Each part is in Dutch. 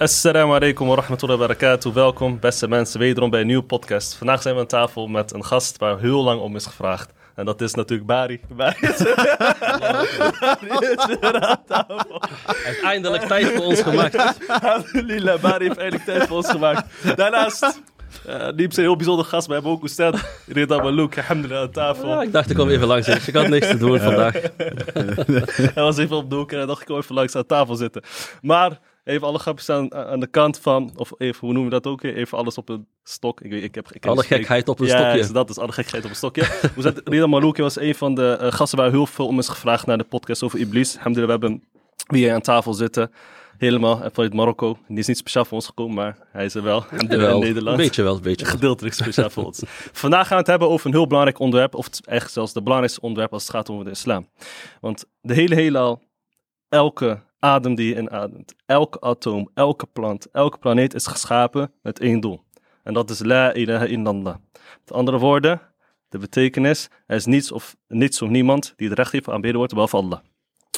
Assalamu alaikum wa rahmatullahi wa barakatuh. Welkom, beste mensen, wederom bij een nieuwe podcast. Vandaag zijn we aan tafel met een gast waar heel lang om is gevraagd. En dat is natuurlijk Bari. Bari is, Bari is weer aan tafel. Hij heeft eindelijk tijd voor ons gemaakt. Alhamdulillah, Bari heeft eindelijk tijd voor ons gemaakt. Daarnaast, uh, niet een heel bijzonder gast, we hebben ook Oestad. Rida Malouk, alhamdulillah, aan tafel. Ja, ik dacht, ik kom even langs. Ik had niks te doen vandaag. Hij was even op de hoek en dacht, ik kom even langs aan tafel zitten. Maar even alle grapjes aan, aan de kant van, of even, hoe noemen we dat ook? Even alles op een stok. Ik, weet- ik heb, ik heb Alle gekheid op een ja, stokje. is dat is alle gekheid op een stokje. Zat- Rida Malouki was een van de eh, gasten waar heel veel om is gevraagd naar de podcast over Iblis. Alhamdulillah, we hebben wie hier aan tafel zitten. Helemaal eh, vanuit Marokko. Die is niet speciaal voor ons gekomen, maar hij is er wel. Wel, in een Nederland. beetje wel, een beetje wel. Gedeeltelijk speciaal voor ons. Vandaag gaan we het hebben over een heel belangrijk onderwerp. Of eigenlijk zelfs de belangrijkste onderwerp als het gaat over de islam. Want de hele heelal, elke adem die je inademt, elke atoom, elke plant, elke planeet is geschapen met één doel. En dat is la ilaha illallah. Met andere woorden, de betekenis, er is niets of, niets of niemand die het recht heeft aanbeden wordt behalve Allah.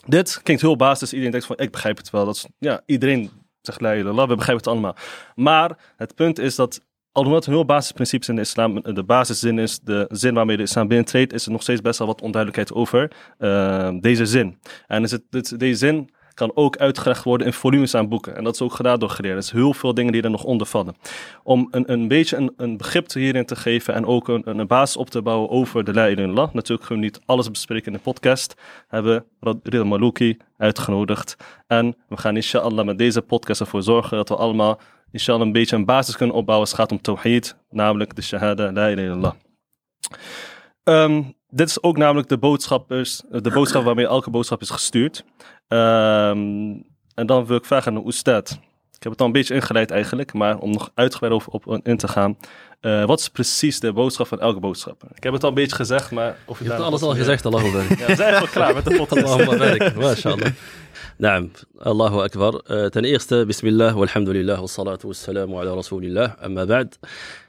Dit klinkt heel basis. Iedereen denkt van, ik begrijp het wel. Dat is, ja, iedereen zegt la ilaha we begrijpen het allemaal. Maar het punt is dat, alhoewel het een heel basisprincipe is in de islam, de basiszin is de zin waarmee de islam binnentreedt, is er nog steeds best wel wat onduidelijkheid over eh, deze zin. En is het, dit, deze zin kan ook uitgelegd worden in volumes aan boeken. En dat is ook gedaan door geleerden. Er zijn heel veel dingen die er nog onder vallen. Om een, een beetje een, begrip hierin te geven en ook een, een basis op te bouwen over de La ilaha illallah. Natuurlijk kunnen we niet alles bespreken in de podcast. Hebben we Rida Malouki uitgenodigd. En we gaan inshallah met deze podcast ervoor zorgen dat we allemaal inshallah een beetje een basis kunnen opbouwen als het gaat om tawhid. Namelijk de shahada La ilaha illallah. Ehm, dit is ook namelijk de boodschap, is, de boodschap waarmee elke boodschap is gestuurd. Ehm, en dan wil ik vragen aan Oestad. Ik heb het al een beetje ingeleid eigenlijk, maar om nog uitgebreid over op in te gaan. eh, wat is precies de boodschap van elke boodschap? Ik heb het al een beetje gezegd, maar... Of Je hebt alles al gezegd, Allahu barik. Ja, we zijn eigenlijk klaar met de podcast. Allahumma barik, mashallah. Naam, Allahu akbar. Eh, ten eerste, bismillah, walhamdulillah, wassalatu wassalamu ala rasulillah. Amma ba'd.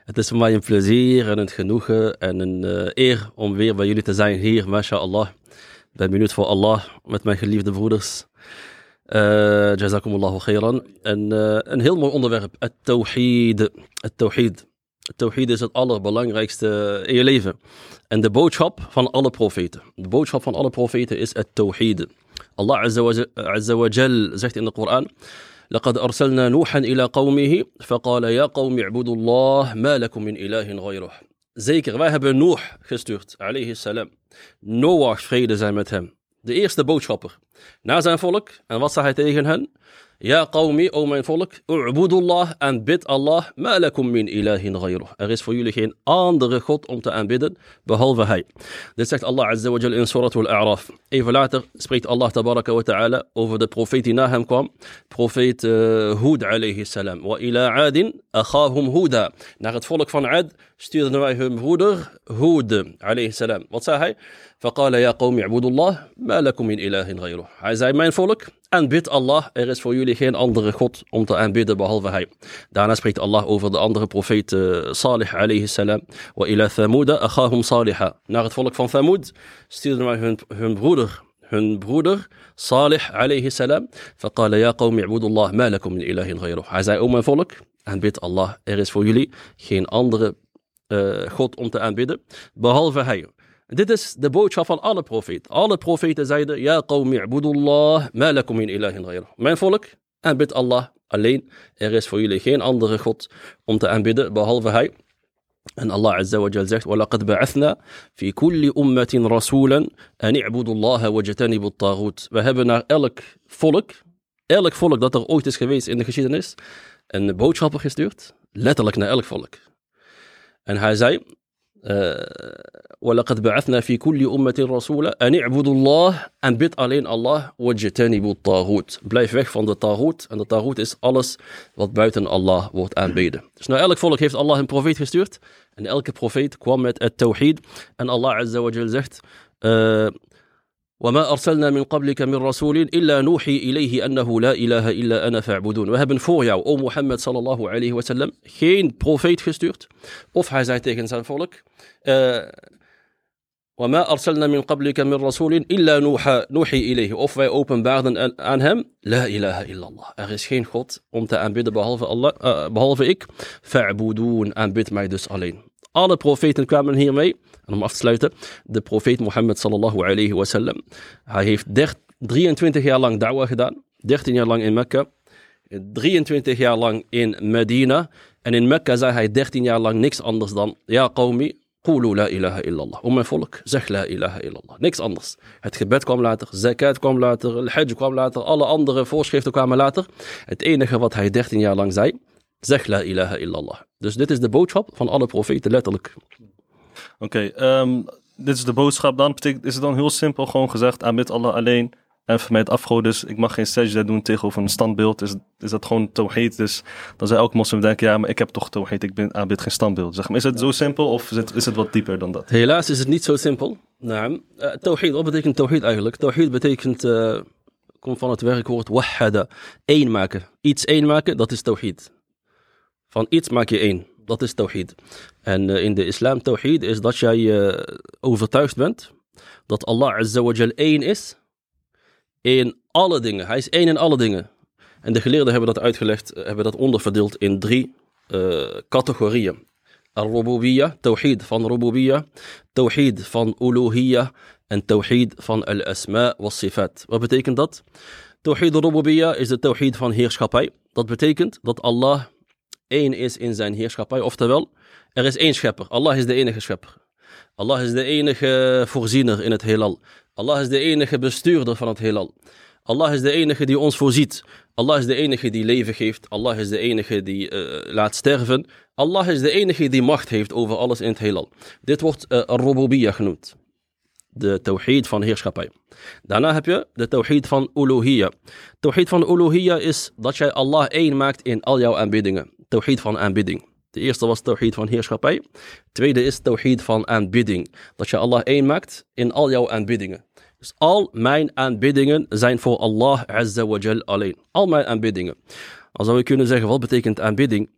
Het is voor mij een plezier en een genoegen en een eh, eer om weer bij jullie te zijn hier, mashallah. Ik ben benieuwd voor Allah met mijn geliefde broeders. Eh jazakumullahu khairan. En eh, een heel mooi onderwerp, het tawhid. Het tawhid. Het tawhid is het allerbelangrijkste in je leven. En de boodschap van alle profeten. De boodschap van alle profeten is het tawhid. Allah Azza wa, Jal zegt in de Koran. لقد أرسلنا نوحا إلى قومه فقال يا قوم اعبدوا الله ما لكم من إله غيره. Zeker, wij hebben Noah gestuurd, alayhi salam. Noach, vrede zijn met hem. De eerste boodschapper. Naar zijn volk. En wat zei hij tegen hen? Ja, qawmi, o mijn volk, u'budullah en bid Allah, ma lakum min ilahin ghayruh. Er is voor jullie geen andere God om te aanbidden, behalve hij. Dit zegt Allah Azza wa Jal in Surah Al-A'raf. Even later spreekt Allah tabaraka wa ta'ala over de profeet die na hem kwam. Profeet uh, Hud alayhi salam. Wa ila adin akhahum Huda. Naar het volk van Ad stuurden wij hun broeder Hud alayhi salam. Wat zei hij? فقال يا قوم اعبدوا الله ما لكم من إله غيره. Hij zei, mijn volk, aanbid Allah. Er is voor jullie geen andere God om te aanbidden behalve hij. Daarna spreekt Allah over de andere profeet uh, Salih alayhi salam. Wa ila Thamuda akhahum Saliha. Naar het volk van Thamud stuurden wij hun, hun broeder, hun broeder Salih alayhi salam. فقال يا قوم اعبدوا الله ما لكم من إله غيره. Hij zei, o mijn volk, aanbid Allah. Er is voor jullie geen andere uh, God om te aanbidden behalve hij. Dit is de boodschap van alle profeten. Alle profeten zeiden, Ja qawmi ibudullah, ma lakum min ilahin ghayr. Mijn volk, aanbid Allah alleen. Er is voor jullie geen andere God om te aanbidden, behalve hij. En Allah Azza wa Jal zegt, وَلَقَدْ بَعَثْنَا فِي كُلِّ أُمَّةٍ رَسُولًا أَنِ اعْبُدُوا اللَّهَ وَاجْتَنِبُوا الطَّاغُوتِ We hebben naar elk volk, elk volk dat er ooit is geweest in de geschiedenis, een boodschapper gestuurd. Letterlijk naar elk volk. En hij zei, ولقد بعثنا في كل أمة رسولا أن اعبدوا الله en bid alleen Allah واجتنبوا الطاغوت blijf weg van de taghut en de taghut is alles wat buiten Allah wordt aanbeden dus naar elk volk heeft Allah een profeet gestuurd en elke profeet kwam met het tawhid en Allah Azza wa Jal zegt uh, وما أرسلنا من قبلك من رسول إلا نوحي إليه أنه لا إله إلا أنا فاعبدون. وهبن فوريا أو محمد صلى الله عليه وسلم geen profeet gestuurd of hij zei tegen zijn وما أرسلنا من قبلك من رسول إلا نوحى نوحي إليه. Of wij openbaarden aan hem. لا إله إلا الله. er is geen god om te aanbidden فاعبدون. Aanbid mij dus Alle profeten kwamen hiermee. En om af te sluiten, de profeet Mohammed sallallahu alayhi wa sallam. Hij heeft 23 jaar lang da'wah gedaan. 13 jaar lang in Mekka. 23 jaar lang in Medina. En in Mekka zei hij 13 jaar lang niks anders dan, ja qawmi, Qulu la ilaha illallah. O mijn volk, zeg la ilaha illallah. Niks anders. Het gebed kwam later, zakat kwam later, el hajj kwam later, alle andere voorschriften kwamen later. Het enige wat hij 13 jaar lang zei, zeg la ilaha illallah. Dus dit is de boodschap van alle profeten, letterlijk. Oké, um, dit is de boodschap dan. Betekent, is het dan heel simpel gewoon gezegd, aanbid Allah alleen en vermijd afgoden. Dus ik mag geen sajda doen tegenover een standbeeld. Is, is dat gewoon tawhid? Dus dan zou elke moslim denken, ja, maar ik heb toch tawhid. Ik ben, aanbid geen standbeeld. Zeg maar, is het zo simpel of is het, is het wat dieper dan dat? Helaas is het niet zo simpel. Nou, uh, tawhid, wat betekent tawhid eigenlijk? Tawhid betekent, uh, komt van het werkwoord wahada. Eén maken. Iets één maken, dat is tawhid. Van iets maak je één. Dat is tawhid. En uh, in de islam tawhid is dat jij overtuigd bent dat Allah Azza wa Jal één is in alle dingen. Hij is één in alle dingen. En de geleerden hebben dat uitgelegd, eh, hebben dat onderverdeeld in drie categorieën. Al-Rububiyya, Tawhid van Rububiyya, Tawhid van Uluhiyya en Tawhid van Al-Asma wa Sifat. Wat betekent dat? Tawhid al-Rububiyya is de Tawhid van heerschappij. Dat betekent dat Allah één is in zijn heerschappij. Oftewel, er is één schepper. Allah is de enige schepper. Allah is de enige voorziener in het heelal. Allah is de enige bestuurder van het heelal. Allah is de enige die ons voorziet. Allah is de enige die leven geeft. Allah is de enige die uh, laat sterven. Allah is de enige die macht heeft over alles in het heelal. Dit wordt uh, genoemd. De tawhid van heerschappij. Daarna heb je de tawhid van uluhiyya. Tawhid van uluhiyya is dat jij Allah één maakt in al jouw aanbiddingen. Tawhid van aanbidding. De eerste was tawhid van heerschappij. tweede is tawhid van aanbidding. Dat je Allah één maakt in al jouw aanbiddingen. Dus al mijn aanbiddingen zijn voor Allah Azza wa Jal alleen. Al mijn aanbiddingen. Dan zou je kunnen zeggen, wat betekent aanbidding?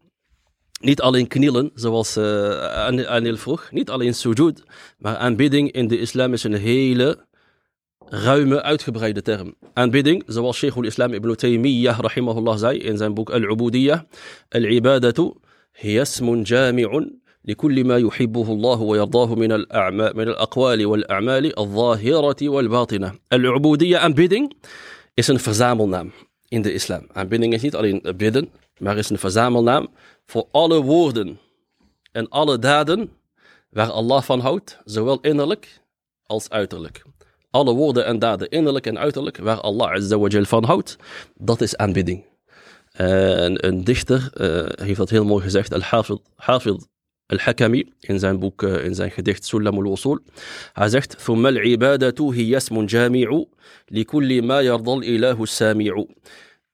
Niet alleen knielen, zoals uh, Anil vroeg. Niet alleen sujud. Maar aanbidding in de islam is een hele ruime, uitgebreide term. Aanbidding, zoals Sheikh al-Islam ibn Taymiyyah rahimahullah zei in zijn boek Al-Ubudiyah. Al-ibadatu هي اسم جامع لكل ما يحبه الله ويرضاه من الأعمال من الأقوال والأعمال الظاهرة والباطنة. العبودية aanbidding is een verzamelnaam in de islam. Aanbidding is niet alleen bidden, maar is een verzamelnaam voor alle woorden en alle daden waar Allah van houdt, zowel innerlijk als uiterlijk. Alle woorden en daden, innerlijk en uiterlijk, waar Allah Azza wa Jal van houdt, dat is aanbidding. En een dichter uh, heeft dat heel mooi gezegd, Al-Hafid Al-Hakami, in zijn boek, uh, in zijn gedicht Sulam al-Usul. Hij zegt, ثم العبادة هي اسم جامع لكل ما يرضى الإله السامع.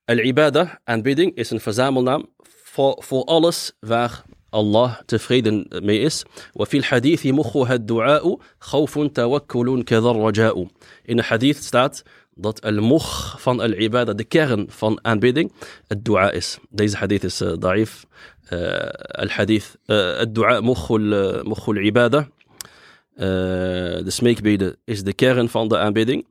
Al-Ibada, aanbidding, is een verzamelnaam voor, voor alles waar Allah tevreden mee is. وفي الحديث مخها الدعاء خوف توكل كذا الرجاء. In de hadith staat dat al-mugh van al-ibada, de kern van aanbidding, het dua is. Deze hadith is uh, da'if. Uh, al-hadith, uh, het dua, mugh al-ibada. de smeekbede is de kern van de aanbidding.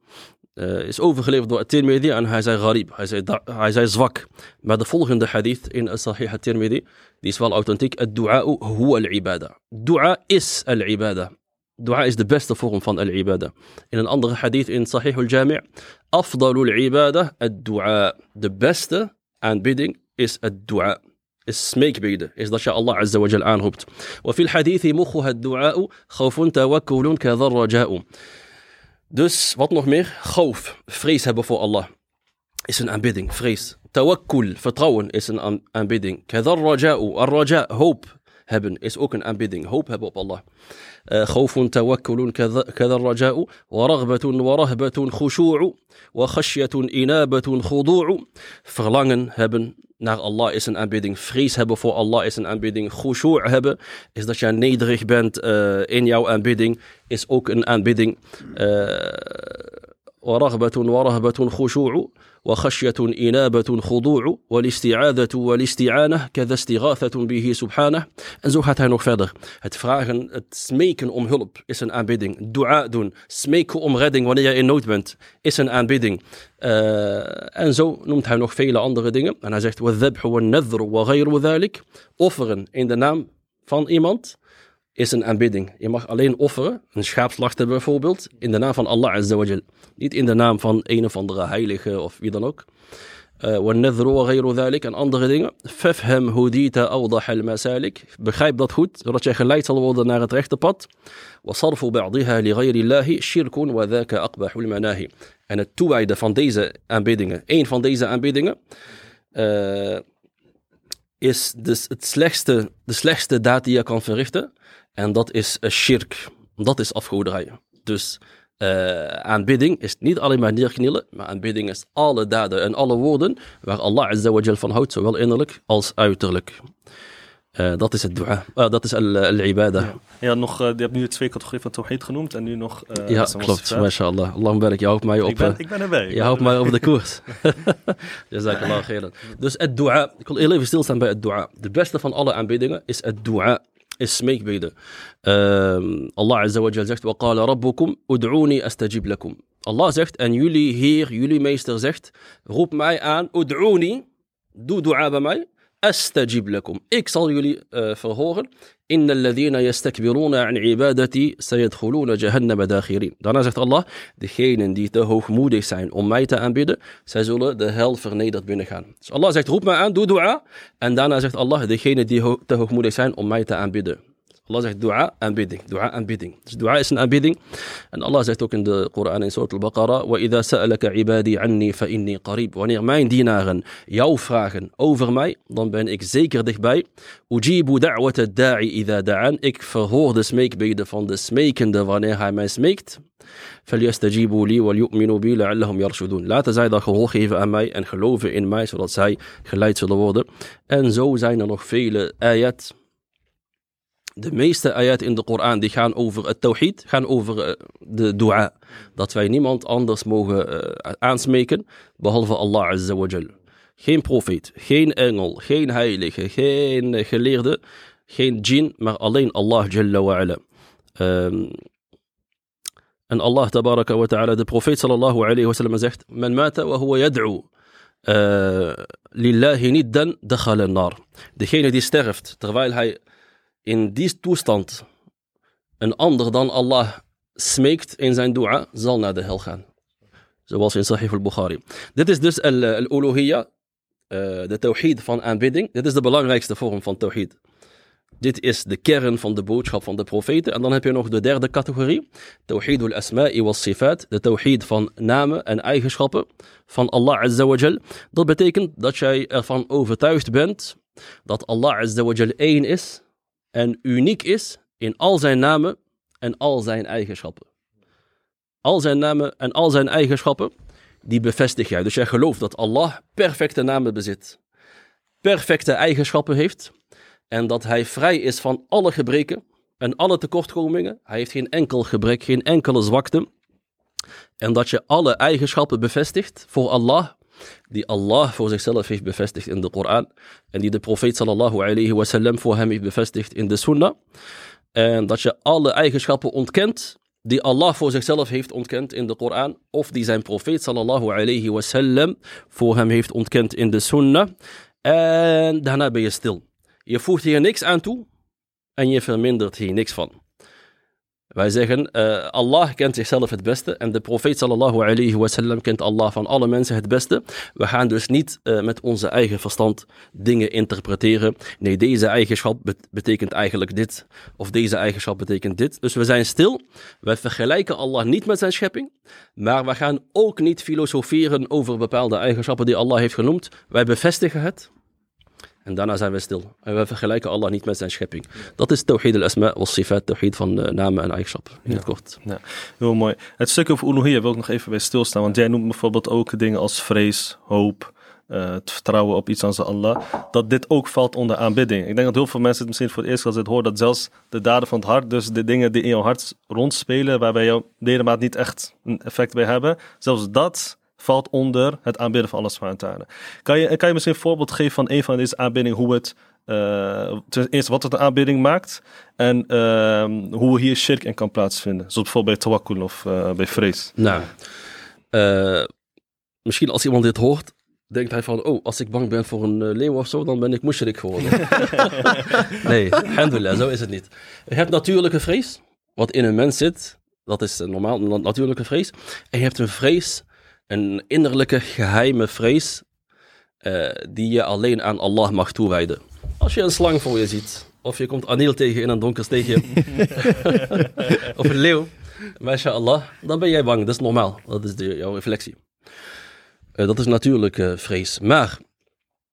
Uh, is overgeleverd door At-Tirmidhi en hij zei gharib, hij zei, hij zei zwak. Maar de volgende hadith in Sahih At-Tirmidhi, die is wel authentiek. Het-du'a huwa al-ibada. Dua is al-ibada. Dua is de beste vorm van al-ibada. In een andere hadith in Sahih al-Jami' Afdalul ibada ad-dua. De beste aanbidding is ad-dua. Is smeekbeden. Is dat je Allah Azza wa Jal aanroept. وفي الحديث مخها الدعاء خوف توكل كذا الرجاء. Dus wat nog meer? Khawf. Vrees hebben voor Allah. Is een aanbidding. Vrees. Tawakkul. Vertrouwen is een aanbidding. كذا الرجاء. الرجاء. Hoop hebben is ook een aanbidding. Hoop hebben op Allah. توكل كذا, كذا الرجاء ورغبة ورهبة خشوع وخشية إنابة خضوع verlangen hebben naar Allah is een aanbidding. Vrees hebben voor Allah is een aanbidding. Khushu' hebben is dat je nederig bent uh, in jouw aanbidding is ook een aanbidding. Uh, ورغبة ورهبة خشوع وخشية إنابة خضوع والاستعاذة والاستعانة كذا استغاثة به سبحانه. أنزو هاته نو فادغ. هتفراغن تسميك أم هلب. إسن أم بيدن دعاء دون. سميك أم غدن ونيا إن نوت بنت. إسن أم بيدن آه، أنزو نمتها نو فيلة أندغ دين أنا زيت والذبح والنذر وغير ذلك. أفغن. إن دنام فان إيمانت. is een aanbidding. Je mag alleen offeren, een schaap slachten bijvoorbeeld, in de naam van Allah Azza wa Jal. Niet in de naam van een of andere heilige of wie dan ook. والنذر وغير ذلك en andere dingen. فافهم هديت أوضح المسالك. Begrijp dat goed, zodat je geleid zal worden naar het rechte pad. وصرف بعضها لغير الله شرك وذاك أقبح المناهي. En het toewijden van deze aanbiddingen, één van deze aanbiddingen, uh, is dus het slechtste, de slechtste daad die je kan verrichten. En dat is een shirk. Dat is afgoderij. Dus uh, aanbidding is niet alleen maar neerknielen, maar aanbidding is alle daden en alle woorden waar Allah Azza wa Jal van houdt, zowel innerlijk als uiterlijk. Uh, dat is het dua. Uh, dat is al-ibada. Ja. ja, nog, je hebt nu twee categorieën van tawhid genoemd en nu nog... ja, klopt. MashaAllah. Allah werk, je houdt mij op... Ik ben, ik ben erbij. Je houdt mij op de koers. Jazakallah khairan. Dus het dua. Ik wil heel even stilstaan bij het dua. De beste van alle aanbiddingen is het dua اسمي بيضاء الله عز وجل زكت وقال ربكم ادعوني استجيب لكم الله زكت ان يولي هير يولي مايستر زكت روب معي ان ادعوني دو دعاء معي أَسْتَجِبْ لَكُمْ Ik zal jullie uh, verhoren. إِنَّ الَّذِينَ يَسْتَكْبِرُونَ عَنْ عِبَادَتِي سَيَدْخُلُونَ جَهَنَّمَ دَاخِرِينَ Daarna zegt Allah, degenen die te hoogmoedig zijn om mij te aanbidden, zij zullen de hel vernederd binnengaan. Dus Allah zegt, roep mij aan, doe dua. En daarna zegt Allah, degenen die ho te hoogmoedig zijn om mij te aanbidden. Allah zegt dua, aanbidding. Dua, aanbidding. Dus dua is een aanbidding. En Allah zegt ook in de Koran in Surat al-Baqarah: وَإِذَا سَأَلَكَ عِبَادِي عَنِّي فَإِنِّي قَرِيب. Wanneer mijn dienaren jou vragen over mij, dan ben ik zeker dichtbij. أُجِيبُ دَعْوَةَ الدَّاعِ إِذَا دَعَانِ Ik verhoor de smeekbeden van de smekende wanneer hij mij smeekt. فَلْيَسْتَجِيبُوا لِي وَلْيُؤْمِنُوا بِي لَعَلَّهُمْ يَرْشُدُونَ Laten zij dan gehoor geven aan mij en geloven in mij, zodat zij geleid zullen worden. En zo zijn er nog vele ayat de meeste ayat in de Koran die gaan over het tawhid, gaan over uh, de dua. Dat wij niemand anders mogen uh, aansmeken, behalve Allah Azza wa Jal. Geen profeet, geen engel, geen heilige, geen geleerde, geen jin, maar alleen Allah Jalla wa ala. Um, en Allah tabaraka wa ta'ala, de profeet sallallahu alayhi wa sallam zegt, Men mata wa huwa yad'u. Uh, niddan dakhala nar. Degene die sterft terwijl hij in die toestand een ander dan Allah smeekt in zijn dua, zal naar de hel gaan. Zoals in Sahih al-Bukhari. Dit is dus al-uluhiyya, de tawhid van aanbidding. Dit is de belangrijkste vorm van tawhid. Dit is de kern van de boodschap van de profeten. En dan heb je nog de derde categorie. Tawhid al-asma'i was sifat. De tawhid van namen en eigenschappen van Allah. Dat betekent dat jij ervan overtuigd bent dat Allah Azza wa Jal één is en uniek is in al zijn namen en al zijn eigenschappen. Al zijn namen en al zijn eigenschappen, die bevestig jij. Dus jij gelooft dat Allah perfecte namen bezit, perfecte eigenschappen heeft en dat hij vrij is van alle gebreken en alle tekortkomingen. Hij heeft geen enkel gebrek, geen enkele zwakte. En dat je alle eigenschappen bevestigt voor Allah die Allah voor zichzelf heeft bevestigd in de Koran en die de profeet sallallahu alayhi wasallam voor hem heeft bevestigd in de sunnah. En dat je alle eigenschappen ontkent die Allah voor zichzelf heeft ontkend in de Koran of die zijn profeet sallallahu alayhi wasallam voor hem heeft ontkend in de sunnah. En daarna ben je stil. Je voegt hier niks aan toe en je vermindert hier niks van. Wij zeggen, uh, Allah kent zichzelf het beste en de profeet sallallahu alayhi wasallam kent Allah van alle mensen het beste. We gaan dus niet uh, met onze eigen verstand dingen interpreteren. Nee, deze eigenschap betekent eigenlijk dit of deze eigenschap betekent dit. Dus we zijn stil. Wij vergelijken Allah niet met zijn schepping, maar we gaan ook niet filosoferen over bepaalde eigenschappen die Allah heeft genoemd. Wij bevestigen het en daarna zijn we stil. En we vergelijken Allah niet met zijn schepping. Dat is tawhid al-asma wa sifat, tawhid van uh, namen en eigenschappen. In het kort. Ja, heel mooi. Het stuk over uluhiyya wil ik nog even bij stilstaan. Want jij noemt bijvoorbeeld ook dingen als vrees, hoop, eh, te vertrouwen op iets als Allah, dat dit ook valt onder aanbidding. Ik denk dat heel veel mensen het misschien voor het eerst als het horen, dat zelfs de daden van het hart, dus de dingen die in jouw hart rondspelen, waarbij jouw ledemaat niet echt een effect bij hebben, zelfs dat valt onder het aanbidden van Allah subhanahu Kan je, kan je misschien een voorbeeld geven van een van deze aanbiddingen, hoe het uh, ten eerste wat het een aanbidding maakt en uh, hoe hier shirk in kan plaatsvinden. Zoals bijvoorbeeld bij tawakkul of uh, bij vrees. Nou, uh, misschien als iemand dit hoort, denkt hij van, oh, als ik bang ben voor een leeuw of zo, dan ben ik mushrik geworden. nee, alhamdulillah, zo is het niet. Je hebt natuurlijke vrees, wat in een mens zit. Dat is een normaal natuurlijke vrees. En je hebt een vrees, een innerlijke geheime vrees, die je alleen aan Allah mag toewijden. Als je een slang voor je ziet, of je komt Anil tegen in een donker steegje, of een leeuw, Allah, dan ben jij bang. Dat is normaal. Dat is de, jouw reflectie. Uh, dat is natuurlijk uh, vrees. Maar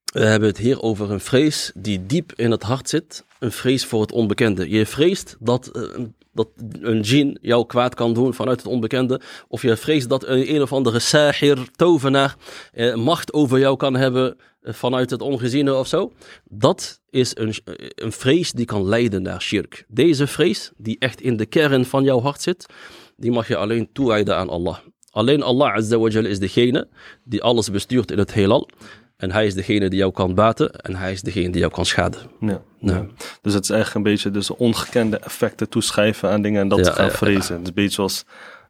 we hebben het hier over een vrees die diep in het hart zit. Een vrees voor het onbekende. Je vreest dat, uh, dat een djinn jou kwaad kan doen vanuit het onbekende. Of je vreest dat een, een of andere sahir, tovenaar, macht over jou kan hebben vanuit het ongeziene of zo. Dat is een, een vrees die kan leiden naar shirk. Deze vrees, die echt in de kern van jouw hart zit, die mag je alleen toewijden aan Allah. Alleen Allah Azza wa is degene die alles bestuurt in het heelal. En hij is degene die jou kan baten en hij is degene die jou kan schaden. Ja, ja. Dus het is echt een beetje dus ongekende effecten toeschrijven aan dingen en dat gaan vrezen. Het is een beetje zoals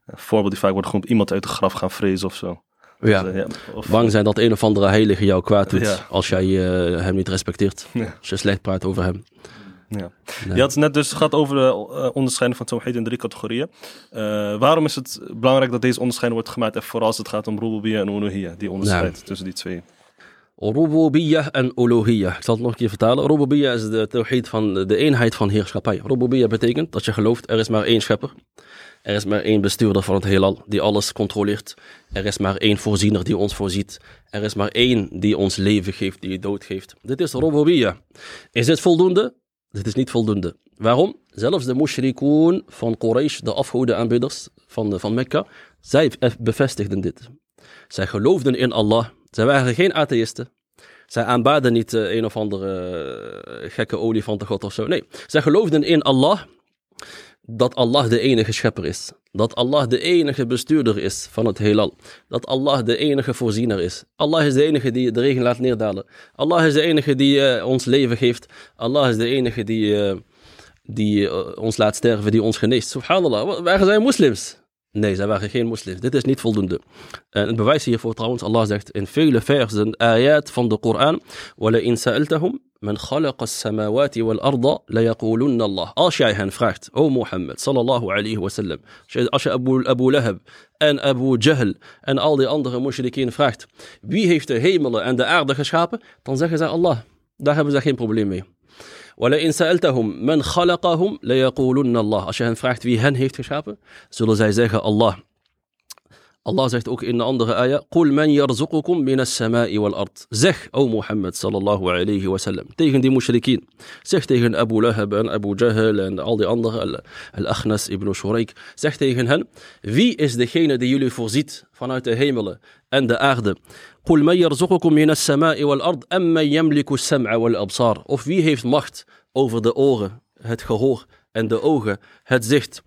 een voorbeeld die vaak wordt genoemd, iemand uit de graf gaan vrezen of zo. Ja. Dus, ja Bang zijn dat een of andere heilige jou kwaad doet als jij uh, hem niet respecteert. Als je slecht praat over hem. Ja. Je had het net dus gehad over de onderscheiding van Tawhid in drie categorieën. Uh, waarom is het belangrijk dat deze onderscheiding wordt gemaakt? En vooral als het gaat om Rububiyya en Uluhiyya, die onderscheid tussen die twee. Rububiyya en Uluhiyya. Ik zal het nog een keer vertalen. Rububiyya is de tawhid van de eenheid van heerschappij. Rububiyya betekent dat je gelooft er is maar één schepper. Er is maar één bestuurder van het heelal die alles controleert. Er is maar één voorziener die ons voorziet. Er is maar één die ons leven geeft, die dood geeft. Dit is Rububiyya. Is dit voldoende? Dit is niet voldoende. Waarom? Zelfs de mushrikoon van Quraysh, de afgodenaanbidders van, van Mekka, zij bevestigden dit. Zij geloofden in Allah. Zij waren geen atheïsten. Zij aanbaden niet uh, een of andere uh, gekke olifantengod of zo. Nee, zij geloofden in Allah dat Allah de enige schepper is. Dat Allah de enige bestuurder is van het heelal. Dat Allah de enige voorziener is. Allah is de enige die de regen laat neerdalen. Allah is de enige die uh, ons leven geeft. Allah is de enige die, die ons laat sterven, die ons geneest. Subhanallah, waren zij moslims? Nee, zij waren geen moslims. Dit is niet voldoende. En het bewijs hiervoor trouwens, Allah zegt in vele versen, ayat van de Koran, وَلَا إِن سَأَلْتَهُمْ Men khalaqa samawati wal arda la yaqulunna Allah. Als jij hen vraagt, o Mohammed sallallahu alayhi wa sallam, als je Abu, Abu Lahab en Abu Jahl en al die andere mushrikeen vraagt, wie heeft de hemelen en de aarde geschapen? Dan zeggen zij Allah. Daar hebben ze geen probleem mee. ولئن سألتهم من خلقهم ليقولن الله. عشان فرحت في هن هيفت شابه سولو زي زيها الله Allah zegt ook in de andere ayah: Qul man yarzuqukum min as-sama'i wal ard. Zeg, o Mohammed sallallahu alayhi wa sallam, tegen die mushrikeen. Zeg tegen Abu Lahab en Abu Jahl en al die anderen, Al-Akhnas ibn Shuraik. Zeg tegen hen: Wie is degene die jullie voorziet vanuit de hemelen en de aarde? Qul man yarzuqukum min as-sama'i wal ard amma yamliku as-sam'a wal absar. Of wie heeft macht over de oren, het gehoor en de ogen het zicht.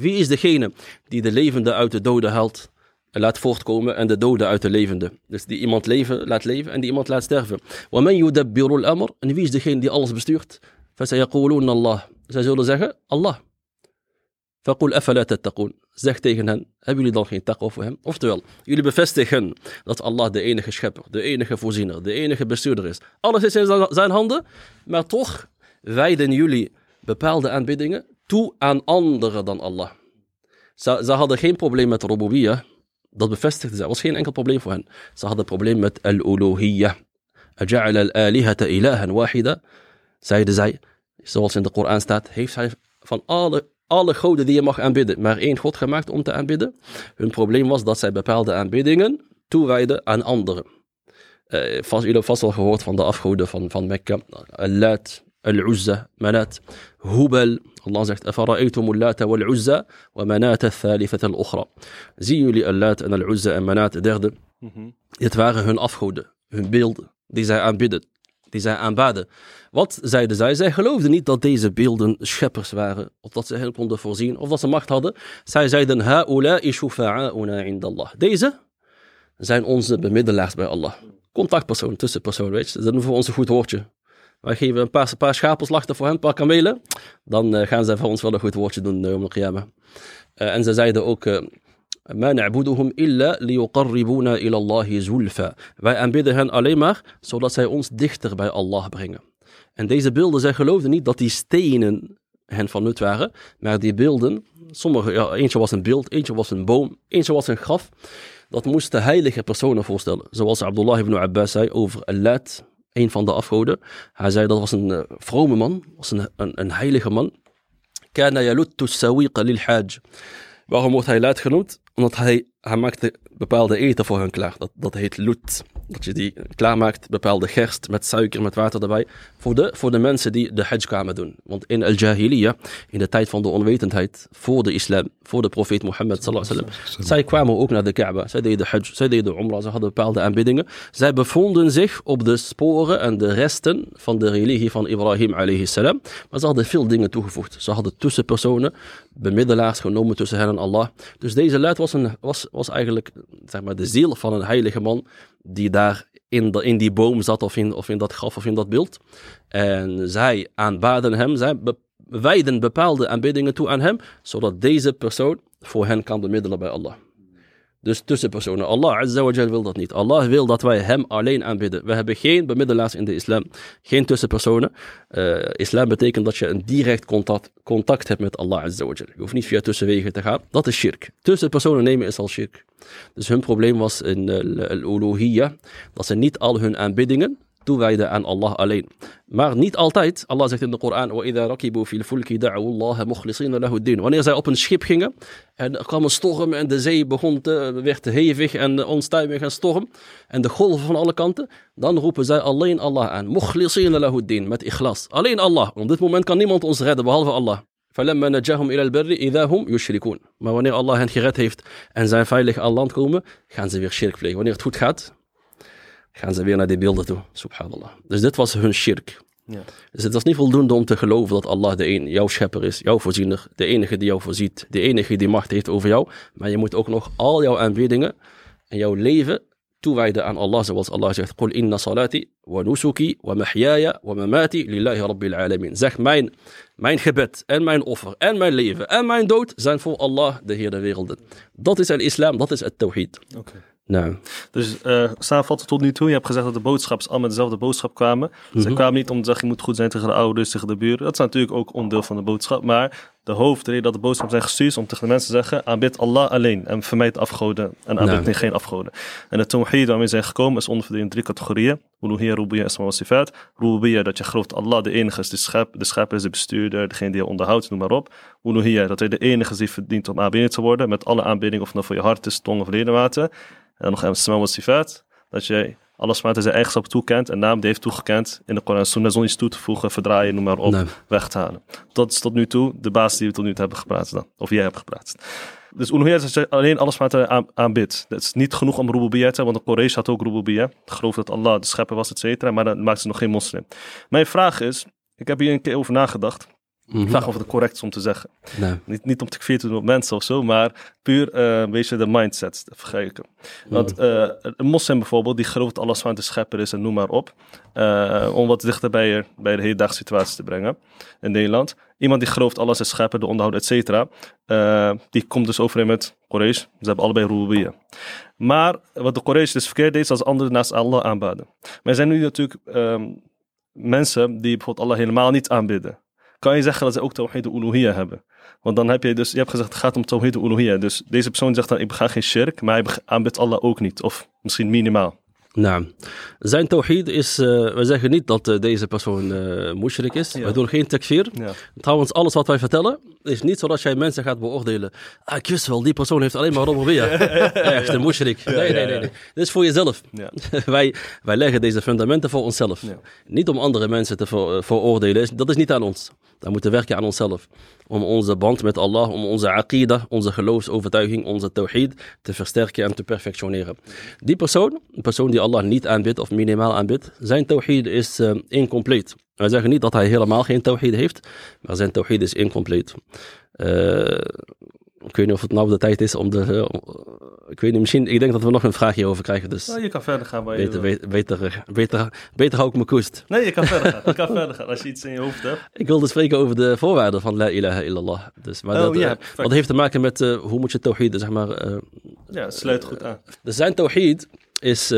Wie is degene die de levende uit de doden haalt en laat voortkomen en de doden uit de levende? Dus die iemand leven, laat leven en die iemand laat sterven. En wie is degene die alles bestuurt? Zij zullen zeggen, Allah. Fakul. Zeg tegen hen, hebben jullie dan geen taqwa voor hem? Oftewel, jullie bevestigen dat Allah de enige schepper, de enige voorziener, de enige bestuurder is. Alles is in zijn handen, maar toch wijden jullie bepaalde aanbiddingen toe aan anderen dan Allah. Ze, hadden geen probleem met rububiyah, dat bevestigde zij. was geen enkel probleem voor hen. Ze hadden een probleem met al-uluhiyah. Aja'ala al-alihata ilahan wahida, zeiden zij, zoals in de Koran staat, heeft hij van alle alle goden die je mag aanbidden, maar één God gemaakt om te aanbidden. Hun probleem was dat zij bepaalde aanbiddingen toewijden aan anderen. Uh, vast, jullie hebben vast wel gehoord van de afgoden van, van Mekka. Al-Lat, Al-Uzza, Manat, Hubal. Allah zegt, Afara'aytum اللَّاتَ وَالْعُزَّةَ wal-Uzza wa Manat. Zien jullie Al-Lat en Al-Uzza en Manat, de derde? Mm. Het waren hun afgoden, hun beelden, die zij aanbidden, die zij aanbaden. Wat zeiden zij? Zij geloofden niet dat deze beelden scheppers waren, of dat ze hen konden voorzien, of dat ze macht hadden. Zij zeiden, ha'ula'i shufa'a'una indallah. Deze zijn onze bemiddelaars bij Allah. Contactpersoon, tussenpersoon, weet je. Dat is voor ons een goed woordje. Wij geven een paar, een paar schapen slachten voor hen, een paar kamelen. Dan eh, gaan zij voor ons wel een goed woordje doen uh, om de qiyamah. Eh, en ze zeiden ook... eh, ما نعبدهم إلا ليقربونا إلى الله زلفا. Wij aanbidden hen alleen maar zodat zij ons dichter bij Allah brengen. En deze beelden, zij geloofden niet dat die stenen hen van nut waren, maar die beelden, sommige, ja, eentje was een beeld, eentje was een boom, eentje was een graf. Dat moesten heilige personen voorstellen. Zoals Abdullah ibn Abbas zei over Allat, een van de afgoden. Hij zei dat was een uh, vrome man, was een, een, een heilige man. Kana lil hajj. Waarom wordt hij Lat genoemd? Omdat hij, hij maakte bepaalde eten voor hen klaar. Dat, dat heet lut. Dat je die klaarmaakt, bepaalde gerst met suiker, met water erbij. Voor de, voor de mensen die de hajj kwamen doen. Want in al-Jahiliyyah, in de tijd van de onwetendheid, voor de islam, voor de profeet Mohammed sallallahu alaihi wasallam. Zij kwamen ook naar de Kaaba. Zij deden hajj, zij deden umrah, ze hadden bepaalde aanbiddingen. Zij bevonden zich op de sporen en de resten van de religie van Ibrahim alayhi salam. Maar ze hadden veel dingen toegevoegd. Ze hadden tussenpersonen, bemiddelaars genomen tussen hen en Allah. Dus deze luid was, een, was, was eigenlijk zeg maar, de ziel van een heilige man die daar in, in die boom zat of in, of in dat graf of in dat beeld. En zij aanbaden hem, zij be, wijden bepaalde aanbiddingen toe aan hem, zodat deze persoon voor hen kan bemiddelen bij Allah. Dus tussenpersonen. Allah Azza wil dat niet. Allah wil dat wij hem alleen aanbidden. We hebben geen bemiddelaars in de islam. Geen tussenpersonen. Uh, islam betekent dat je een direct contact, contact hebt met Allah Azza. Je hoeft niet via tussenwegen te gaan. Dat is shirk. Tussenpersonen nemen is al shirk. Dus hun probleem was in al-uluhiyya. Dat ze niet al hun aanbiddingen toewijden aan Allah alleen. Maar niet altijd. Allah zegt in de Koran: وَإِذَا رَكِبُوا فِي الْفُلْكِ دَعَوُوا اللَّهَ مُخْلِصِينَ لَهُ الدِّينَ Wanneer zij op een schip gingen en er kwam een storm en de zee begon te, werd te hevig en onstuimig en storm en de golven van alle kanten, dan roepen zij alleen Allah aan. مُخْلِصِينَ لَهُ الدِّينَ Met ikhlas. Alleen Allah. Op dit moment kan niemand ons redden behalve Allah. فَلَمَّا نَجَاهُمْ إِلَى الْبَرِّ إِذَا هُمْ يُشْرِكُونَ Maar wanneer Allah hen gered heeft en zijn veilig aan land komen, gaan ze weer shirk plegen. Wanneer het goed gaat, gaan ze weer naar die beelden toe. Subhanallah. Dus dit was hun shirk. Ja. Dus het was niet voldoende om te geloven dat Allah de een, jouw schepper is, jouw voorziener, de enige die jou voorziet, de enige die macht heeft over jou. Maar je moet ook nog al jouw aanbiddingen en jouw leven toewijden aan Allah, zoals Allah zegt: Qul inna salati wa nusuki wa mahyaya wa mamati lillahi rabbil alamin. Zeg mijn, mijn gebed en mijn offer en mijn leven en mijn dood zijn voor Allah, de Heer der werelden. Dat is al-Islam, dat is het tawhid. Okay. Nou, Dus uh, samenvatten tot nu toe, je hebt gezegd dat de boodschappers allemaal dezelfde boodschap kwamen. Ze kwamen niet om te zeggen je moet goed zijn tegen de ouders, tegen de buren. Dat is natuurlijk ook onderdeel van de boodschap. Maar de hoofdreden dat de boodschap zijn gestuurd is om tegen de mensen te zeggen aanbid Allah alleen en vermijd afgoden en aanbid Nou. geen afgoden. En de tawhid waarmee zijn gekomen is onderverdeeld in drie categorieën. Uluhiyya, rububiyya, wa sifat. Rububiyya, dat je gelooft Allah de enige is, de schep, de schepper is de bestuurder, degene die je onderhoudt, noem maar op. Uluhiyya, dat hij de enige is die verdient om aanbeden te worden, met alle aanbidding, of het nou voor je hart is, tong of ledematen. En dan nog isma wa sifat, dat je alles wat hij zijn eigenschap toekent en naam die heeft toegekend in de Koran en Sunnah zonder iets toe te voegen, verdraaien, noem maar op, Nee. weg te halen. Dat is tot nu toe de basis die we tot nu toe hebben gepraat dan. Of jij hebt gepraat. Dus Uluhiyya is dat alleen alles wat aan, aanbidt. Het is niet genoeg om Rububiyya te hebben, want de Quraysh had ook Rububiyya. Geloof dat Allah de schepper was, et cetera, maar dat maakt ze nog geen moslim. Mijn vraag is, ik heb hier een keer over nagedacht. Mhm. Vraag of het correct is om te zeggen. nou. Niet, niet om te kveer te doen op mensen of zo, maar puur eh, een beetje de mindset te vergelijken. Want eh, een moslim bijvoorbeeld, die gelooft alles van de schepper is en noem maar op. eh, om wat dichter bij, je, bij de hedendaagse situatie te brengen in Nederland. Iemand die gelooft alles is schepper, de onderhoud, et cetera. die komt dus overeen met Quraysh. Ze hebben allebei Rububiyya. Maar wat de Quraysh dus verkeerd deed, is als anderen naast Allah aanbaden. Maar er zijn nu natuurlijk ehm, mensen die bijvoorbeeld Allah helemaal niet aanbidden. Kan je zeggen dat ze ook Tawhid uluhiyya hebben? Want dan heb je dus, je hebt gezegd het gaat om Tawhid uluhiyya. Dus deze persoon zegt dan ik bega geen shirk, maar hij aanbidt Allah ook niet. Of misschien minimaal. Nou, zijn tawhid is, uh, we zeggen niet dat uh, deze persoon uh, mushrik is. Ja. Wij doen geen takfir. Ja. Trouwens, alles wat wij vertellen is niet zodat jij mensen gaat beoordelen. Ah, ik wist wel, die persoon heeft alleen maar Robobia. Echt een mushrik. Nee, nee, nee, nee. Dit is voor jezelf. Ja. wij, wij leggen deze fundamenten voor onszelf. Niet om andere mensen te ver, veroordelen. Dat is niet aan ons. Wij moeten werken aan onszelf. Om onze band met Allah, om onze aqidah, onze geloofsovertuiging, onze tawhid te versterken en te perfectioneren. Die persoon, een persoon die Allah niet aanbidt of minimaal aanbidt, zijn tawhid is uh, incompleet. Wij zeggen niet dat hij helemaal geen tawhid heeft, maar zijn tawhid is incompleet. Uh, ik weet niet of het nou de tijd is om de. Uh, ik weet niet, misschien. Ik denk dat we nog een vraagje over krijgen. Dus Nou, je kan verder gaan. waar je beter, beter, beter, beter, beter hou ik mijn koest. Nee, je kan verder gaan. Je kan verder gaan als je iets in je hoofd hebt. Ik wilde spreken over de voorwaarden van La ilaha illallah. Dus, maar Oh, dat, ja, uh, wat heeft te maken met uh, hoe moet je tawhid, zeg maar. Uh, Ja, sluit goed aan. dus zijn tawhid is,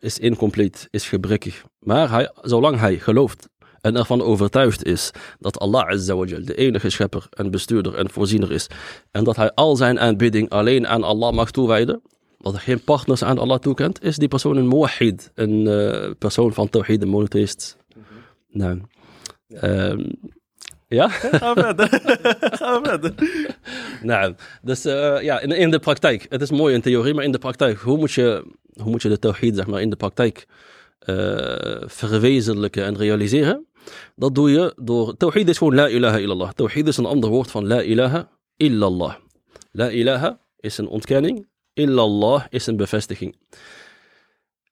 is incomplete, is gebrekkig. Maar hij, zolang hij gelooft en ervan overtuigd is dat Allah Azza wa Jal de enige schepper en bestuurder en voorziener is en dat hij al zijn aanbidding alleen aan Allah mag toewijden, dat hij geen partners aan Allah toekent, is die persoon een muwahid, een uh, persoon van tawhid, een monotheïst. Mm -hmm. Nou, ja. Um, ja? Ga verder. Ga verder. Nou, dus uh, ja, in, in, de praktijk. Het is mooi in theorie, maar in de praktijk. Hoe moet je, hoe moet je de tawhid, zeg maar, in de praktijk uh, verwezenlijken en realiseren? Dat doe je door... Tawhid is gewoon la ilaha illallah. Tawhid is een ander woord van la ilaha illallah. La ilaha is een ontkenning. Illallah is een bevestiging.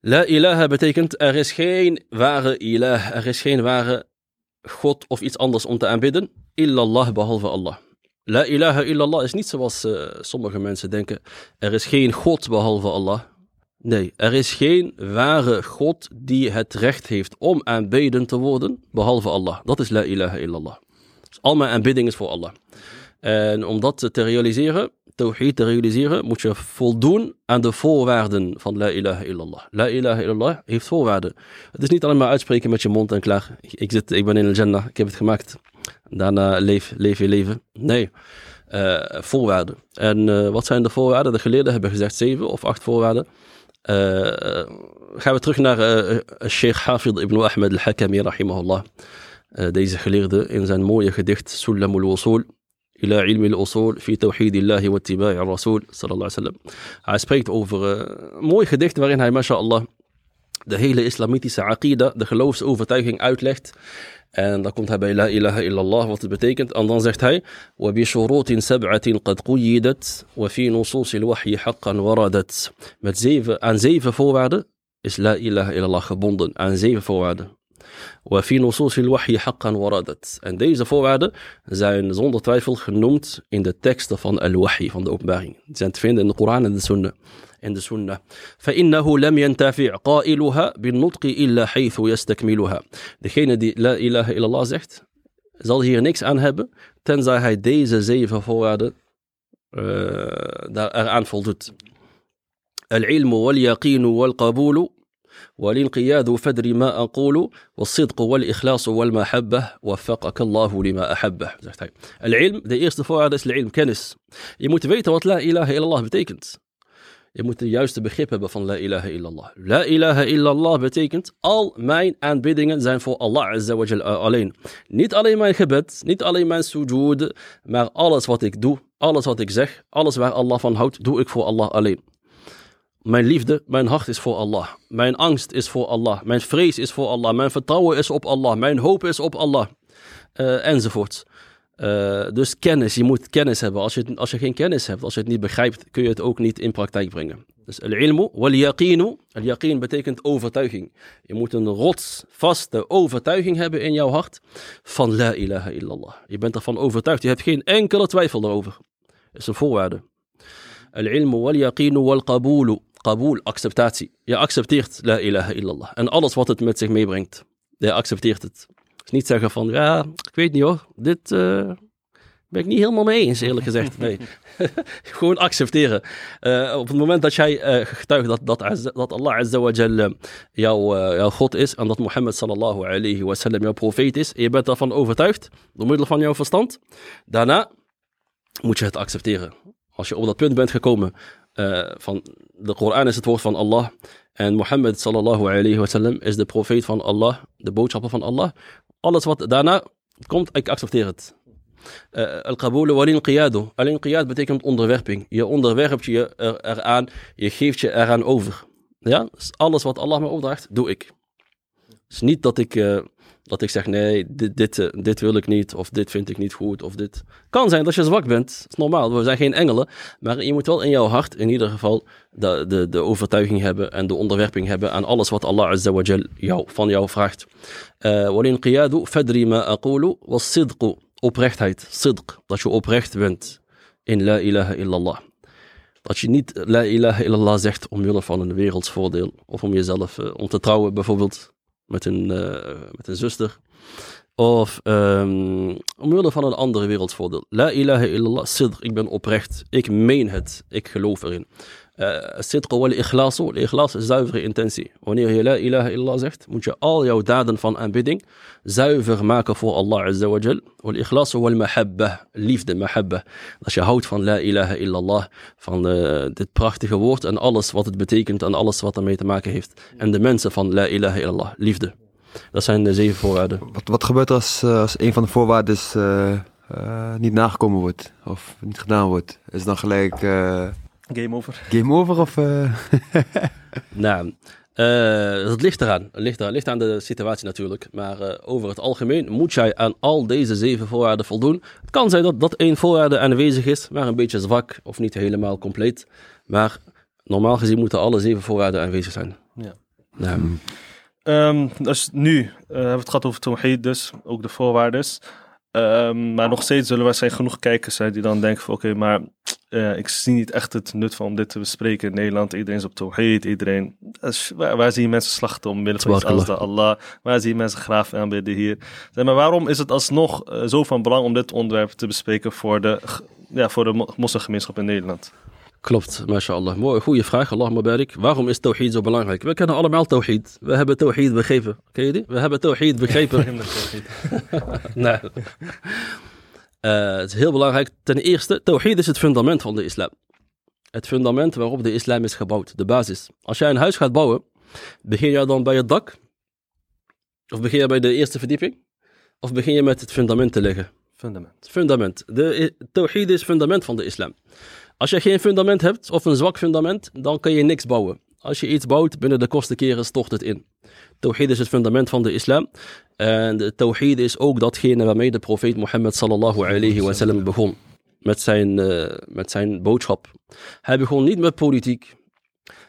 La ilaha betekent er is geen ware ilah, er is geen ware God of iets anders om te aanbidden. Illallah behalve Allah. La ilaha illallah is niet zoals uh, sommige mensen denken. Er is geen God behalve Allah. Nee, er is geen ware God die het recht heeft om aanbeden te worden, behalve Allah. Dat is la ilaha illallah. Dus al mijn aanbidding is voor Allah. En om dat te realiseren, tawhid te realiseren, moet je voldoen aan de voorwaarden van la ilaha illallah. La ilaha illallah heeft voorwaarden. Het is niet alleen maar uitspreken met je mond en klaar. Ik, zit, ik ben in al-Jannah, ik heb het gemaakt. Daarna leef, leef je leven. Nee, uh, voorwaarden. En uh, wat zijn de voorwaarden? De geleerden hebben gezegd zeven of acht voorwaarden. Uh, gaan we terug naar uh, Sheikh Hafid ibn Ahmed al-Hakami, rahimahullah. Uh, deze geleerde in zijn mooie gedicht Sulam al-Wusul. إلى علم الأصول في توحيد الله واتباع الرسول صلى الله عليه وسلم. Hij spreekt over een mooi gedicht waarin hij, mashallah, de hele islamitische aqida, de geloofsovertuiging uitlegt. En dan komt hij bij La ilaha illallah, wat het betekent. En dan zegt hij: وبشروط سبعة قد قيدت وفي نصوص الوحي حقا وردت. Met zeven, aan zeven voorwaarden is La ilaha illallah gebonden. Aan zeven voorwaarden. وفي نصوص الوحي حقا وردت. En deze voorwaarden zijn zonder twijfel genoemd in de teksten van al-wahi, van de openbaring. Die zijn te vinden in de Koran en de Sunnah. In de Sunnah. فإنه لم ينتفع قائلها بالنطق إلا حيث يستكملها. Degene die la ilaha illallah zegt, zal hier niks aan hebben, tenzij hij deze zeven voorwaarden uh, daar eraan voldoet. العلم واليقين والقبول والانقياد فدر ما أقول والصدق والإخلاص والمحبة وفقك الله لما أحبه. طيب، العلم ذا ايست هذا العلم. كنس. يموت بيت لا إله إلا الله بتيكنت يموت يوست بخيبة بفن لا إله إلا الله. لا إله إلا الله بتيكنت all mine and bidding زين for Allah عز وجل ألين نيت علي ما خبت نيت علي ما سجود. مع alles wat ik doe alles wat ik zeg alles waar Allah van houdt doe ik voor Allah alleen. Mijn liefde, mijn hart is voor Allah. Mijn angst is voor Allah. Mijn vrees is voor Allah. Mijn vertrouwen is op Allah. Mijn hoop is op Allah. Uh, enzovoort. Uh, dus kennis, je moet kennis hebben. Als je, als je geen kennis hebt, als je het niet begrijpt, kun je het ook niet in praktijk brengen. Dus al-ilmu wal-yaqinu. Al-yaqin betekent overtuiging. Je moet een rotsvaste overtuiging hebben in jouw hart van la ilaha illallah. Je bent ervan overtuigd. Je hebt geen enkele twijfel erover. Dat is een voorwaarde. Al-ilmu wal-yaqinu wal-qabulu. Qabul, acceptatie. Je accepteert la ilaha illallah. En alles wat het met zich meebrengt. Je accepteert het. Dus niet zeggen van, ja, ik weet niet hoor, dit uh, ben ik niet helemaal mee eens, eerlijk gezegd. Nee. Gewoon accepteren. Uh, op het moment dat jij uh, getuigt dat, dat, dat Allah Azza wa Jal jouw, jouw God is en dat Mohammed sallallahu alayhi wa sallam jouw profeet is, en je bent daarvan overtuigd, door middel van jouw verstand, daarna moet je het accepteren. Als je op dat punt bent gekomen uh, van de Koran is het woord van Allah En Mohammed sallallahu alayhi wa sallam is de profeet van Allah, de boodschapper van Allah. Alles wat daarna komt, ik accepteer het. Uh, Al-Qabul wal qiyadu. Al-inqiyad betekent onderwerping. Je onderwerpt je er, eraan, je geeft je eraan over. Ja, dus alles wat Allah me opdraagt, doe ik. Dus niet dat ik, uh, dat ik zeg, nee, dit, dit, uh, dit wil ik niet, of dit vind ik niet goed, of dit. Kan zijn dat je zwak bent, dat is normaal, we zijn geen engelen. Maar je moet wel in jouw hart in ieder geval de, de, de overtuiging hebben en de onderwerping hebben aan alles wat Allah Azza wa Jal jou, van jou vraagt. Walin qiyadu fadri ma aqulu was sidqu. Oprechtheid, sidq, dat je oprecht bent in la ilaha illallah. Dat je niet la ilaha illallah zegt omwille van een werelds voordeel. Of om jezelf, uh, om te trouwen bijvoorbeeld met een, uh, met zuster. Of um, omwille van een andere wereldsvoordeel. La ilaha illallah, sidq, ik ben oprecht. Ik meen het. Ik geloof erin. Wal ikhlasu. De ikhlas is zuivere intentie. Wanneer je la ilaha illallah zegt, moet je al jouw daden van aanbidding zuiver maken voor Allah azza wa jal. Wal ikhlasu wal mahabba. Liefde, mahabba. Als je houdt van la ilaha illallah, van uh, dit prachtige woord en alles wat het betekent en alles wat ermee te maken heeft. En de mensen van la ilaha illallah, liefde. Dat zijn de zeven voorwaarden. Wat, wat gebeurt er als, uh, als een van de voorwaarden uh, niet nagekomen wordt of niet gedaan wordt? Is dan gelijk game over? Game over of? nou, het ligt eraan. Het ligt, eraan. ligt aan de situatie natuurlijk. Maar over het algemeen moet jij aan al deze zeven voorwaarden voldoen. Het kan zijn dat dat één voorwaarde aanwezig is, maar een beetje zwak of niet helemaal compleet. Maar normaal gezien moeten alle zeven voorwaarden aanwezig zijn. Ja. Nou, Um, dus nu uh, hebben we het gehad over Tawhid, dus ook de voorwaarden. Um, maar nog steeds zullen er zijn genoeg kijkers zijn die dan denken van oké, okay, maar uh, ik zie niet echt het nut van om dit te bespreken in Nederland. Iedereen is op Tawhid, iedereen... Is, waar, waar, zie je mensen slachten om middel van als de Allah? Waar zie je mensen graaf aanbidden hier? Zeg maar waarom is het alsnog uh, zo van belang om dit onderwerp te bespreken voor de, ja, voor de moslimgemeenschap in Nederland? Klopt, mashallah. Mooi, goede vraag. Allah mabarik. Waarom is tawhid zo belangrijk? We kennen allemaal tawhid. We hebben tawhid begrepen. Ken je die? We hebben tawhid begrepen. nee. Uh, het is heel belangrijk. Ten eerste, tawhid is het fundament van de islam. Het fundament waarop de islam is gebouwd. De basis. Als jij een huis gaat bouwen, begin je dan bij het dak? Of begin je bij de eerste verdieping? Of begin je met het fundament te leggen? Fundament. Fundament. De tawhid is het fundament van de islam. Als je geen fundament hebt of een zwak fundament, dan kun je niks bouwen. Als je iets bouwt, binnen de kosten keren stort het in. Tawhid is het fundament van de islam. En tawhid is ook datgene waarmee de profeet Mohammed sallallahu alayhi wa sallam begon. Met zijn, uh, met zijn boodschap. Hij begon niet met politiek.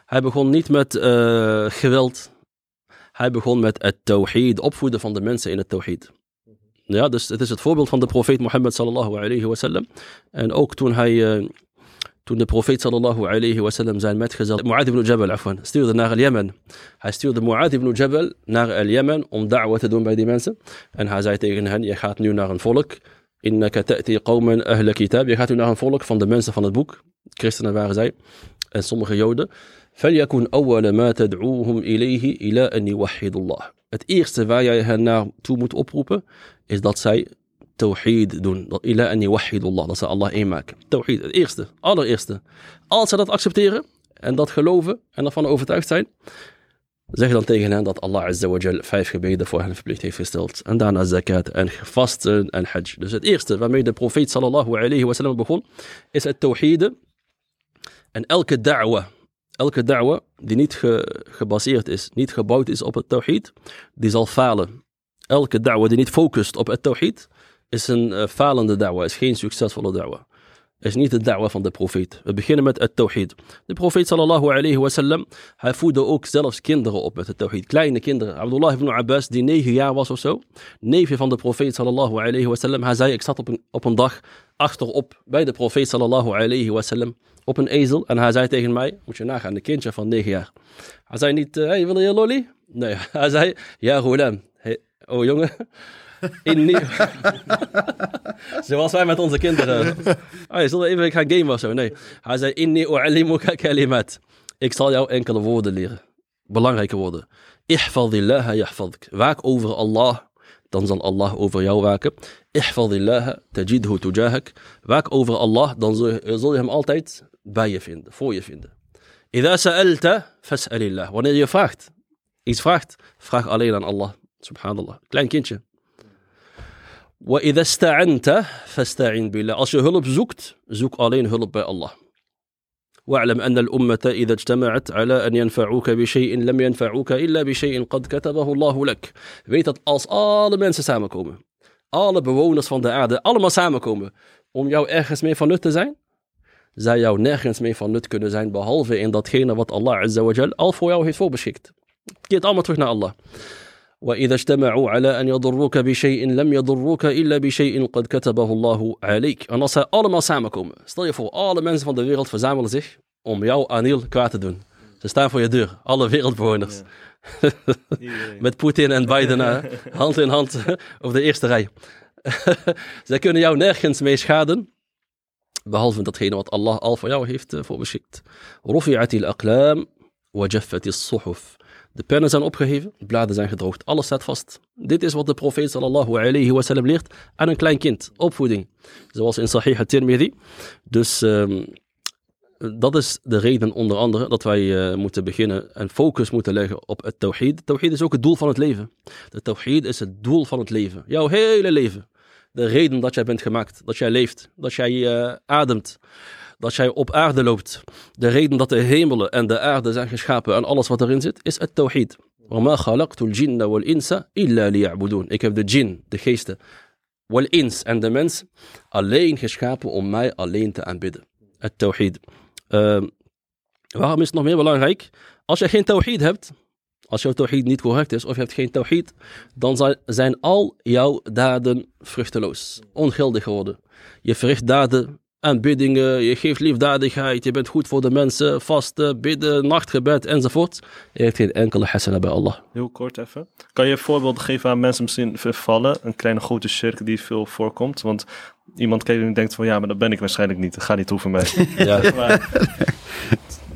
Hij begon niet met uh, geweld. Hij begon met het tawhid, opvoeden van de mensen in het tawhid. Ja, dus het is het voorbeeld van de profeet Mohammed sallallahu alayhi wa sallam. En ook toen hij... Uh, toen de profeet sallallahu alayhi wa sallam zijn metgezel Mu'adh ibn Jabal afwan, stuurde naar Jemen. Hij stuurde Mu'adh ibn Jabal naar Jemen om da'wa te doen bij die mensen. En hij zei tegen hen, je gaat nu naar een volk. Innaka ta'ti qawman ahla kitab. Je gaat nu naar een volk van de mensen van het boek. Christenen waren zij. En sommige joden. فليكن أول ما تدعوهم إليه إلى أن يوحدوا الله. Het eerste waar jij hen naartoe moet oproepen, is dat zij tawhid doen. Ila an yuwahhidullah. Dat ze Allah één maken. Tawhid, het eerste, allereerste. Als ze dat accepteren en dat geloven en ervan overtuigd zijn, zeg dan tegen hen dat Allah Azza wa Jal vijf gebeden voor hen verplicht heeft gesteld. En daarna zakat en vasten en hajj. Dus het eerste waarmee de profeet sallallahu alayhi wa sallam begon, is het tawhid. En elke da'wa, elke da'wa die niet ge, gebaseerd is, niet gebouwd is op het tawhid, die zal falen. Elke da'wa die niet focust op het tawhid, is een uh, falende da'wa, is geen succesvolle da'wa. Is niet de da'wa van de profeet. We beginnen met het tawhid. De profeet sallallahu alayhi wa sallam, hij voedde ook zelfs kinderen op met het tawhid. Kleine kinderen. Abdullah ibn Abbas, die negen jaar was of zo, neefje van de profeet sallallahu alayhi wa sallam, hij zei, ik zat op een, op een dag achterop bij de profeet sallallahu alayhi wa sallam op een ezel en hij zei tegen mij, moet je nagaan, een kindje van negen jaar. Hij zei niet, hé, hey, wil je lolly? Nee, hij zei, ja, ghulam. Hey, oh jongen, in nieuw... Zoals wij met onze kinderen. Hij zullen even gaan gamen of zo? Nee. Hij zei, inni u'alimuka kalimat. Ik zal jou enkele woorden leren. Belangrijke woorden. Ihfadillaha yahfadik. Waak over Allah, dan zal Allah over jou waken. Ihfadillaha tajidhu tujahak. Waak over Allah, dan zul je hem altijd bij je vinden, voor je vinden. Ida sa'alta, fas'alillah. Wanneer je vraagt, iets vraagt, vraag alleen aan Allah. Subhanallah. Klein kindje. Als je hulp zoekt, zoek alleen hulp bij Allah. واعلم أن الأمة إذا اجتمعت على أن ينفعوك بشيء لم ينفعوك إلا بشيء قد كتبه الله لك. Weet dat als alle mensen samenkomen, alle bewoners van de aarde allemaal samenkomen om jou ergens mee van nut te zijn, zou jou nergens mee van nut kunnen zijn behalve in datgene wat Allah Azza wa Jal al voor jou heeft voorbeschikt. Het keert allemaal terug naar Allah. وإذا اجتمعوا على أن يضروك بشيء لم يضروك إلا بشيء قد كتبه الله عليك. En als zij allemaal samenkomen, stel je voor, alle mensen van de wereld verzamelen zich om jou Anil kwaad te doen. Ze staan voor je deur, alle wereldbewoners. Met Poetin en Biden eh, hand in hand op de eerste rij. Zij kunnen jou nergens mee schaden, behalve datgene wat Allah al voor jou heeft uh, voorbeschikt. رفعت الأقلام وجفت الصحف. De pennen zijn opgeheven, de bladen zijn gedroogd, alles staat vast. Dit is wat de profeet sallallahu alayhi wa leert aan een klein kind, opvoeding. Zoals in Sahih al-Tirmidhi. Dus um, dat is de reden onder andere dat wij uh, moeten beginnen en focus moeten leggen op het tawhid. Tawhid is ook het doel van het leven. De tawhid is het doel van het leven. Jouw hele leven. De reden dat jij bent gemaakt, dat jij leeft, dat jij uh, ademt, dat jij op aarde loopt. De reden dat de hemelen en de aarde zijn geschapen en alles wat erin zit, is het tawhid. وَمَا خَلَقْتُ الْجِنَّ وَالْإِنسَ إِلَّا لِيَعْبُدُونَ Ik heb de jinn, de geesten, wal-ins en de mens alleen geschapen om mij alleen te aanbidden. Het tawhid. Uh, waarom is het nog meer belangrijk? Als je geen tawhid hebt, als jouw tawhid niet correct is of je hebt geen tawhid, dan zijn al jouw daden vruchteloos, ongeldig geworden. Je verricht daden, aanbiddingen, je geeft liefdadigheid, je bent goed voor de mensen, vasten, bidden, nachtgebed enzovoort. Je hebt geen enkele hasana bij Allah. Heel kort even. Kan je voorbeelden geven aan mensen misschien vervallen? Een kleine grote shirk die veel voorkomt? Want iemand kijkt en denkt van ja, maar dat ben ik waarschijnlijk niet. Dat gaat niet over mij. Ja. Ja.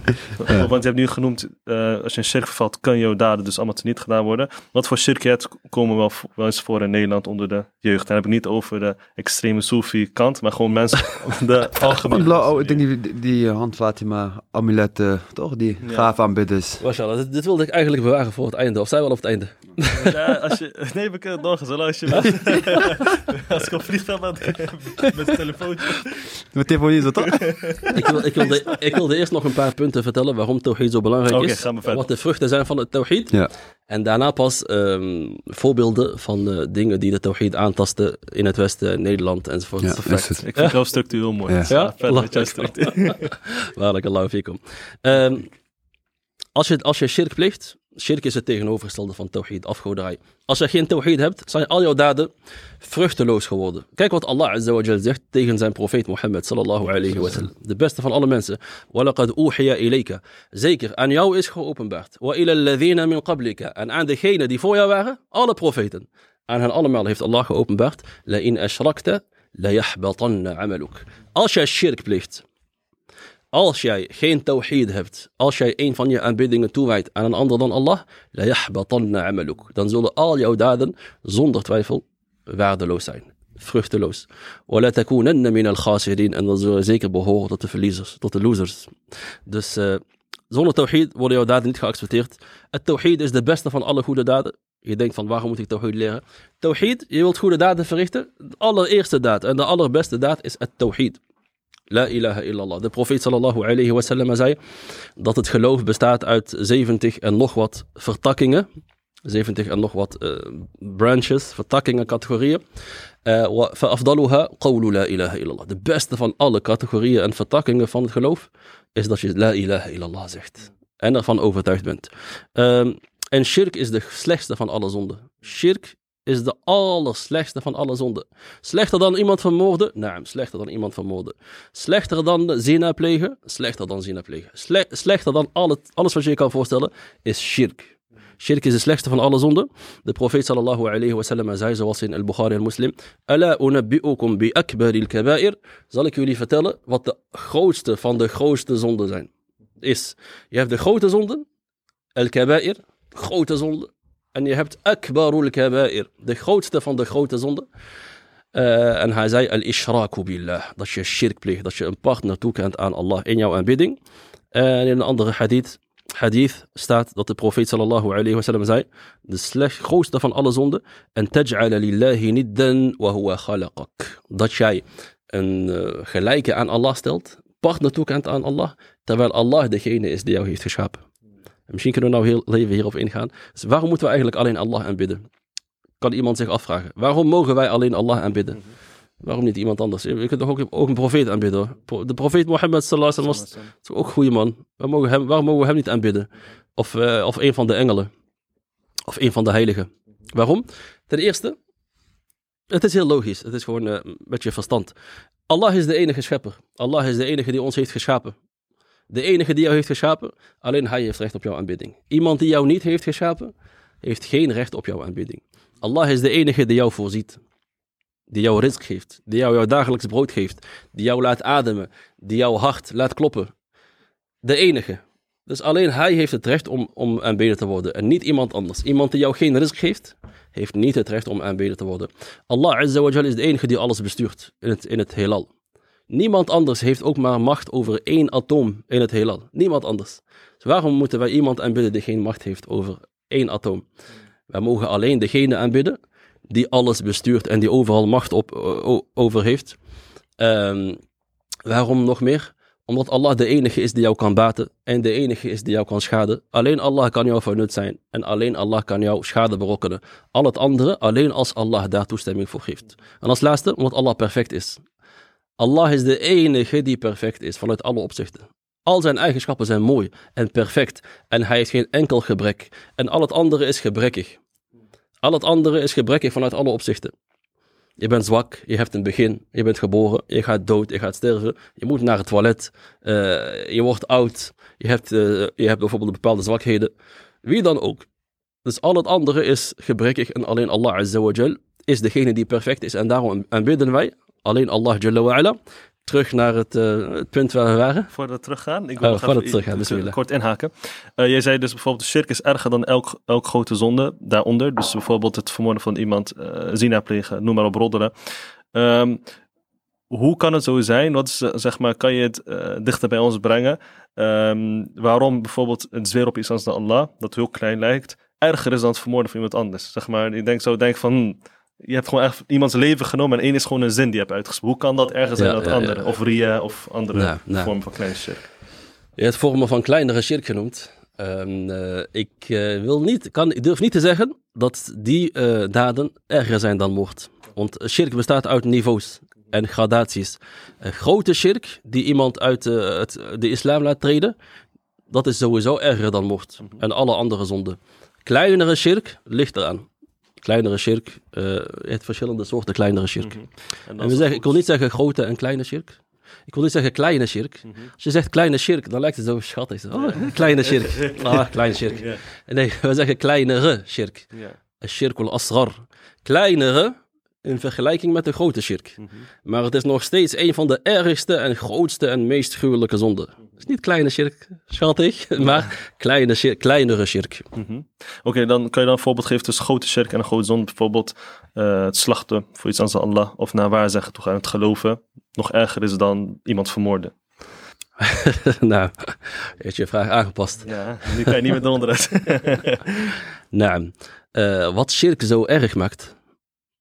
Want je hebt nu genoemd, uh, als je een shirk vervalt, kan jouw daden dus allemaal teniet gedaan worden. Wat voor shirkhet komen wel, wel eens voor in Nederland onder de jeugd? Dan heb ik niet over de extreme Soefi kant, maar gewoon mensen de algemene. Blauw, ik denk die, die hand Fatima, amuletten, toch? Die ja. gaaf aanbidders. Mashallah, dit, dit wilde ik eigenlijk bewaren voor het einde. Of zijn we al op het einde? Ja, als je, nee, we kunnen het nog eens, als je Als ik op vliegveld ben, met een telefoontje. Met telefoon is dat toch? ik, wil, ik, wilde, ik wilde eerst nog een paar punten te vertellen waarom tawhid zo belangrijk okay, is. Wat de vruchten zijn van het tawhid. Ja. En daarna pas um, voorbeelden van uh, dingen die de tawhid aantasten in het Westen, Nederland enzovoort. Ja, Perfect. Ik vind jouw structuur heel mooi. Ja, ja? Met jouw structuur. Fikum. Um, als je, als je shirk pleegt, shirk is het tegenovergestelde van tawhid, afgoderij. Als je geen tawhid hebt, zijn al jouw daden vruchteloos geworden. Kijk wat Allah Azza wa Jal zegt tegen zijn profeet Mohammed sallallahu alayhi wa sallam. De beste van alle mensen. وَلَقَدْ أُوحِيَ إِلَيْكَ Zeker, aan jou is geopenbaard. وَإِلَى الَّذِينَ مِنْ قَبْلِكَ En aan degenen die voor jou waren, alle profeten. Aan hen allemaal heeft Allah geopenbaard. لَإِنْ أَشْرَكْتَ لَيَحْبَطَنَّ عَمَلُكَ Als jij shirk pleegt, als jij geen tawhid hebt, als jij een van je aanbiddingen toewijdt aan een ander dan Allah, la amaluk. Dan zullen al jouw daden zonder twijfel waardeloos zijn, vruchteloos. Wala takunanna min al khasirin en dan zullen zeker behoren tot de verliezers, tot de losers. Dus uh, zonder tawhid worden jouw daden niet geaccepteerd. Het tawhid is de beste van alle goede daden. Je denkt van waarom moet ik tawhid leren? Tawhid, je wilt goede daden verrichten. De allereerste daad en de allerbeste daad is het tawhid. La ilaha illallah. De profeet sallallahu alayhi wa sallam zei dat het geloof bestaat uit 70 en nog wat vertakkingen. 70 en nog wat uh, branches, vertakkingen, categorieën. فأفضلها قول لا إله إلا الله. De beste van alle categorieën en vertakkingen van het geloof is dat je la ilaha illallah zegt. En ervan overtuigd bent. Um, en shirk is de slechtste van alle zonden. Shirk is de allerslechtste van alle zonden. Slechter dan iemand vermoorden? Naam, slechter dan iemand vermoorden. Slechter dan zina plegen? Slechter dan zina plegen. Sle slechter dan alle, alles wat je je kan voorstellen is shirk. Shirk is de slechtste van alle zonden. De profeet sallallahu alayhi wa sallam zei zoals in al-Bukhari al-Muslim. Ala unabbi'ukum bi akbari al-kaba'ir. Zal ik jullie vertellen wat de grootste van de grootste zonden zijn. Is, je hebt de grote zonden, al-kaba'ir, grote zonden. En je hebt akbarul kaba'ir, de grootste van de grote zonden. Uh, en hij zei al-ishraku billah, dat je shirk pleegt, dat je een partner toekent aan Allah in jouw aanbidding. En in een andere hadith, hadith staat dat de profeet sallallahu alayhi wasallam zei, de grootste van alle zonden, en taj'ala lillahi niddan wa huwa khalaqak. Dat jij een eh, gelijke aan Allah stelt, partner toekent aan Allah, terwijl Allah degene is die jou heeft geschapen. En misschien kunnen we nou heel even hierop ingaan. Dus waarom moeten we eigenlijk alleen Allah aanbidden? Kan iemand zich afvragen. Waarom mogen wij alleen Allah aanbidden? Waarom niet iemand anders? Je kunt toch ook, ook een profeet aanbidden. hoor. De profeet Mohammed sallallahu alaihi wasallam was is ook een goede man. We mogen hem, waarom mogen we hem niet aanbidden? Of, eh, of een van de engelen. Of een van de heiligen. Waarom? Ten eerste, het is heel logisch. Het is gewoon eh, met je verstand. Allah is de enige schepper. Allah is de enige die ons heeft geschapen. De enige die jou heeft geschapen, alleen hij heeft recht op jouw aanbidding. Iemand die jou niet heeft geschapen, heeft geen recht op jouw aanbidding. Allah is de enige die jou voorziet. Die jou risk geeft. Die jou jouw dagelijks brood geeft. Die jou laat ademen. Die jouw hart laat kloppen. De enige. Dus alleen hij heeft het recht om, om aanbeden te worden. En niet iemand anders. Iemand die jou geen risk geeft, heeft niet het recht om aanbeden te worden. Allah Azza wa is de enige die alles bestuurt in het, in het heelal. Niemand anders heeft ook maar macht over één atoom in het heelal. Niemand anders. Dus waarom moeten wij iemand aanbidden die geen macht heeft over één atoom? Wij mogen alleen degene aanbidden die alles bestuurt en die overal macht op, o- over heeft. Ehm, waarom nog meer? Omdat Allah de enige is die jou kan baten en de enige is die jou kan schaden. Alleen Allah kan jou van nut zijn en alleen Allah kan jou schade berokkenen. Al het andere alleen als Allah daar toestemming voor geeft. En als laatste, omdat Allah perfect is. Allah is de enige die perfect is vanuit alle opzichten. Al zijn eigenschappen zijn mooi en perfect en hij heeft geen enkel gebrek. En al het andere is gebrekkig. Al het andere is gebrekkig vanuit alle opzichten. Je bent zwak, je hebt een begin, je bent geboren, je gaat dood, je gaat sterven, je moet naar het toilet, eh, je wordt oud, je hebt, eh, je hebt bijvoorbeeld bepaalde zwakheden. Wie dan ook. Dus al het andere is gebrekkig en alleen Allah Azza wa is degene die perfect is. En daarom aanbidden wij alleen Allah Jalla wa Ala. Terug naar het, eh, het punt waar we waren. Voordat we teruggaan, ik Oh, wil nog voordat even teruggaan, bismillah. kort inhaken. Eh, jij zei dus bijvoorbeeld, de shirk is erger dan elk, elk grote zonde daaronder. Dus bijvoorbeeld het vermoorden van iemand, eh zina plegen, noem maar op, roddelen. Ehm, hoe kan het zo zijn? Wat is, eh, zeg maar, kan je het eh, dichter bij ons brengen? Ehm, waarom bijvoorbeeld het zweer op iets als de Allah, dat heel klein lijkt, erger is dan het vermoorden van iemand anders? Zeg maar, ik denk zo, denk van, hm, je hebt gewoon echt iemands leven genomen en één is gewoon een zin die je hebt uitgesproken. Hoe kan dat erger zijn Ja, dan het ja, andere? ja. Of ria of andere vormen van kleine shirk? Je hebt vormen van kleinere shirk genoemd. Ehm, eh, ik, eh, wil niet, kan, ik durf niet te zeggen dat die eh, daden erger zijn dan moord. Want shirk bestaat uit niveaus en gradaties. Een grote shirk die iemand uit het, de islam laat treden, dat is sowieso erger dan moord. En alle andere zonden. Kleinere shirk ligt eraan. Kleinere shirk, eh, je hebt verschillende soorten kleinere shirk. En, En we zeggen, ik wil niet zeggen grote en kleine shirk. Ik wil niet zeggen kleine shirk. Als je zegt kleine shirk, dan lijkt het zo schattig. Oh, kleine shirk. Ah, kleine shirk. Ja, Nee, we zeggen kleinere shirk. ja. Shirk al asrar. Kleinere in vergelijking met de grote shirk. Maar het is nog steeds een van de ergste en grootste en meest gruwelijke zonden. Het is niet kleine shirk, schattig, maar kleine shirk, kleinere shirk. Mhm. Oké, dan kan je dan een voorbeeld geven tussen grote shirk en een grote zonde. Bijvoorbeeld eh, het slachten voor iets aan Allah. Of naar waar zeggen toe gaan, het geloven. Nog erger is dan iemand vermoorden. nou, heeft je vraag aangepast. Ja, nu kan je niet meer eronder uit. Nou, eh, wat shirk zo erg maakt.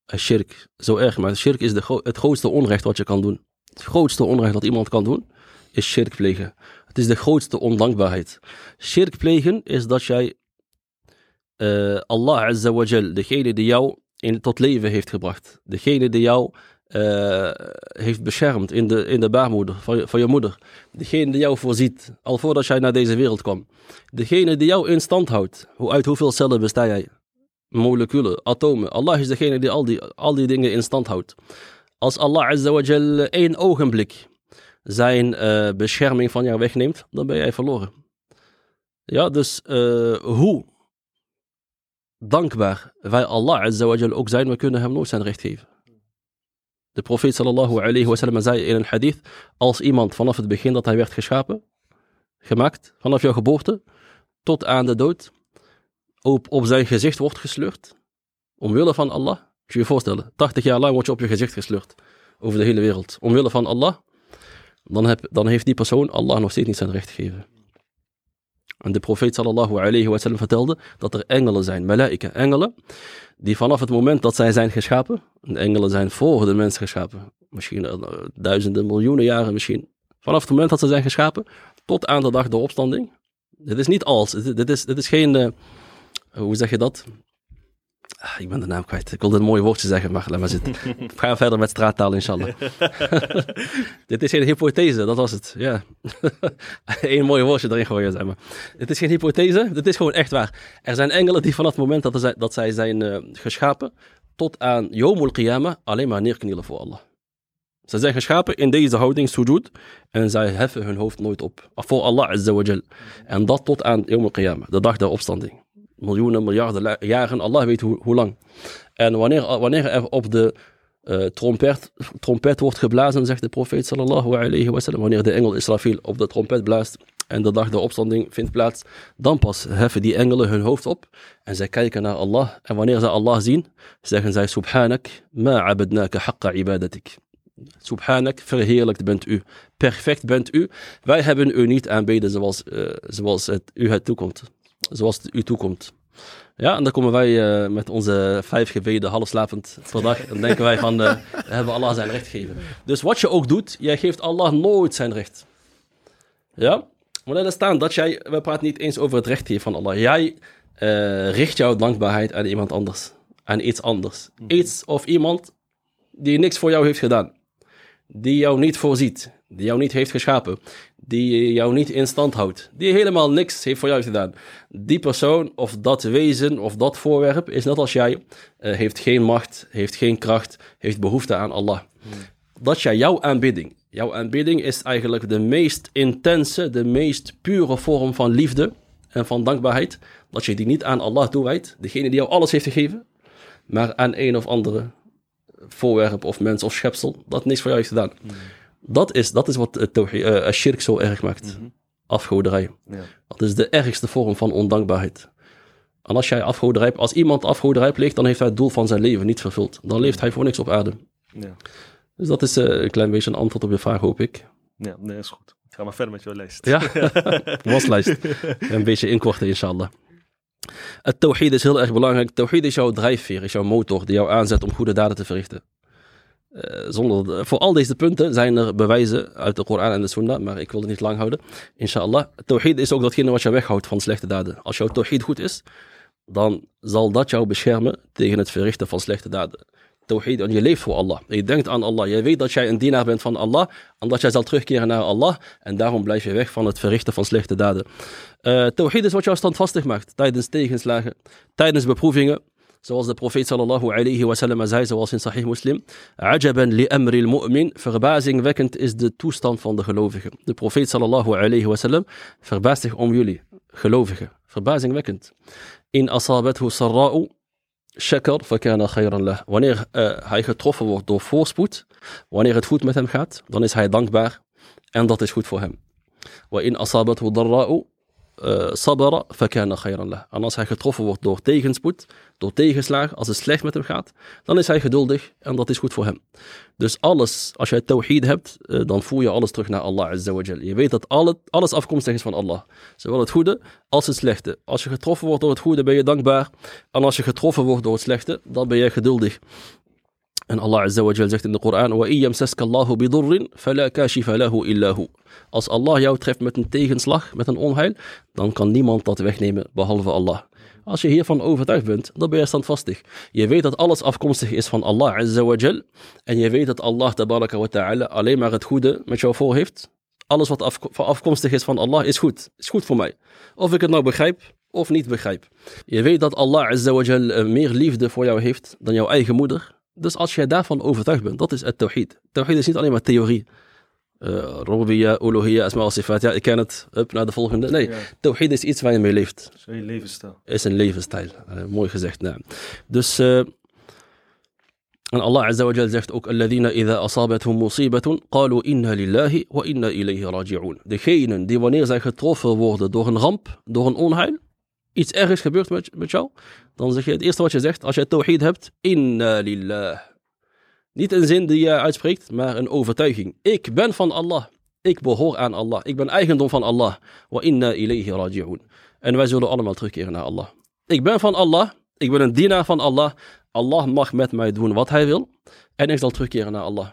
Eh, Shirk zo erg maakt. Shirk is de het grootste onrecht wat je kan doen. Het grootste onrecht dat iemand kan doen, is shirk plegen. Het is de grootste ondankbaarheid. Shirk plegen is dat jij eh, Allah Azza wa degene die jou in, tot leven heeft gebracht, degene die jou eh, heeft beschermd in de, in de baarmoeder van van je moeder, degene die jou voorziet, al voordat jij naar deze wereld kwam, degene die jou in stand houdt. Hoe, uit hoeveel cellen besta jij? Moleculen, atomen. Allah is degene die al die, al die dingen in stand houdt. Als Allah Azza wa Jal één ogenblik zijn eh, bescherming van jou wegneemt, dan ben jij verloren. Ja, dus eh, hoe dankbaar wij Allah Azza wa Jal ook zijn, we kunnen hem nooit zijn recht geven. De profeet sallallahu alayhi wa sallam zei in een hadith, als iemand vanaf het begin dat hij werd geschapen, gemaakt, vanaf jouw geboorte, tot aan de dood, op, op zijn gezicht wordt gesleurd, omwille van Allah, moet je je voorstellen, 80 jaar lang word je op je gezicht gesleurd, over de hele wereld, omwille van Allah, dan, heb, dan heeft die persoon Allah nog steeds niet zijn recht gegeven. En de profeet sallallahu alayhi wa sallam vertelde dat er engelen zijn, malaika, engelen, die vanaf het moment dat zij zijn geschapen, en engelen zijn voor de mens geschapen, misschien uh, duizenden, miljoenen jaren misschien, vanaf het moment dat ze zijn geschapen, tot aan de dag der opstanding. Dit is niet alles, dit, is, dit is geen, uh, hoe zeg je dat? Ah, ik ben de naam kwijt. Ik wilde een mooi woordje zeggen, maar laat maar zitten. We gaan verder met straattaal, inshallah. Dit is geen hypothese, dat was het. Ja. Eén mooi woordje erin gooien, zeg maar. Dit is geen hypothese, dit is gewoon echt waar. Er zijn engelen die vanaf het moment dat, zij, dat zij zijn uh, geschapen, tot aan Yomul Qiyamah, alleen maar neerknielen voor Allah. Ze zijn geschapen in deze houding, sujud, en zij heffen hun hoofd nooit op. Voor Allah Azza wa. En dat tot aan Yomul Qiyamah, de dag der opstanding miljoenen, miljarden jaren, Allah weet hoe, lang. En wanneer, wanneer er op de uh, trompet, trompet wordt geblazen, zegt de profeet sallallahu alayhi wa sallam, wanneer de engel Israfil op de trompet blaast en de dag de opstanding vindt plaats, dan pas heffen die engelen hun hoofd op en zij kijken naar Allah. En wanneer ze Allah zien, zeggen zij, Subhanak, ma haqqa ibadatik. Subhanak, verheerlijkt bent u, perfect bent u. Wij hebben u niet aanbeden zoals, uh, zoals het u het toekomt zoals het u toekomt. Ja, en dan komen wij uh, met onze vijf gebeden halfslapend per dag. Dan denken wij van, uh, we hebben Allah zijn recht gegeven. Dus wat je ook doet, jij geeft Allah nooit zijn recht. Ja? Maar laat staan dat jij, we praten niet eens over het recht geven van Allah. Jij uh, richt jouw dankbaarheid aan iemand anders. Aan iets anders. Iets of iemand die niks voor jou heeft gedaan. Die jou niet voorziet. Die jou niet heeft geschapen die jou niet in stand houdt, die helemaal niks heeft voor jou gedaan. Die persoon of dat wezen of dat voorwerp is net als jij, uh, heeft geen macht, heeft geen kracht, heeft behoefte aan Allah. Dat jij jouw aanbidding, jouw aanbidding is eigenlijk de meest intense, de meest pure vorm van liefde en van dankbaarheid, dat je die niet aan Allah toewijdt, degene die jou alles heeft gegeven, maar aan een of andere voorwerp of mens of schepsel dat niks voor jou heeft gedaan. Dat is, dat is wat het uh, shirk zo erg maakt. Mm -hmm. Afgoderij. Ja. Dat is de ergste vorm van ondankbaarheid. En als jij afgoderij, als iemand afgoderij pleegt, dan heeft hij het doel van zijn leven niet vervuld. Dan leeft hij voor niks op aarde. Ja. Dus dat is uh, een klein beetje een antwoord op je vraag, hoop ik. Ja, nee, is goed. Ga maar verder met jouw lijst. Ja, waslijst. een beetje inkorten, inshallah. Het tawhid is heel erg belangrijk. Tawhid is jouw drijfveer, is jouw motor die jou aanzet om goede daden te verrichten. Zonder, voor al deze punten zijn er bewijzen uit de Koran en de Sunnah, maar ik wil het niet lang houden. Inshallah. Tawhid is ook datgene wat je weghoudt van slechte daden. Als jouw tawhid goed is, dan zal dat jou beschermen tegen het verrichten van slechte daden. Tawhid, en je leeft voor Allah. Je denkt aan Allah. Je weet dat jij een dienaar bent van Allah, omdat jij zal terugkeren naar Allah. En daarom blijf je weg van het verrichten van slechte daden. Uh, tawhid is wat jou standvastig maakt tijdens tegenslagen, tijdens beproevingen. Zoals de profeet sallallahu alayhi wa sallam zei, zoals in Sahih Muslim. Ajaban. Verbazingwekkend is de toestand van de gelovigen. De profeet sallallahu alayhi wa sallam verbaast zich om jullie, gelovigen. Verbazingwekkend. In asabathu sarra'u shakar fakana khayran lah. Wanneer uh, hij getroffen wordt door voorspoed, wanneer het goed met hem gaat, dan is hij dankbaar en dat is goed voor hem. Wa in asabathu sabara fakana lah. En als hij getroffen wordt door tegenspoed, door tegenslagen, als het slecht met hem gaat, dan is hij geduldig en dat is goed voor hem. Dus alles, als jij tawhid hebt, dan voer je alles terug naar Allah Azza wa Jal. Je weet dat alle, alles afkomstig is van Allah. Zowel het goede als het slechte. Als je getroffen wordt door het goede, ben je dankbaar. En als je getroffen wordt door het slechte, dan ben je geduldig. En Allah Azza wa Jal zegt in de Koran. Als Allah jou treft met een tegenslag, met een onheil, dan kan niemand dat wegnemen behalve Allah. Als je hiervan overtuigd bent, dan ben je standvastig. Je weet dat alles afkomstig is van Allah Azza wa Jal. En je weet dat Allah ta'ala alleen maar het goede met jou voor heeft. Alles wat af, afkomstig is van Allah is goed. Is goed voor mij. Of ik het nou begrijp of niet begrijp. Je weet dat Allah Azza wa Jal meer liefde voor jou heeft dan jouw eigen moeder. Dus als jij daarvan overtuigd bent, dat is het tawhid. Tawhid is niet alleen maar theorie. Uh, Rubiya, Uluhiya, Asma al-Sifat. Ja, ik ken het. Up naar de volgende. Nee, ja. tawhid is iets waar je mee leeft. Is een levensstijl. Is een levensstijl. Uh, mooi gezegd. Nou. Dus, uh, en Allah Azza wa Jal zegt ook, Alladhina idha asabathum musibatun, qalu inna lillahi wa inna ilayhi raji'un. Degenen die wanneer zij getroffen worden door een ramp, door een onheil, iets ergens gebeurt met, met jou, dan zeg je het eerste wat je zegt, als je tawhid hebt, inna lillah. Niet een zin die je uitspreekt, maar een overtuiging. Ik ben van Allah. Ik behoor aan Allah. Ik ben eigendom van Allah. Wa inna ilayhi raji'un. En wij zullen allemaal terugkeren naar Allah. Ik ben van Allah. Ik ben een dienaar van Allah. Allah mag met mij doen wat hij wil. En ik zal terugkeren naar Allah.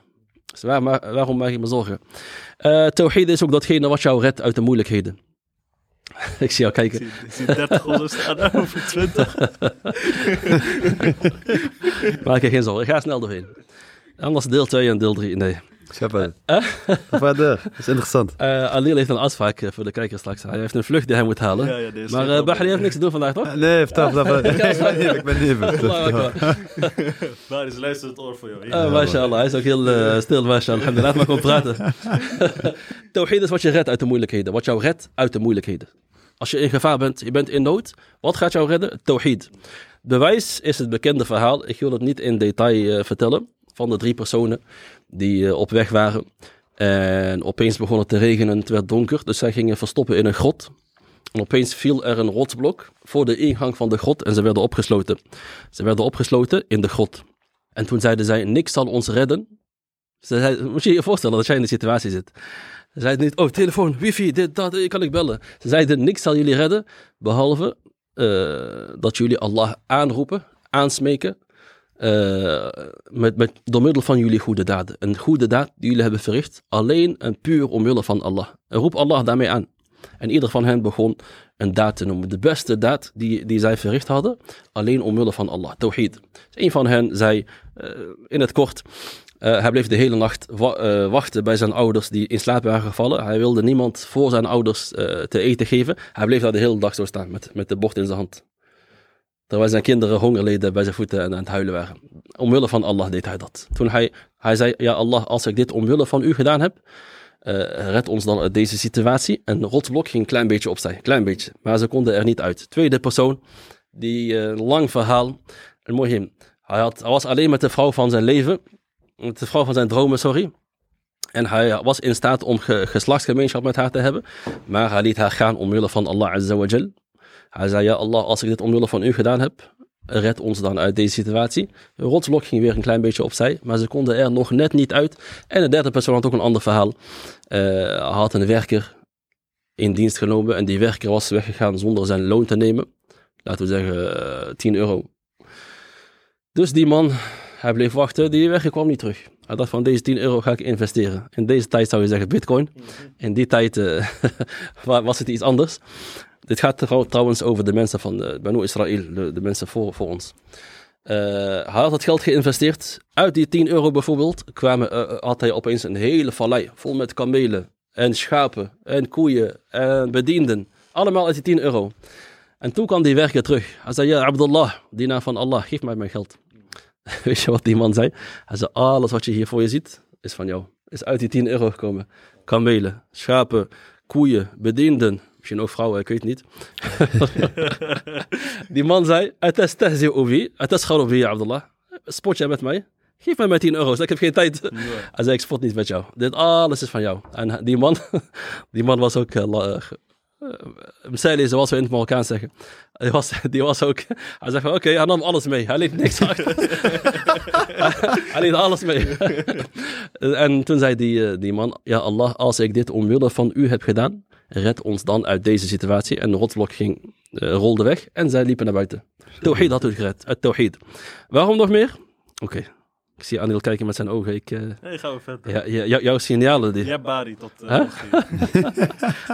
Dus waarom maak ik me zorgen? Uh, is ook datgene wat jou redt uit de moeilijkheden. ik zie jou kijken. Ik zie 30 rollen staan over 20. Maak je geen zorgen, ik ga snel doorheen. Anders deel 2 en deel 3. Nee. Shepard. Verder, dat is interessant. Uh, Alil heeft een afspraak voor de kijkers straks. Hij heeft een vlucht die hij moet halen. Ja, ja, maar uh, Bahri heeft niks te doen vandaag, toch? Nee, vertel, vertel. Ik ben even. Is luister het oor voor jou? Uh, mashallah, hij is ook heel uh, stil, mashallah. Alhamdulillah, maar kom praten. Tawhid is wat je redt uit de moeilijkheden. Wat jou redt uit de moeilijkheden. Als je in gevaar bent, je bent in nood, wat gaat jou redden? Tawhid. Bewijs is het bekende verhaal. Ik wil het niet in detail uh, vertellen. Van de drie personen die uh, op weg waren. En opeens begon het te regenen en het werd donker. Dus zij gingen verstoppen in een grot. En opeens viel er een rotsblok voor de ingang van de grot en ze werden opgesloten. Ze werden opgesloten in de grot. En toen zeiden zij, niks zal ons redden. Ze moet je je voorstellen dat jij in de situatie zit. Ze zeiden niet, oh telefoon, wifi, dit, dat, kan ik bellen. Ze zeiden, niks zal jullie redden, behalve uh, dat jullie Allah aanroepen, aansmeken, uh, met, met, door middel van jullie goede daden. Een goede daad die jullie hebben verricht, alleen en puur omwille van Allah. Roep Allah daarmee aan. En ieder van hen begon een daad te noemen. De beste daad die, die zij verricht hadden, alleen omwille van Allah. Tawhid. Dus een van hen zei uh, in het kort, uh, hij bleef de hele nacht uh, wachten bij zijn ouders die in slaap waren gevallen. Hij wilde niemand voor zijn ouders uh, te eten geven. Hij bleef daar de hele dag zo staan met, met de bord in zijn hand. Terwijl zijn kinderen honger leden bij zijn voeten en aan het huilen waren. Omwille van Allah deed hij dat. Toen hij, hij zei, ja Allah, als ik dit omwille van u gedaan heb, red ons dan uit deze situatie. En rotsblok ging een klein beetje opzij, klein beetje. Maar ze konden er niet uit. Tweede persoon, die lang verhaal, mooi hij, had, hij was alleen met de vrouw van zijn leven de vrouw van zijn dromen, sorry. En hij was in staat om ge geslachtsgemeenschap met haar te hebben. Maar hij liet haar gaan omwille van Allah Azza. Hij zei, ja Allah, als ik dit omwille van u gedaan heb, red ons dan uit deze situatie. De rotsblok ging weer een klein beetje opzij, maar ze konden er nog net niet uit. En de derde persoon had ook een ander verhaal. Uh, had een werker in dienst genomen en die werker was weggegaan zonder zijn loon te nemen. Laten we zeggen uh, 10 euro. Dus die man hij bleef wachten, die weg kwam niet terug. Hij dacht van deze 10 euro ga ik investeren. In deze tijd zou je zeggen bitcoin. In die tijd uh, was het iets anders. Dit gaat trouwens over de mensen van uh, Banu Israël, de, de, mensen voor, voor ons. Uh, hij had het geld geïnvesteerd. Uit die 10 euro bijvoorbeeld kwamen, had hij opeens een hele vallei vol met kamelen en schapen en koeien en bedienden. Allemaal uit die 10 euro. En toen kwam die werker terug. Hij zei, ja Abdullah, dienaar van Allah, geef mij mijn geld. Weet je wat die man zei? Hij zei, alles wat je hier voor je ziet, is van jou. Is uit die 10 euro gekomen. Kamelen, schapen, koeien, bedienden. Misschien ook vrouwen, ik weet niet. die man zei, het is tehzi'u het is Abdullah. Spot jij met mij? Geef mij mijn 10 euro's, ik heb geen tijd. Nee. Hij zei, ik spot niet met jou. Dit alles is van jou. En die man, die man was ook uh, Mseli, zoals we in het Marokkaans zeggen. Die was, die was ook. Hij zei van oké, okay, hij nam alles mee. Hij liet niks achter. hij liet alles mee. en toen zei die, die man: Ja, Allah, als ik dit omwille van u heb gedaan, red ons dan uit deze situatie. En de rotsblok ging, uh, rolde weg en zij liepen naar buiten. Tawhid had u gered. Het Tawhid. Waarom nog meer? Oké. Okay. Ik zie Anil kijken met zijn ogen. Ik, uh, gaan we verder. Ja, ja, jouw signalen. Die... Je hebt Bari tot... Uh,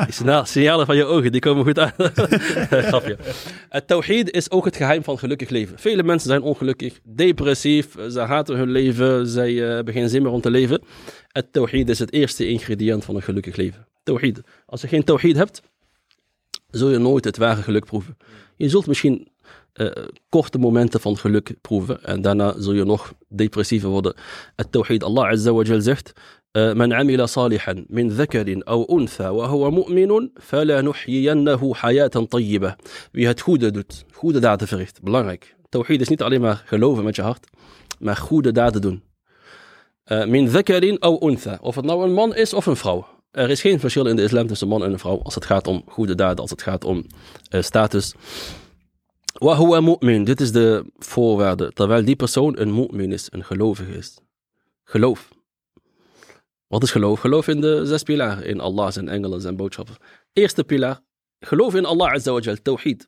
huh? signalen van je ogen, die komen goed aan. Grapje. Het tawhid is ook het geheim van gelukkig leven. Vele mensen zijn ongelukkig, depressief, ze haten hun leven, zij uh, hebben geen zin meer om te leven. Het tawhid is het eerste ingrediënt van een gelukkig leven. Tawhid. Als je geen tawhid hebt, zul je nooit het ware geluk proeven. Je zult misschien uh, korte momenten van geluk proeven. En daarna zul je nog depressiever worden. Het tawhid Allah Azza wa Jal zegt. من عمل صالحا من ذكر أو أنثى وهو مؤمن فلنحيينه حياة طيبة. Wie het goede doet, goede daden verricht. Belangrijk. Tawhid is niet alleen maar geloven met je hart, maar goede daden doen. Uh, min ذكر أو أنثى. Of het nou een man is of een vrouw. Er is geen verschil in de islam tussen man en een vrouw als het gaat om goede daden, als het gaat om uh, status. Wahuwa mu'min, dit is de voorwaarde. Terwijl die persoon een mu'min is, een gelovige is. Geloof. Wat is geloof? Geloof in de zes pilaren. In Allah, zijn engelen, zijn boodschappen. Eerste pilaar. Geloof in Allah Azza wa Jal. Tawhid.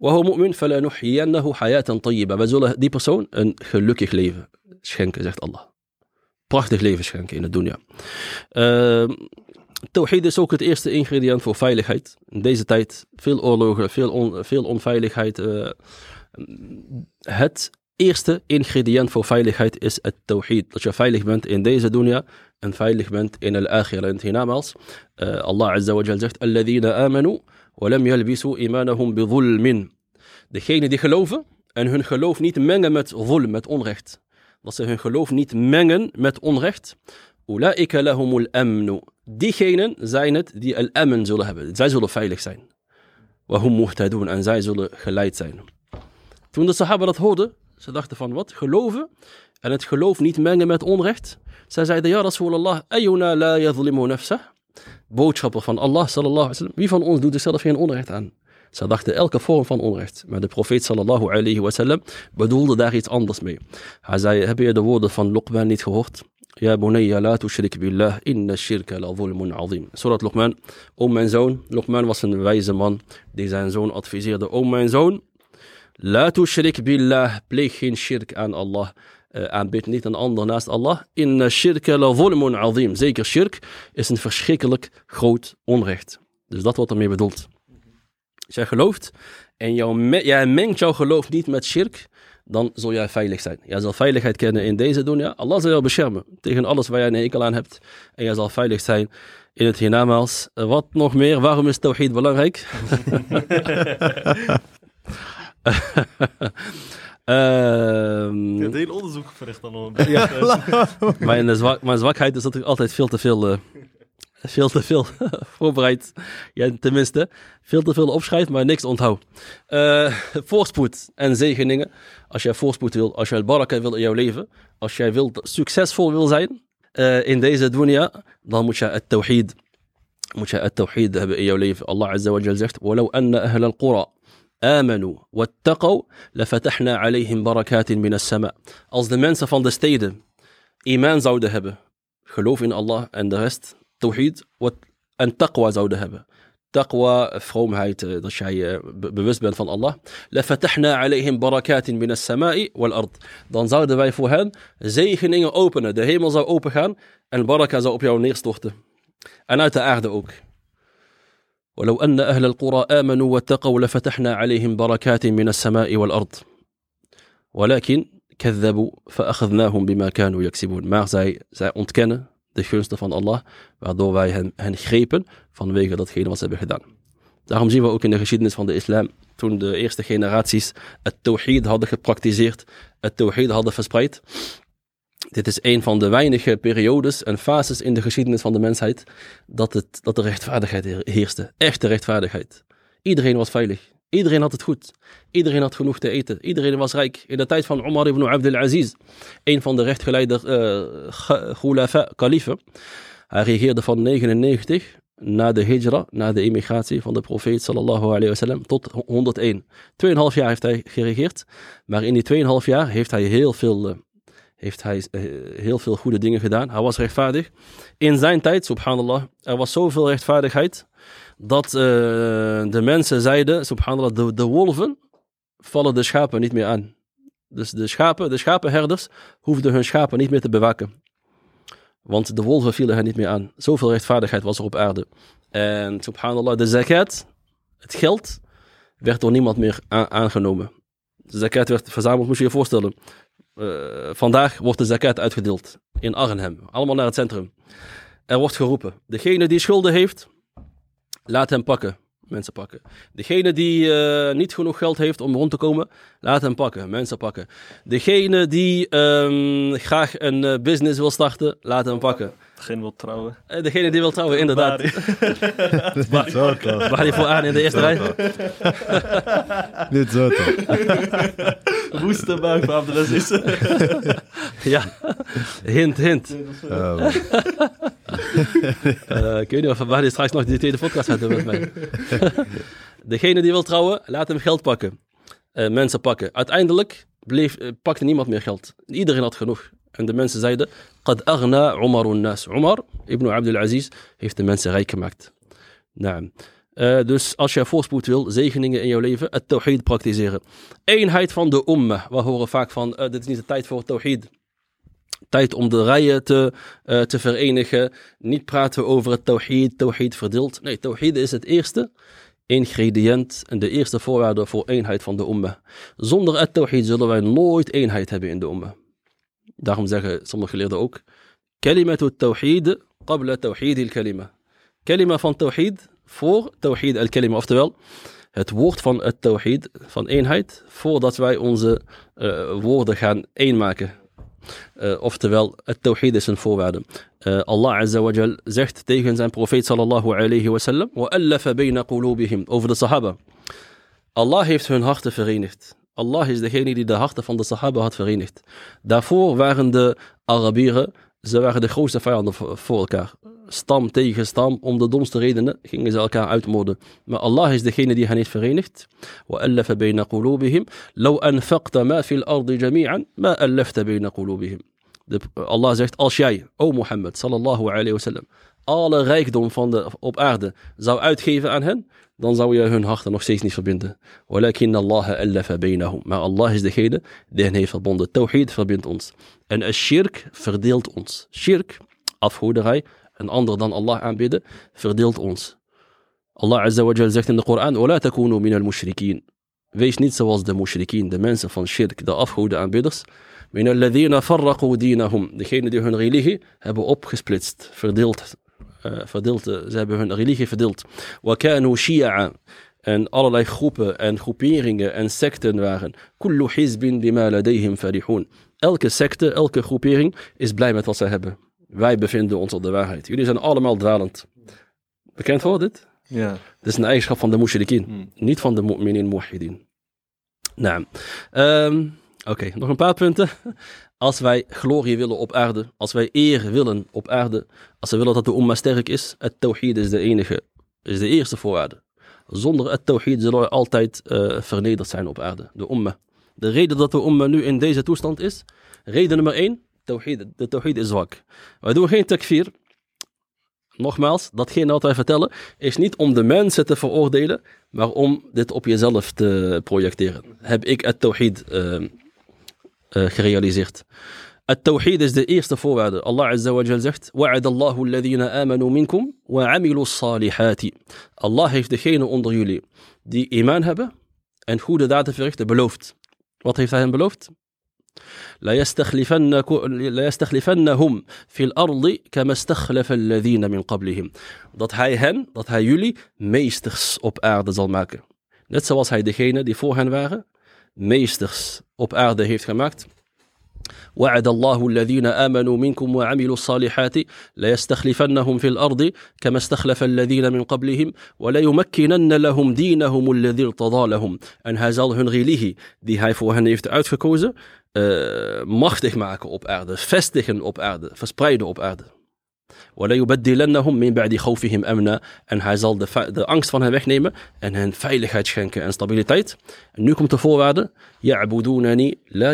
وهو مؤمن فلا نحيينه حياة طيبة. Wij zullen die persoon een gelukkig leven schenken, zegt Allah. Prachtig leven schenken in de dunya. Uh, Tawhid is ook het eerste ingrediënt voor veiligheid. In deze tijd veel oorlogen, veel, veel onveiligheid. Uh, het eerste ingrediënt voor veiligheid is het tawhid. Dat je veilig bent in deze dunya en veilig bent in al-akhirah. En hiernamaals, uh, Allah Azza wa Jal zegt, Alladhina amanu wa lam yalbisu imanahum bidhulmin. Degenen die geloven en hun geloof niet mengen met zulm, met onrecht. Dat ze hun geloof niet mengen met onrecht. Ulaika lahumul amnu. Diegenen zijn het die al-amen zullen hebben. Zij zullen veilig zijn. Wahum muhtadun. En zij zullen geleid zijn. Toen de sahaba dat hoorden, ze dachten van wat? Geloven en het geloof niet mengen met onrecht. Zij zeiden, ja Rasulallah, ayuna la yadlimu nafsah. Boodschapper van Allah, sallallahu alaihi wasallam. Wie van ons doet er zelf geen onrecht aan? Ze dachten elke vorm van onrecht. Maar de profeet sallallahu alayhi wasallam bedoelde daar iets anders mee. Hij zei, heb je de woorden van Luqman niet gehoord? Ja bunayya la tushrik billah, inna shirka la zulmun azim. Surat Luqman, o mijn zoon. Luqman was een wijze man die zijn zoon adviseerde. O mijn zoon, La tushrik billah, pleeg geen shirk aan Allah. Uh, aanbid niet een ander naast Allah. Inna shirka la zulmun azim. Zeker shirk is een verschrikkelijk groot onrecht. Dus dat wordt ermee bedoeld. Jij gelooft en jou, jij mengt jouw geloof niet met shirk, dan zul jij veilig zijn. Jij zal veiligheid kennen in deze dunya. Allah zal jou beschermen tegen alles waar jij een hekel aan hebt. En jij zal veilig zijn in het hiernamaals. Wat nog meer? Waarom is tawhid belangrijk? Ehm, je hebt heel onderzoek verricht dan ja. mijn, zwak, mijn zwakheid is dat ik altijd veel te veel, uh, veel, te veel voorbereid. Ja, tenminste, veel te veel opschrijf, maar niks onthoud. Uh, voorspoed en zegeningen. Als jij voorspoed wil, als jij baraka wil in jouw leven, als jij wilt, succesvol wil zijn uh, in deze dunya, dan moet je het tawhid, moet je het tawhid hebben in jouw leven. Allah Azza wa Jal zegt, وَلَوْ أَنَّ أَهْلَ الْقُرَى آمنوا واتقوا لفتحنا عليهم بركات من السماء. Als de mensen van de steden iman zouden hebben, geloof in Allah en de rest, التوحيد وان تقوى زودهبة تقوى فهم هاي تشاي بالنسبة لفضل الله. لفتحنا عليهم بركات من السماء والأرض. دون زاد باي فوهان زي هنين أوبن ده هيم زو أوبن البركه زو اوبن نيكس توخته. أنا تأخذ اوك ولو أن أهل القرى آمنوا واتقوا لفتحنا عليهم بركات من السماء والأرض. ولكن كذبوا فأخذناهم بما كانوا يكسبون. ما زي زي أنت de gunsten van Allah waardoor wij hen, hen grepen vanwege datgene wat ze hebben gedaan daarom zien we ook in de geschiedenis van de islam toen de eerste generaties het tawhid hadden gepraktiseerd het tawhid hadden verspreid dit is een van de weinige periodes en fases in de geschiedenis van de mensheid dat, het, dat de rechtvaardigheid heerste. Echte rechtvaardigheid. Iedereen was veilig. Iedereen had het goed. Iedereen had genoeg te eten. Iedereen was rijk. In de tijd van Omar ibn Abdul Aziz, een van de rechtgeleide uh, khulafa, kalifen. Hij regeerde van 99 na de hijra, na de immigratie van de profeet sallallahu alayhi wasallam, tot 101. Tweeënhalf jaar heeft hij geregeerd, maar in die 2,5 jaar heeft hij heel veel uh, heeft hij heel veel goede dingen gedaan. Hij was rechtvaardig. In zijn tijd, subhanallah, er was zoveel rechtvaardigheid dat uh, de mensen zeiden, subhanallah, de, de wolven vallen de schapen niet meer aan. Dus de schapen, de schapenherders hoefden hun schapen niet meer te bewaken. Want de wolven vielen hen niet meer aan. Zoveel rechtvaardigheid was er op aarde. En subhanallah, de zakat, het geld, werd door niemand meer aangenomen. De zakat werd verzameld, moet je je voorstellen. Uh, vandaag wordt de zakat uitgedeeld in Arnhem. Allemaal naar het centrum. Er wordt geroepen: degene die schulden heeft, laat hem pakken. Mensen pakken. Degene die uh, niet genoeg geld heeft om rond te komen, laat hem pakken. Mensen pakken. Degene die um, graag een uh, business wil starten, laat hem pakken. Degene wil trouwen. Uh, degene die wil trouwen, inderdaad. Niet zo toch. Waar die voor aan in de eerste rij? Niet zo toch. Woeste buik van Abdelaziz. ja, hint, hint. Oh, uh, ik weet niet of we straks nog die tweede podcast gaat doen met mij. Degene die wil trouwen, laat hem geld pakken. Uh, mensen pakken. Uiteindelijk bleef, uh, pakte niemand meer geld. Iedereen had genoeg. En de mensen zeiden, qad aghna Umarun nas. Umar ibn Abdul Aziz heeft de mensen rijk gemaakt. Eh, dus als je voorspoed wil, zegeningen in jouw leven, het tawhid praktiseren. Eenheid van de ummah. We horen vaak van, eh, dit is niet de tijd voor tawhid. Tijd om de rijen te, eh, te verenigen. Niet praten over het tawhid, tawhid verdeeld. Nee, tawhid is het eerste ingrediënt en de eerste voorwaarde voor eenheid van de ummah. Zonder het tawhid zullen wij nooit eenheid hebben in de ummah. Daarom zeggen sommige geleerden ook, kalimatu tawhid qabla tawhid al-kalima. Kalima van tawhid voor tawhid al-kalima. Oftewel, het woord van het tawhid, van eenheid, voordat wij onze uh, woorden gaan eenmaken. Uh, oftewel, het tawhid is een voorwaarde. Uh, Allah Azza wa Jal zegt tegen zijn profeet sallallahu alayhi wa sallam, وَأَلَّفَ بَيْنَ قُلُوبِهِمْ over de sahaba. Allah heeft hun harten verenigd. Allah is degene die de harten van de sahaba had verenigd. Daarvoor waren de Arabieren, ze waren de grootste vijanden voor elkaar stam tegen stam, om de domste redenen, gingen ze elkaar uitmoorden. Maar Allah is degene die hen heeft verenigd. وَأَلَّفَ بَيْنَ قُلُوبِهِمْ لَوْ أَنْفَقْتَ مَا فِي الْأَرْضِ جَمِيعًا مَا أَلَّفْتَ بَيْنَ قُلُوبِهِمْ Allah zegt, als jij, o Mohammed, sallallahu alayhi wa sallam, alle rijkdom van de, op aarde zou uitgeven aan hen, dan zou je hun harten nog steeds niet verbinden. Walakin Allah allafa bainahum. Maar Allah is degene die hen heeft verbonden. Tawhid verbindt ons. En shirk verdeelt ons. Shirk, afgoderij, een ander dan Allah aanbidden, verdeelt ons. Allah Azza wa Jal zegt in de Koran, وَلَا تَكُونُوا مِنَ الْمُشْرِكِينَ Wees niet zoals de mushrikien, de mensen van shirk, de afgoede aanbidders. مِنَ الَّذِينَ فَرَّقُوا دِينَهُم Degene die hun religie hebben opgesplitst, verdeeld. Uh, verdeeld ze hebben hun religie verdeeld. وَكَانُوا شِيَعًا en allerlei groepen en groeperingen en secten waren. كُلُّ حِزْبٍ بِمَا لَدَيْهِمْ فَرِحُونَ Elke secte, elke groepering is blij met wat ze hebben. Wij bevinden ons op de waarheid. Jullie zijn allemaal dwalend. Bekend voor dit? Ja. Dit is een eigenschap van de mushrikin. Hmm. Niet van de mu'minin muwahidin. Nou, um, oké, okay, nog een paar punten. Als wij glorie willen op aarde, als wij eer willen op aarde, als we willen dat de umma sterk is, het tawhid is de enige, is de eerste voorwaarde. Zonder het tawhid zullen we altijd uh, vernederd zijn op aarde, de umma. De reden dat de umma nu in deze toestand is, reden nummer één, tawhid, de tawhid is zwak. Wij doen geen takfir. Nogmaals, datgene wat wij vertellen is niet om de mensen te veroordelen, maar om dit op jezelf te projecteren. Heb ik het tawhid uh, gerealiseerd. Tawhid is de eerste voorwaarde. Allah Azza wa Jal zegt: Allahu alladhina amanu minkum wa amilu salihati. Allah heeft degene onder jullie die iman hebben en goede daden verrichten beloofd. Wat heeft hij hen beloofd? ليستخلفنهم في الأرض كما استخلف الذين من قبلهم. Dat hij hen, dat hij jullie meesters op aarde zal maken. Net zoals hij degene die voor hen waren, meesters op aarde heeft gemaakt. وعد الله الذين آمنوا منكم وعملوا الصالحات ليستخلفنهم في الأرض كما استخلف الذين من قبلهم وليمكنن لهم دينهم الذي ارتضى لهم أن هذا الهن غيليه دي هاي فوهن يفت أوتفكوز مختك معك أب أرض فستك أب أرض فسبريد أب أرض amna. En hij zal de, angst van hen wegnemen en hen veiligheid schenken en stabiliteit. En nu komt de voorwaarde. Ya'budunani la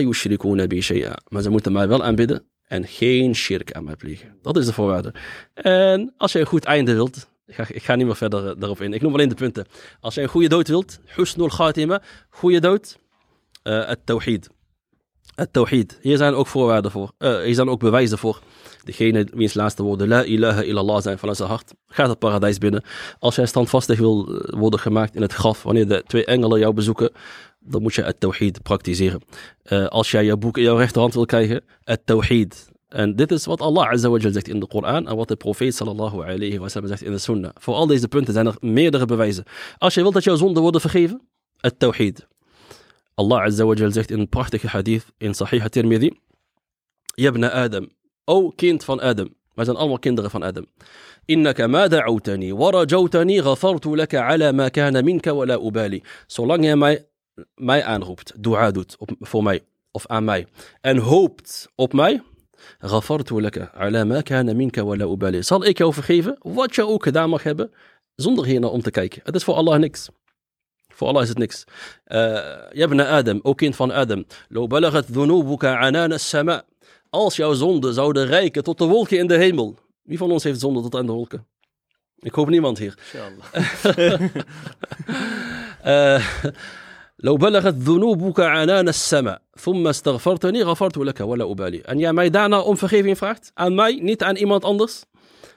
bi shay'a. Maar ze moeten mij wel aanbidden en geen shirk aan mij plegen. Dat is de voorwaarde. En als je een goed einde wilt, ik ga, niet meer verder eh, daarop in. Ik noem alleen de punten. Als je een goede dood wilt, husnul khatima, goede dood, eh, het tawhid. Het tawhid. Hier zijn ook voorwaarden voor. Eh, hier zijn ook bewijzen voor. Degene wiens laatste woorden la ilaha illallah zijn vanuit zijn hart, gaat het paradijs binnen. Als jij standvastig wil eh, worden gemaakt in het graf, wanneer de twee engelen jou bezoeken, dan moet je het tawhid praktiseren. Uh, als jij jouw boek in jouw rechterhand wil krijgen, het tawhid. En dit is wat Allah Azza wa zegt in de Koran en wat de profeet sallallahu alayhi wa sallam zegt in de sunnah. Voor al deze punten zijn er meerdere bewijzen. Als je wilt dat jouw zonden worden vergeven, het tawhid. Allah Azza wa Jal zegt in een prachtige hadith in Sahih Tirmidhi. Jabna Adam, O kind van Adam. Wij zijn allemaal kinderen van Adam. Innaka ma da'autani wa rajawtani ghafartu laka ala ma kana minka wa la ubali. Zolang jij mij, mij aanroept, dua doet op, voor mij of aan mij en hoopt op mij, ghafartu laka ala ma kana minka wa la ubali. Zal ik jou vergeven wat je ook gedaan mag hebben zonder hiernaar om te kijken. Het is voor Allah niks. Voor Allah is het niks. Eh, uh, Jabna Adam, ook kind van Adam. Lo balagat dhunubuka anana sama. Als jouw zonden zouden reiken tot de wolken in de hemel. Wie van ons heeft zonde tot aan de wolken? Ik hoop niemand hier. Inshallah. آه، لو بلغت ذنوبك عنان السماء ثم استغفرتني غفرت لك ولا أبالي. En jij mij daarna om vergeving vraagt, aan mij, niet aan iemand anders,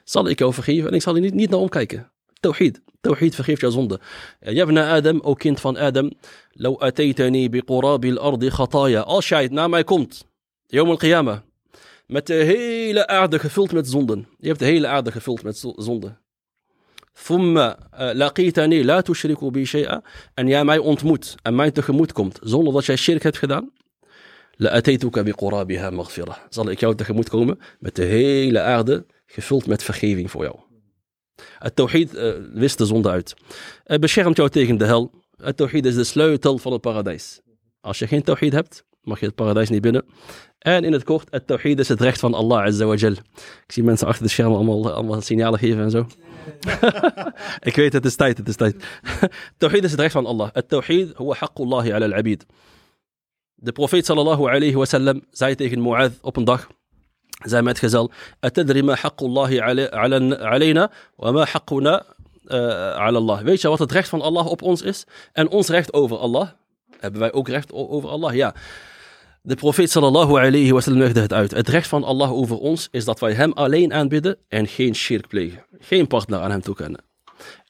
zal ik jou vergeven en ik zal er niet, niet naar omkijken. Tawhid. Tawhid vergeeft jouw zonde. Jabna Adam, o kind van Adam, لو أتيتني بقراب الأرض خطايا. Als jij naar mij komt, Yom al-Qiyamah. Met de hele aarde gevuld met zonden. Je hebt de hele aarde gevuld met zonden. Thumma eh, laqitani la tushriku bi shay'a. En jij mij ontmoet en mij tegemoet komt zonder dat jij shirk hebt gedaan. La'ataytuka bi qurabiha maghfira. Zal ik jou tegemoet komen met de hele aarde gevuld met vergeving voor jou. Het tawhid uh, wist de zonde uit. Het beschermt jou tegen de hel. Het tawhid is de sleutel van het paradijs. Als je geen tawhid hebt, mag je het paradijs niet binnen en in het kort het tawhid is het recht van Allah azza wa jal ik zie mensen achter de schermen allemaal, signalen geven en zo ik weet, het is tijd, het is tijd. Tawhid is het recht van Allah. Het tawhid huwa haqqullahi ala al-abid. De profeet sallallahu alayhi wa sallam zei tegen Mu'adh op een dag, zijn metgezel, Atadri ma haqqullahi ala- ala- alayna wa ma eh, ala Allah. Weet je wat het recht van Allah op ons is? En ons recht over Allah? Hebben wij ook recht over Allah? Ja. De profeet sallallahu alayhi wa sallam legde het uit. Het recht van Allah over ons is dat wij hem alleen aanbidden en geen shirk plegen. Geen partner aan hem toekennen.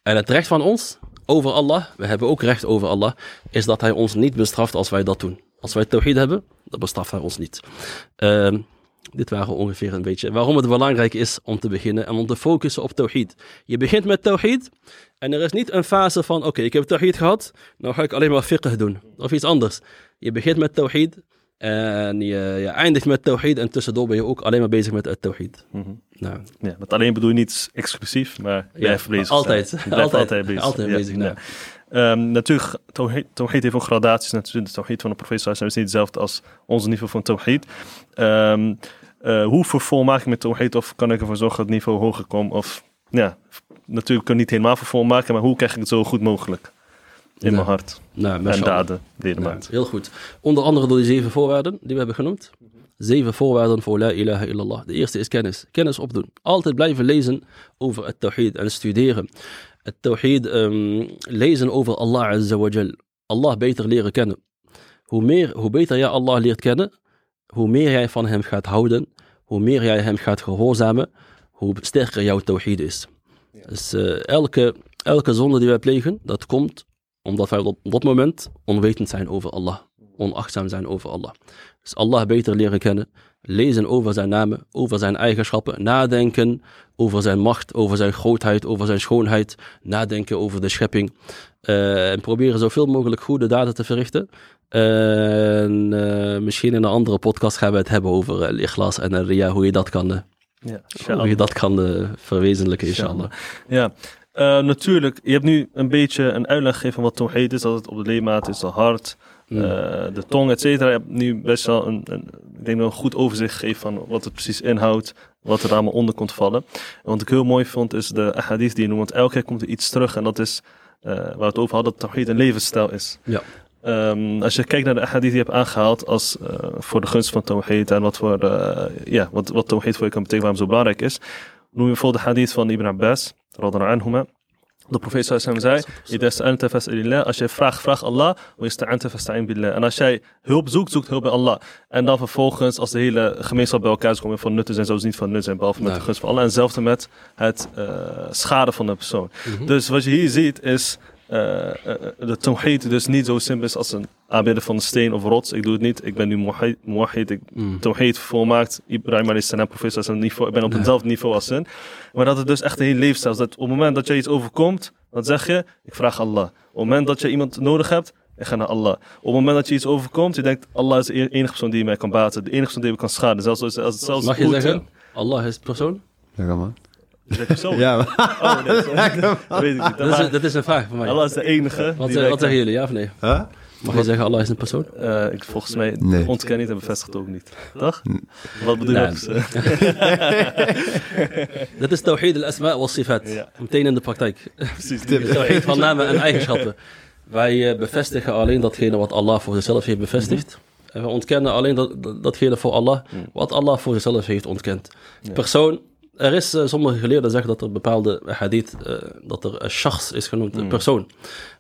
En het recht van ons over Allah, we hebben ook recht over Allah, is dat hij ons niet bestraft als wij dat doen. Als wij tawhid hebben, dan bestraft hij ons niet. Ehm, dit waren ongeveer een beetje waarom het belangrijk is om te beginnen en om te focussen op tawhid. Je begint met tawhid en er is niet een fase van, oké, ik heb tawhid gehad, nou ga ik alleen maar fiqh doen. Of iets anders. Je begint met tawhid en je, je eindigt met tawhid en tussendoor ben je ook alleen maar bezig met het tawhid. Nou, Ja, met alleen bedoel je niet exclusief, maar Ja, blijf bezig. altijd. zijn. Je Altijd. altijd bezig. Altijd Ja, bezig, ja. nou. Natuurlijk, tawhid tawhid heeft ook gradaties. Natuurlijk, de tawhid van de profeet wasallam is niet hetzelfde als onze niveau van tawhid. Ehm eh, hoe vervolmaak ik met tawhid? Of kan ik ervoor zorgen dat het niveau hoger komt? Of, ja, natuurlijk kan ik niet helemaal vervolmaken, maar hoe krijg ik het zo goed mogelijk in Ja. mijn hart nou en mashallah. daden maakt? heel goed. Onder andere door die zeven voorwaarden die we hebben genoemd. Zeven voorwaarden voor la ilaha illallah. De eerste is kennis. Kennis opdoen. Altijd blijven lezen over het tawhid en studeren. Het tawhid ehm, lezen over Allah azza wa jal. Allah beter leren kennen. Hoe, meer, hoe beter jij Allah leert kennen, hoe meer jij van hem gaat houden, hoe meer jij hem gaat gehoorzamen, hoe sterker jouw tawhid is. Dus eh, elke, elke zonde die wij plegen, dat komt omdat wij op dat moment onwetend zijn over Allah. Onachtzaam zijn over Allah. Dus Allah beter leren kennen. Lezen over zijn namen, over zijn eigenschappen. Nadenken over zijn macht, over zijn grootheid, over zijn schoonheid. Nadenken over de schepping. Eh, en proberen zoveel mogelijk goede daden te verrichten. En eh, misschien in een andere podcast gaan we het hebben over uh, ikhlas en ria, hoe je dat kan, Ja, hoe je dat kan verwezenlijken, inshallah. Ja, uh, natuurlijk. Je hebt nu een beetje een uitleg gegeven van wat tawhid is. Dat het op de leemaat is, de hart, mm. uh, de tong, et cetera. Je hebt nu best wel een, een, ik denk een goed overzicht gegeven van wat het precies inhoudt. Wat er allemaal onder komt vallen. En wat ik heel mooi vond is de ahadith die je noemt. Want elke keer komt er iets terug. En dat is uh, waar we het over hadden, dat tawhid een levensstijl is. Ja. Um, als je kijkt naar de ahadith die je hebt aangehaald als voor de gunst van tawhid en wat voor ja, wat, wat voor je kan betekenen, waarom zo belangrijk is. Noem je bijvoorbeeld de hadith van Ibn Abbas, radhiyallahu anhuma. De profeet sallallahu zei. Als je vraagt, vraag Allah. En als jij hulp zoekt, zoekt hulp bij Allah. En dan vervolgens, als de hele gemeenschap bij elkaar is, komen van nut zijn, zoals niet van nut zijn, behalve met de gunst van Allah. En hetzelfde met het uh, schade van de persoon. Mm -hmm. Dus wat je hier ziet is, de tawhid dus niet zo simpel is als een aanbidden van een steen of rots. Ik doe het niet. Ik ben nu muwahid. Ik mm. tawhid volmaakt. Ibrahim alayhi salam, professor, een niveau. Ik ben op nee. hetzelfde niveau als hen. Maar dat het dus echt een heel leefstijl is. Dat op het moment dat je iets overkomt, dan zeg je, ik vraag Allah. Op het moment dat je iemand nodig hebt, ik ga naar Allah. Op het moment dat je iets overkomt, je denkt, Allah is de enige persoon die mij kan baten. De enige persoon die me kan schaden. Zelfs als het zelfs Mag je goed, zeggen, Allah is persoon? Ja, Ja, maar... Oh, nee, zo, dat weet ik niet. Dat is, dat is, een vraag voor mij. Allah is de enige. Wat, wat zeggen jullie, ja of nee? Huh? Mag je zeggen, Allah is een persoon? Uh, ik, volgens mij nee. ontken niet en bevestigt ook niet. Toch? Wat bedoel nee. je? Dat is tawhid al-asma wa sifat. Ja. Meteen in de praktijk. Precies. tawhid van namen en eigenschappen. Wij uh, bevestigen alleen datgene wat Allah voor zichzelf heeft bevestigd. En we ontkennen alleen dat, dat- datgene voor Allah, wat Allah voor zichzelf heeft ontkend. Persoon, er is, eh, sommige geleerden zeggen dat er bepaalde hadith, eh, dat er een shachs is genoemd, een persoon.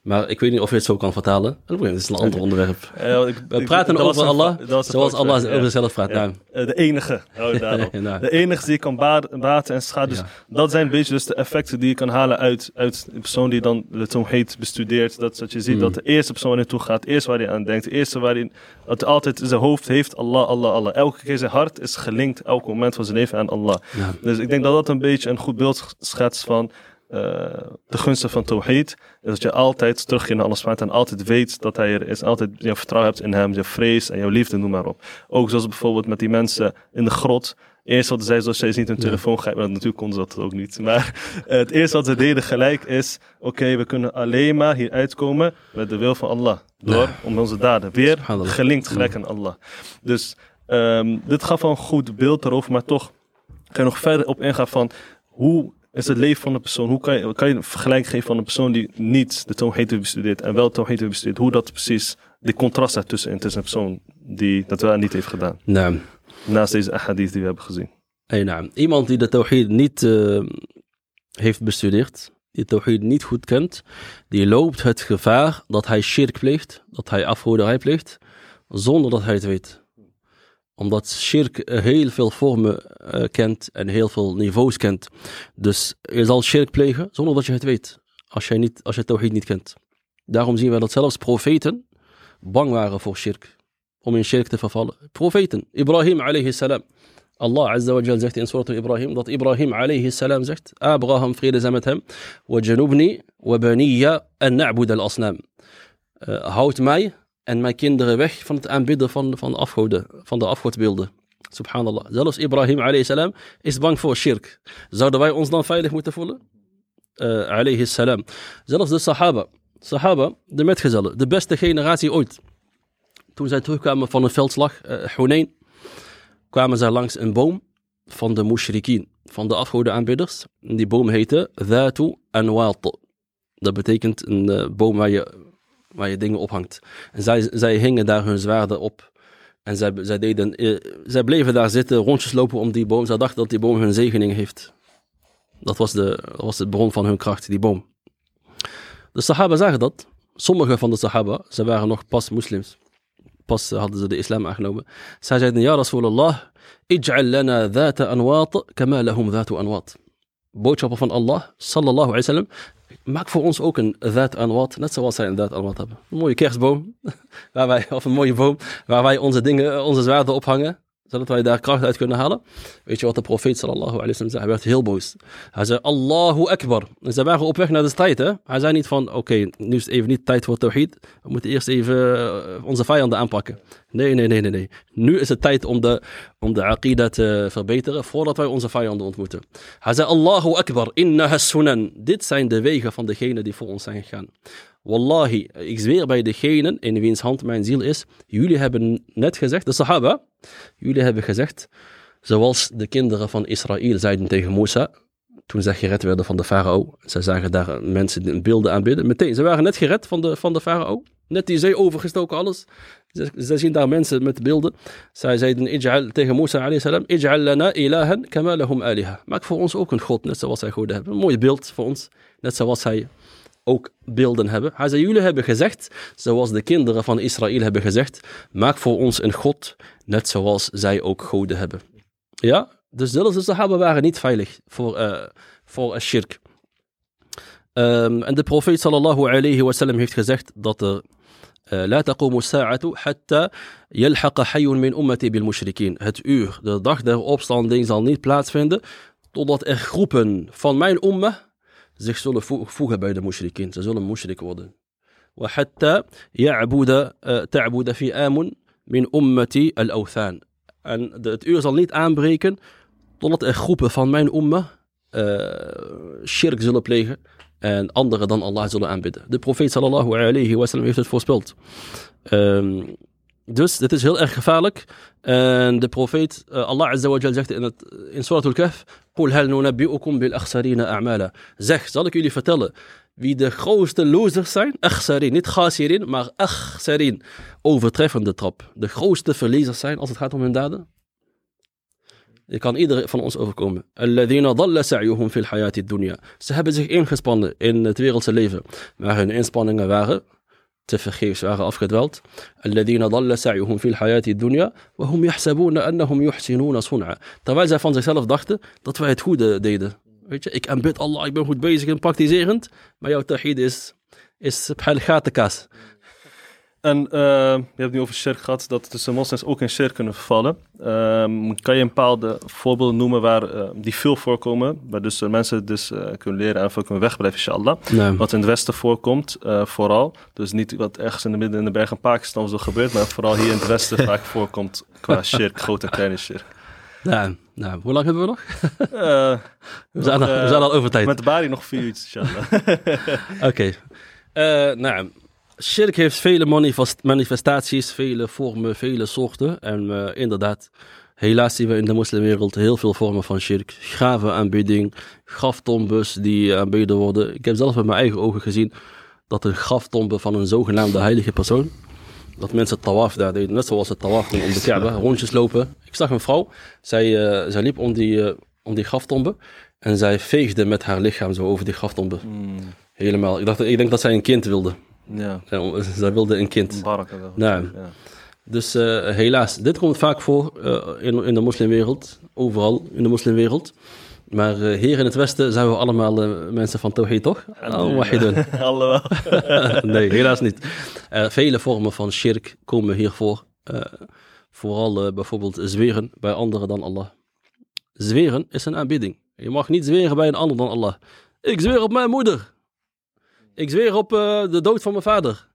Maar ik weet niet of je het zo kan vertalen. Dat is een ander onderwerp. Eh, ik- We praten over Allah een zoals Allah ja. over zichzelf praat. Ja. Nou, Eh, de enige, daarop. Nou. De enige die kan ba- baten en schaden. Dus dat zijn een beetje dus de effecten die je kan halen uit, uit de persoon die dan de Tawhid bestudeert. Dat, dat je ziet Mm. dat de eerste persoon waar hij toe gaat, eerst waar hij aan denkt, de eerste waar hij, dat altijd in zijn hoofd heeft, Allah, Allah, Allah. Elke keer zijn hart is gelinkt, elk moment van zijn leven aan Allah. Dus ik denk dat dat een beetje een goed beeld schetst van de gunsten van Tawhid. Is dat je altijd terugkeert naar Allah subhanahu en altijd weet dat hij er is. Altijd je vertrouwen hebt in hem, je vrees en jouw liefde, noem maar op. Ook zoals bijvoorbeeld met die mensen in de grot. Eerst wat zeiden, zoals zij niet hun telefoon grijpen. Natuurlijk konden ze dat ook niet. Maar eh, het eerste wat ze deden gelijk is... Oké, we kunnen alleen maar hier uitkomen met de wil van Allah. Door om onze daden. Weer gelinkt gelijk aan Allah. Dus ehm, dit gaf al een goed beeld erover. Maar toch kan je nog verder op ingaan van... Hoe is het leven van een persoon? Hoe kan je, kan je een vergelijking geven van een persoon die niet de Tawhid heeft bestudeerd en wel Tawhid heeft bestudeerd? Hoe dat precies, die contrast daartussenin tussen een persoon die dat wel niet heeft gedaan. nou, Naast deze ahadith die we hebben gezien. hey, nou, iemand die de tawhid niet eh, heeft bestudeerd, die de tawhid niet goed kent, die loopt het gevaar dat hij shirk pleegt, dat hij afgoderij pleegt, zonder dat hij het weet. Omdat shirk eh, heel veel vormen eh, kent en heel veel niveaus kent. Dus je zal shirk plegen zonder dat je het weet, als je, niet, als je tawhid niet kent. Daarom zien we dat zelfs profeten bang waren voor shirk, om in shirk te vervallen. Profeten, Ibrahim alayhi salam. Allah Azza wa Jal zegt in Surah Ibrahim dat Ibrahim alayhi salam zegt, Abraham, vrede zij met hem, wa janubni wa baniya an na'bud al asnam. Uh, houd mij en mijn kinderen weg van het aanbidden van, van, afgoden, van de afgodbeelden. Subhanallah. Zelfs Ibrahim alayhi salam is bang voor shirk. Zouden wij ons dan veilig moeten voelen? Uh, alayhi salam. Zelfs de sahaba. Sahaba, de metgezellen, de beste generatie ooit. Toen zij terugkwamen van een veldslag, uh, kwamen zij langs een boom van de mushrikien, van de afgodenaanbidders. En die boom heette Dhatu Anwat. Dat betekent een uh, boom waar je, waar je dingen ophangt. En zij, zij hingen daar hun zwaarden op. En zij, zij, deden, uh, zij bleven daar zitten, rondjes lopen om die boom. Zij dachten dat die boom hun zegening heeft. Dat was de, was de bron van hun kracht, die boom. De Sahaba zagen dat. Sommige van de Sahaba, ze waren nog pas moslims. Pas hadden ze de islam aangenomen. Zij zeiden, ja Rasulallah, ij'al lana dhata anwat kama lahum dhatu anwat. Boodschapper van Allah, sallallahu alayhi wa sallam, maak voor ons ook een dhat anwat, net zoals zij een dhat anwat hebben. Een mooie kerstboom, waar wij, of een mooie boom, waar wij onze dingen, onze zwaarden ophangen zodat wij daar kracht uit kunnen halen. Weet je wat de profeet sallallahu alayhi wa sallam zei? Hij werd heel boos. Hij zei, Allahu Akbar. En ze waren op weg naar de strijd. Hè? Hij zei niet van, oké, nu is het even niet tijd voor tawhid. We moeten eerst even uh, onze vijanden aanpakken. Nee, nee, nee, nee, nee. Nu is het tijd om de, om de aqida te verbeteren, voordat wij onze vijanden ontmoeten. Hij zei, Allahu Akbar, inna sunan. Dit zijn de wegen van degenen die voor ons zijn gegaan. Wallahi, ik zweer bij degenen in wiens hand mijn ziel is. Jullie hebben net gezegd, de Sahaba, jullie hebben gezegd, zoals de kinderen van Israël zeiden tegen Musa, toen zij gered werden van de farao. Zij zagen daar mensen beelden aanbidden. Meteen, ze waren net gered van de, van de farao. Net die zee overgestoken, alles. Ze zien daar mensen met beelden. Zij zeiden tegen salam, ij'al lana. Maak voor ons ook een god, net zoals zij goden hebben. Een mooi beeld voor ons, net zoals zij ook beelden hebben. Hij zei, jullie hebben gezegd, zoals de kinderen van Israël hebben gezegd, maak voor ons een God, net zoals zij ook goden hebben. Ja, dus zelfs de sahaba waren niet veilig voor, uh, voor shirk. Um, en de profeet sallallahu alayhi wa sallam heeft gezegd dat er لا تقوم الساعة حتى يلحق حي من أمتي بالمشركين. Het uur, de dag der opstanding zal niet plaatsvinden totdat er groepen van mijn umma zich zullen voegen bij de mushrikeen. Ze zullen mushrik worden. وحتى يعبد تعبد فئام من أمتي الأوثان. En de, het uur zal niet aanbreken totdat er groepen van mijn umma uh, shirk zullen plegen en anderen dan Allah zullen aanbidden. De profeet sallallahu alayhi wa sallam heeft het voorspeld. Um, dus dit is heel erg gevaarlijk. En de profeet eh, Allah Azzawajal zegt in, het, in Surah al-Kahf: bil a'mala. Zeg, zal ik jullie vertellen wie de grootste losers zijn? Akhsarin, niet Ghasirin, maar akhsarin. Overtreffende trap. De grootste verliezers zijn als het gaat om hun daden. Dit kan ieder van ons overkomen. Fil dunya. Ze hebben zich ingespannen in het wereldse leven, maar hun inspanningen waren te vergeefs, waren afgedwaald. Alladhina dhalla sa'yuhum fil hayati dunya, wa. Terwijl zij van zichzelf dachten dat wij het goede deden. Weet je, ik aanbid Allah, ik ben goed bezig en praktiserend, maar jouw tawhid is, is gatenkaas. En eh, je hebt nu over shirk gehad, dat tussen moslims ook in shirk kunnen vervallen. Ehm, kan je een bepaalde voorbeelden noemen waar, eh, die veel voorkomen, waar dus uh, mensen dus eh, kunnen leren en kunnen wegblijven, inshallah. Nee. Wat in het westen voorkomt, eh, vooral. Dus niet wat ergens in de midden in de bergen Pakistan zo gebeurt, maar vooral hier in het westen vaak voorkomt qua shirk, grote en kleine shirk. Nou, nou, hoe lang hebben we nog? Eh, We zijn, nog, al, we eh, zijn al over tijd. Met de Bari nog vier uurtjes, inshallah. Oké. Eh, nou, shirk heeft vele manifest- manifestaties, vele vormen, vele soorten. En eh, inderdaad, helaas zien we in de moslimwereld heel veel vormen van shirk. Gravenaanbidding, graftombes die aanbeden worden. Ik heb zelf met mijn eigen ogen gezien dat een graftombe van een zogenaamde heilige persoon, dat mensen tawaf daar deden, net zoals het tawaf doen om de Kaaba, rondjes lopen. Ik zag een vrouw, zij, eh, zij liep om die, eh, om die graftombe en zij veegde met haar lichaam zo over die graftombe. Hmm, Helemaal. Ik, dacht, ik denk dat zij een kind wilde. Ja, zij wilde een kind. baraka. Nou. Ja. Dus eh, helaas, dit komt vaak voor eh, in, in de moslimwereld. Overal in de moslimwereld. Maar eh, hier in het Westen zijn we allemaal mensen van Tawhid, toch? Oh, wahidun. Allemaal. nee, helaas niet. Vele vormen van shirk komen hier voor. Eh, vooral bijvoorbeeld zweren bij anderen dan Allah. Zweren is een aanbidding. Je mag niet zweren bij een ander dan Allah. Ik zweer op mijn moeder. Ik zweer op eh, de dood van mijn vader.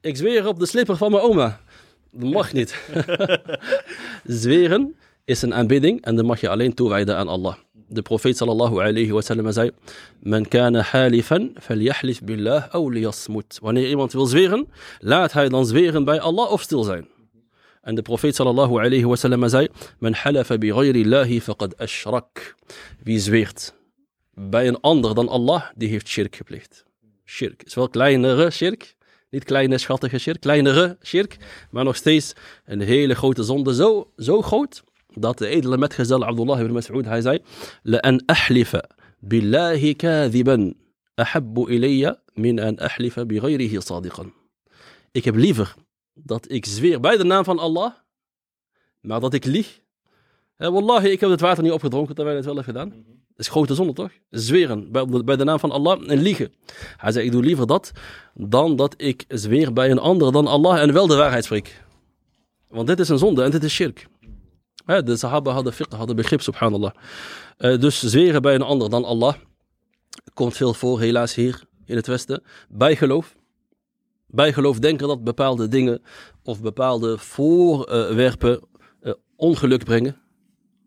Ik zweer op de slipper van mijn oma. Dat mag niet. zweren is een aanbidding en dat mag je alleen toewijden aan Allah. De profeet sallallahu alayhi wa sallam zei: Men kana halifan falyahlif billah aw liyasmut. Wanneer iemand wil zweren, laat hij dan zweren bij Allah of stil zijn. En de profeet sallallahu alayhi wa sallam zei: Men halafa bi ghayri Allahi faqad ashrak. Wie zweert bij een ander dan Allah, die heeft shirk gepleegd Shirk is wel kleinere shirk. Niet kleine schattige shirk, kleinere shirk. Maar nog steeds een hele grote zonde. Zo, zo groot dat de edele metgezel Abdullah ibn Mas'ud, hij zei: لأن أحلف بالله كاذبا أحب إلي من أن أحلف بغيره صادقا. Ik heb liever dat ik zweer bij de naam van Allah, maar dat ik lieg. Eh, wallahi, ik heb het water niet opgedronken terwijl ik het wel heb gedaan. Is grote zonde toch? Zweren bij, bij de naam van Allah en liegen. Hij zei, ik doe liever dat dan dat ik zweer bij een ander dan Allah en wel de waarheid spreek. Want dit is een zonde en dit is shirk. De sahaba hadden fiqh, hadden begrip, subhanallah. Eh, dus zweren bij een ander dan Allah komt veel voor, helaas hier in het Westen. Bijgeloof. Bijgeloof denken dat bepaalde dingen of bepaalde voorwerpen eh, ongeluk brengen.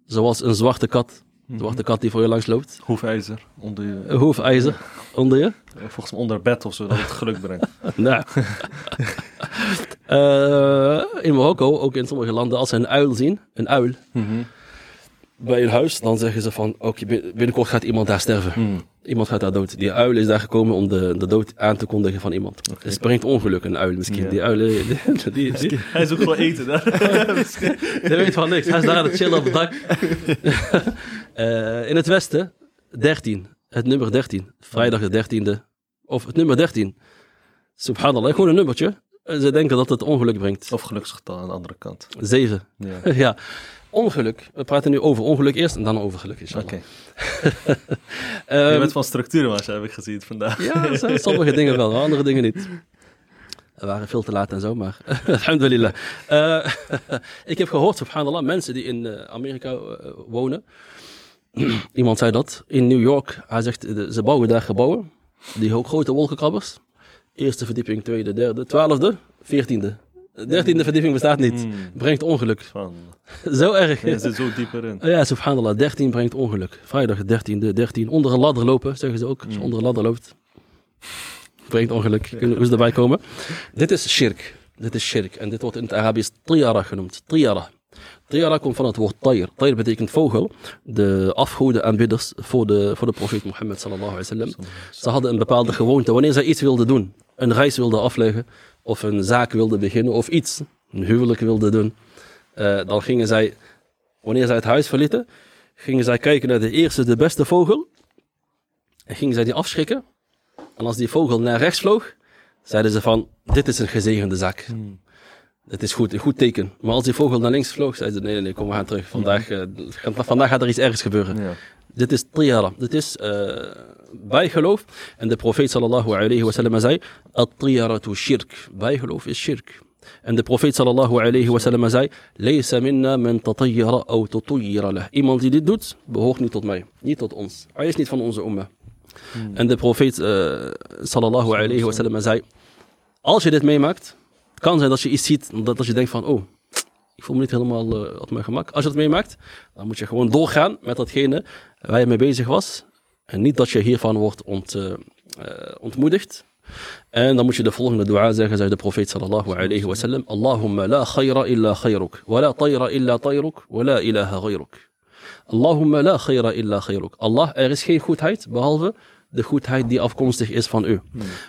Zoals een zwarte kat. Zwarte kat die voor je langs loopt. Hoefijzer onder je, Een hoefijzer onder je. volgens mij onder bed of zo, dat het geluk brengt. Nou. Eh, in Marokko, ook in sommige landen, als ze een uil zien, een uil, bij een huis, dan zeggen ze van, oké, bin- binnenkort gaat iemand daar sterven. Hmm. Iemand gaat daar dood. Die uil is daar gekomen om de, de dood aan te kondigen van iemand. Dus het brengt ongeluk, een uil misschien. Ja. Die uil, eh, die, die, die, Hij is ook gewoon eten daar. die weet van niks. Hij is daar aan het chillen op het dak. Eh, in het westen, 13. Het nummer 13. Vrijdag de 13e. Of het nummer 13. Subhanallah, gewoon een nummertje. En Ze denken dat het ongeluk brengt. Of geluksgetal aan de andere kant. 7. Ja. ja. Ongeluk. We praten nu over ongeluk eerst en dan over geluk. Oké. Ehm, je bent van structuren, maar heb ik gezien vandaag. Ja, sommige dingen wel, andere dingen niet. We waren veel te laat en zo, maar alhamdulillah. Eh, ik heb gehoord, subhanallah, mensen die in eh, Amerika eh, wonen. Iemand zei dat, in New York. Hij zegt, ze bouwen daar gebouwen. Die grote wolkenkrabbers. Eerste verdieping, tweede, derde, twaalfde, veertiende. Dertiende verdieping bestaat niet. Hmm. Brengt ongeluk. Van, Zo erg. je zit zo dieper in. Ja, subhanallah, 13 brengt ongeluk. Vrijdag 13e, 13. Onder een ladder lopen, zeggen ze ook. Als je onder een ladder loopt, brengt ongeluk. Kunnen we erbij komen. Dit is shirk. Dit is shirk. En dit wordt in het Arabisch triara genoemd. Triara. Triara komt van het woord tayr. Tayr betekent vogel. De afgoden aanbidders voor de, voor de profeet Mohammed sallallahu alaihi wasallam. Ze hadden een bepaalde gewoonte. Wanneer zij iets wilden doen, een reis wilden afleggen, of een zaak wilden beginnen, of iets, een huwelijk wilden doen, eh, dan gingen zij, wanneer zij het huis verlieten, gingen zij kijken naar de eerste, de beste vogel. En gingen zij die afschrikken. En als die vogel naar rechts vloog, zeiden ze van, dit is een gezegende zaak. Het is goed, een goed teken. Maar als die vogel naar links vloog, zeiden ze, nee, nee, kom, we gaan terug. Vandaag, eh, gaat- vandaag gaat er iets ergs gebeuren. Ja. Dit is triyara. Dit is eh, bijgeloof. En de profeet sallallahu alayhi wa sallam zei, at-triyaratu shirk. Bijgeloof is shirk. En de profeet sallallahu alayhi wa sallam zei, Laysa minna man tatayyara aw tutayyara lah. Iemand die dit doet, behoort niet tot mij. Niet tot ons. Hij is niet van onze umma. En de profeet eh, sallallahu alayhi wa sallam zei, als je dit meemaakt, kan zijn dat je iets ziet, dat, dat je denkt van, oh, ik voel me niet helemaal eh, op mijn gemak. Als je dat meemaakt, dan moet je gewoon doorgaan met datgene waar je mee bezig was. En niet dat je hiervan wordt ont, eh, eh, ontmoedigd. En dan moet je de volgende dua zeggen, zei de profeet sallallahu alayhi wa sallam. Allahumma la khayra illa khayruk, wa la tayra illa tayruk, wa la ilaha ghayruk. Allahumma la khayra illa khayruk. Allah, er is geen goedheid behalve de goedheid die afkomstig is van u.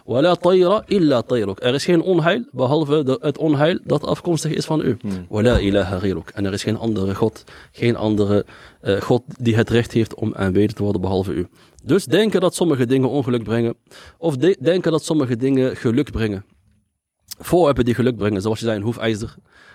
Wa la tayra illa tayruk. Er is geen onheil behalve de, het onheil dat afkomstig is van u. Wa la ilaha ghayruk. En er is geen andere God, geen andere eh, God die het recht heeft om aanbeden te worden behalve u. Dus denken dat sommige dingen ongeluk brengen, of de- denken dat sommige dingen geluk brengen. Voorwerpen die geluk brengen, zoals je zei, een hoefijzer,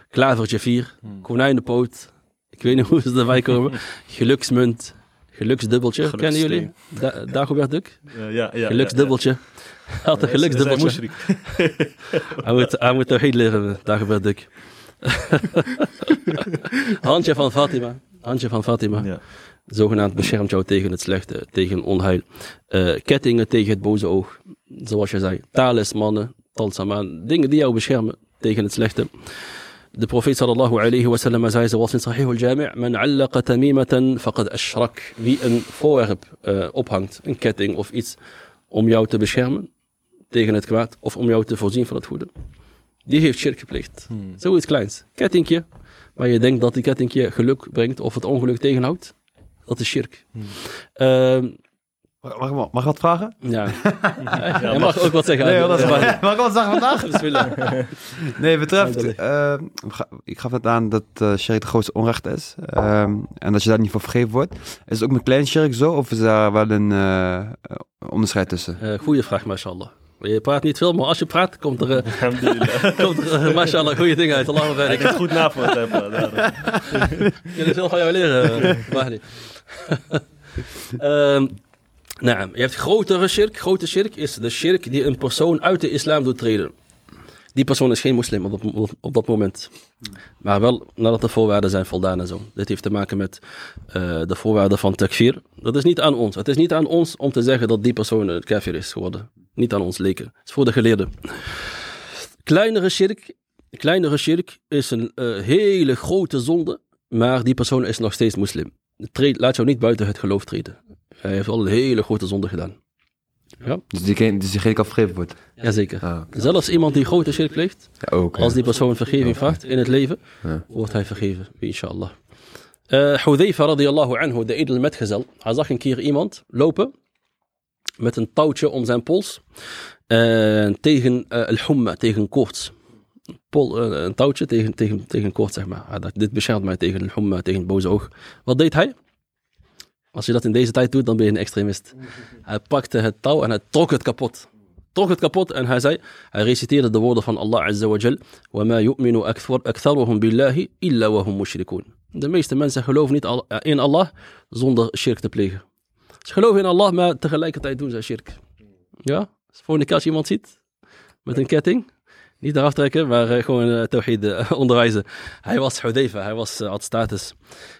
klavertje 4, konijnenpoot, ik weet niet hoe ze erbij komen, geluksmunt, geluksdubbeltje, kennen jullie? Da Dagobert Duck? Ja, ja, ja, Geluksdubbeltje. Hij had een geluksdubbeltje. Hij moet, hij moet tawhid leren, Dagobert Duck. Handje van Fatima. Handje van Fatima. Ja. Zogenaamd beschermt jou tegen het slechte, tegen onheil. Eh, kettingen tegen het boze oog. Zoals je zei. Talismannen, talsaman. Dingen die jou beschermen tegen het slechte. De profeet sallallahu alayhi wa sallam zei zoals in Sahih al-Jami' Man allaqa tamimatan faqad ashrak. Wie een voorwerp eh, ophangt, een ketting of iets, om jou te beschermen tegen het kwaad of om jou te voorzien van het goede. Die heeft shirk gepleegd. Zoiets kleins. Kettingje, waar je denkt dat die kettingje geluk brengt of het ongeluk tegenhoudt. Dat is shirk. Ehm, Mag, mag, mag ik wat vragen? ja. je mag ook wat zeggen. Nee, hoor, dat is Ja. Mag ik wat zeggen vandaag? Nee, betreft, eh, ga- ik gaf het aan dat uh, shirk de grootste onrecht is. ehm, en dat je daar niet voor vergeven wordt. Is het ook met klein shirk zo? Of is daar wel een eh, eh, onderscheid tussen? Eh, goeie vraag, mashallah. Je praat niet veel, maar als je praat, komt er, eh, komt er eh, mashallah, goede dingen uit. Allah Ik heb het goed naverteld hebben. daarom. Ik wil veel van jou leren, eh, Mahdi. Ehm, nou, je hebt grotere shirk. Grote shirk is de shirk die een persoon uit de islam doet treden. Die persoon is geen moslim op dat, op, dat moment. Maar wel nadat de voorwaarden zijn voldaan en zo. Dit heeft te maken met eh, de voorwaarden van takfir. Dat is niet aan ons. Het is niet aan ons om te zeggen dat die persoon een kafir is geworden. Niet aan ons leken. Het is voor de geleerden. Kleinere shirk, kleinere shirk is een eh, hele grote zonde. Maar die persoon is nog steeds moslim. Treed, laat jou niet buiten het geloof treden. Hij heeft al een hele grote zonde gedaan. Dus die, geen- dus kan vergeven wordt? Jazeker. Ah. Zelfs iemand die grote shirk pleegt, Ja, als die persoon vergeving vraagt in het leven, Ja. wordt hij vergeven, inshallah. Eh Hudayfa radiallahu anhu, de edele metgezel, hij zag een keer iemand lopen met een touwtje om zijn pols eh, tegen eh al-humma, tegen koorts. Pol, een touwtje tegen, tegen, tegen koorts, zeg maar. Dacht, dit beschermt mij tegen al-humma, tegen het boze oog. Wat deed hij? Als je dat in deze tijd doet, dan ben je een extremist. Hij pakte het touw en hij trok het kapot. Trok het kapot en hij zei, hij reciteerde de woorden van Allah Azza wa Jal. وَمَا يُؤْمِنُ أَكْثَرُ- أَكْثَرُهُم بِاللَّهِ إِلَّا وَهُم مُشْرِكُونَ De meeste mensen geloven niet al- eh, in Allah zonder shirk te plegen. Ze geloven in Allah, maar tegelijkertijd doen ze shirk. Ja? Dus volgende keer als je iemand ziet met een ketting, niet eraf trekken, maar eh, gewoon uh, tawhid eh, onderwijzen. Hij was Hudayfa, hij was, eh, had status.